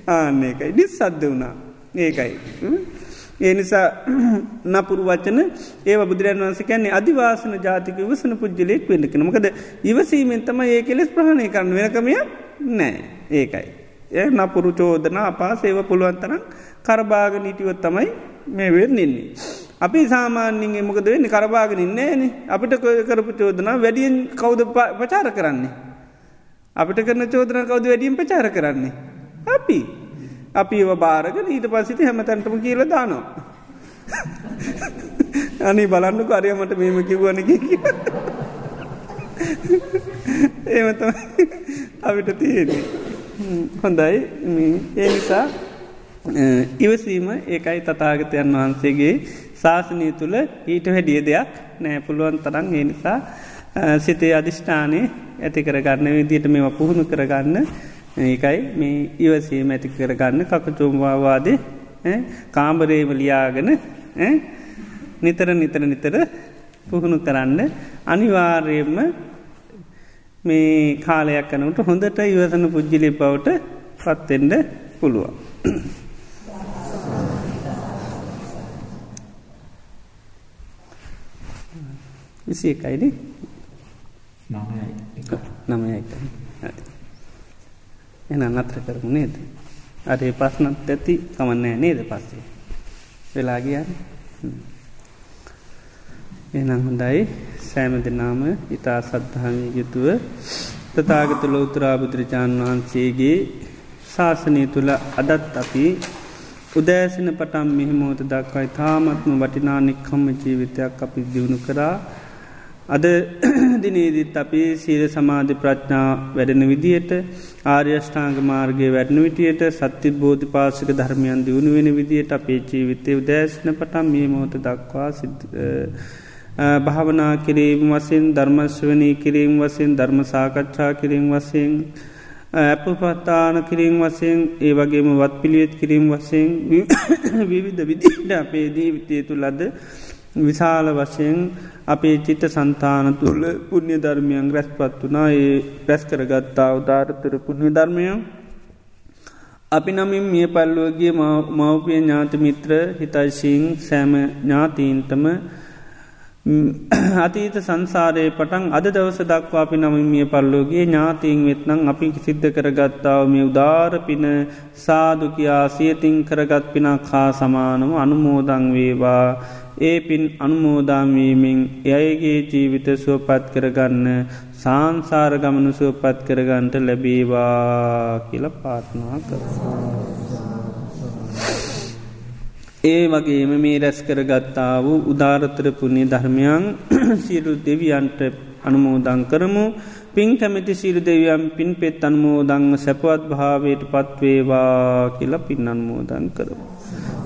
ආන්න ඒකයි. ඩිස් සද්ධ වුණා. ඒකයි. ඒ නිසා නපුරු වචන ඒ බුදුරන් වන්ස කැන්නේ අධිවාසන ජාතික වසන පුද්ජලෙක් වෙන්නකෙන මකද ඉවසීමෙන් තම ඒ කෙලෙස් ප්‍රහණය කරන්න වෙනකමය නෑ. ඒකයි. ඒ නපුරු චෝදන අපා සේව පුළුවන්තරම් කරබාග නිටියොත් තමයි මේ වෙන්නන්නේ. අපි සාමාන්‍යින්ගේ මොකද වෙන්න කරබාගෙන ඉන්නේන අපිට කරපු චෝදනා වැඩියෙන් කෞද පචාර කරන්නේ. අපිට කරන චෝදන කවද වැඩියෙන් පචාර කරන්නේ. අපි අපි ඒව බාරග ඊට පසිති හැමතැන්ටම කියල දානවා. අනි බලන්නු කරයමට මේම කිව්වන කිය. ඒමත අපිට තියෙන්නේ. හොඳයි. ඒ නිසා ඉවසීම ඒකයි තතාගතයන් වහන්සේගේ ශාසනය තුළ ඊට හැඩිය දෙයක් නෑ. පුළුවන් තරන් ඒ නිසා සිතේ අධිෂ්ඨානය ඇති කරගන්න විදිට මෙම පුහුණු කරගන්න. ඒකයි මේ ඉවසීම ඇති කරගන්න කකචෝම්වාවාදේ කාම්බරේම ලියාගෙන නිතර නිතර නිතර පුහුණු කරන්න අනිවාර්යයෙන්ම මේ කාලයක් කනට හොඳට ඉවසන පුද්ජිලි බවට පත්තෙන්ට පුළුවන්. විසි එකයිද නමයයි. එන නත්‍ර කරමු නේද? අරේ පස්නත් ඇති කමන්නෑ නේද පස්සේ? වෙලා ගියන්. එනම් හොඳයි සෑම දෙනාම ඉතා සද්ධාමී යුතුව තතාගත ලෝතුරාබුදුරජාණන් වහන්සේගේ ශාසනය තුළ අදත් අපි උදෑසන පටම් මෙහිමෝත දක්වයි තාමත්ම වටිනානික්කම්ම ජීවිතයක් අපි දියුණු කරා. අද දිනේදිත් අපි සීල සමාධි ප්‍රඥා වැඩෙන විදියට ආර්යෂ්ඨාංග මාර්ගය වැඩන විටියට සත්‍ය බෝධි පාසික ධර්මයන් දියුණු වෙන විදියට අපේ ජීවිතය උදෑසන පටම් මේ මෝත දක්වා සිද්ධ භාවනා කිරීම් වසින් ධර්මශ්වනී කිරීම් වසින් ධර්ම සාකච්ඡා කිරීම් වසින් ඇප පත්තාන කිරීම් වසයෙන් ඒ වගේම වත් පිළිවෙත් කිරීම් වසයෙන් විවිධ විදිට අපේ දීවිතය තුළ අද විශාල වශයෙන් අපේ චිත්ත සන්තාන තුළ පුුණ්‍ය ධර්මයන් රැස් පත් වනා ඒ පැස් කරගත්තා උදාරතර පුුණ්‍ය ධර්මයන්. අපි නමින් මිය පල්ලුවගේ මවපිය ඥාතමිත්‍ර හිතයිසිං සෑම ඥාතීන්ටම අතීත සංසාරය පටන් අද දවස දක්වා අපි නමින් මිය පල්ලෝගේ ඥාතීන් වෙත්නං අපි සිද්ධ කරගත්තාව මේ උදාර පින සාදුකයා සියතින් කරගත් පිනක් හා සමානම අනුමෝදං වේවා ඒ පින් අනුමෝදාමීමෙන් එයගේ ජීවිත සුවපත් කරගන්න සාංසාර ගමනු සුවපත් කරගන්ට ලැබේවා කියල පාත්නා කර. ඒ වගේම මේ රැස් කරගත්තා වූ උදාරතර පුුණේ ධර්මයන් සියලු දෙවියන්ට අනුමෝදං කරමු පින් කැමති සිරු දෙවියම් පින් පෙත් අනුමෝදං සැපවත් භාවයට පත්වේවා කියල පින් අන්මෝදන් කරමු.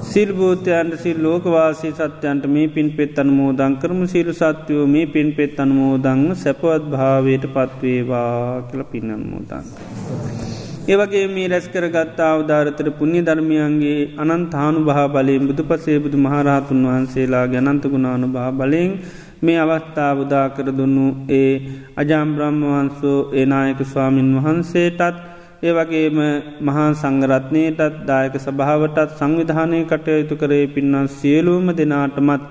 සිල්බෝතයන්ට සිල් ලෝකවාසී සත්‍යයන්ට මේ පින් පෙත් අනුමෝදං කරමු සිරු සත්‍යයෝ මේ පින් පෙත් අනුමෝදං සැපවත් භාවයට පත්වේවා කියල පින් අන්මෝදන්. ඒවගේ මේ රැස් කරගත්තා අවධාරතර පුුණ්‍ය ධර්මයන්ගේ අනන්තානු භා බලයෙන් බුදු පසේ බුදු මහරහතුන් වහන්සේලා ගැනන්තගුණානු භා බලයෙන් මේ අවස්ථාව උදා කර දුන්නු ඒ අජාම්බ්‍රහ්ම වහන්සෝ ඒනායක ස්වාමීන් වහන්සේටත් ඒ වගේම මහා සංගරත්නයටත් දායක සභාවටත් සංවිධානය කටයුතු කරේ පින්නම් සියලූම දෙනාටමත්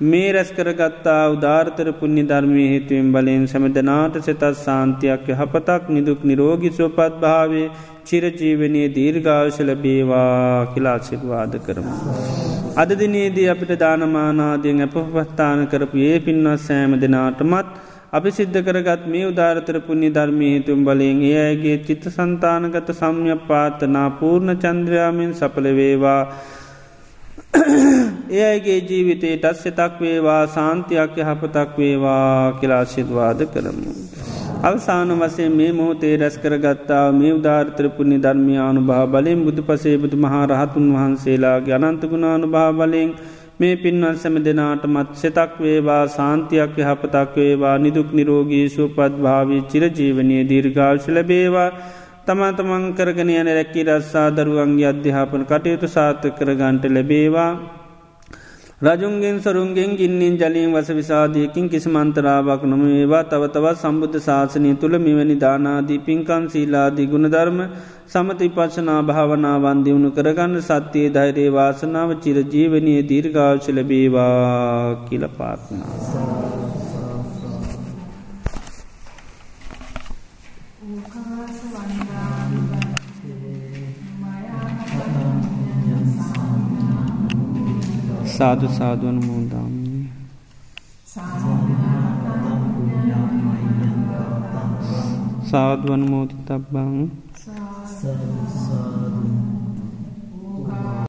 මේ රැස් කරගත්තා උදාර්තර පුුණ්‍ය ධර්මය හේතුවෙන් බලයෙන් සැමදනාට සෙතත් සාන්තියක් යහපතක් නිදුක් නිරෝගි සුවපත් භාවේ චිරජීවනය දීර්ඝාවශල බේවා කිලාසිර්වාද කරම. අද දිනේදී අපිට දානමානාදයෙන් අපපස්ථාන කරපු ඒ පින්වත් සෑම දෙනාටමත් අපි සිද්ධ කරගත් මේ උදාරතර පුුණ්‍ය ධර්මය හේතුම් බලයෙන් ඒ අයගේ චිත්ත සන්තානගත සම්ය පාතනා පූර්ණ චන්ද්‍රයාමෙන් සපලවේවා ඒ අයගේ ජීවිතයටත් සෙතක් වේවා සාන්තියක් යහපතක් වේවා කියලා සිද්වාද කරමු. අවසාන වසේ මේ මෝතේ රැස් කරගත්තා මේ උදාර්තරපුුණි ධර්මයානු භා බලෙන් බුදු පසේ බුදු මහා රහතුන් වහන්සේලාගේ අනන්තගුණානු භා බලෙන් මේ පින්වන් සැම දෙනාට මත් සෙතක් වේවා සාන්තියක් යහපතක් වේවා නිදුක් නිරෝගී සුවපත් භාවී චිරජීවනය දීර්ගාල්ශ ලබේවා තමා තමන් කරගෙන යන රැක්කි රස්සා දරුවන්ගේ අධ්‍යාපන කටයුතු සාර්ථ කරගන්ට ලැබේවා රජුන්ගෙන් සරුන්ගෙන් ගින්නින් ජලින් වස විසාධයකින් කිසිමන්තරාවක් නොම ඒවා තවතවත් සම්බුද්ධ ශාසනය තුළ මෙවැනි දානාදී පින්කන් සීලාදී ගුණධර්ම සමති පශනා භාවනාවන් දියුණු කරගන්න සත්‍යයේ ධෛරයේ වාසනාව චිරජීවනය දීර්ඝාවශ ලබේවා කියල පාත්නා. සාධු සාධුවන මූදාන්නේ සාධුවන මෝති තබ්බං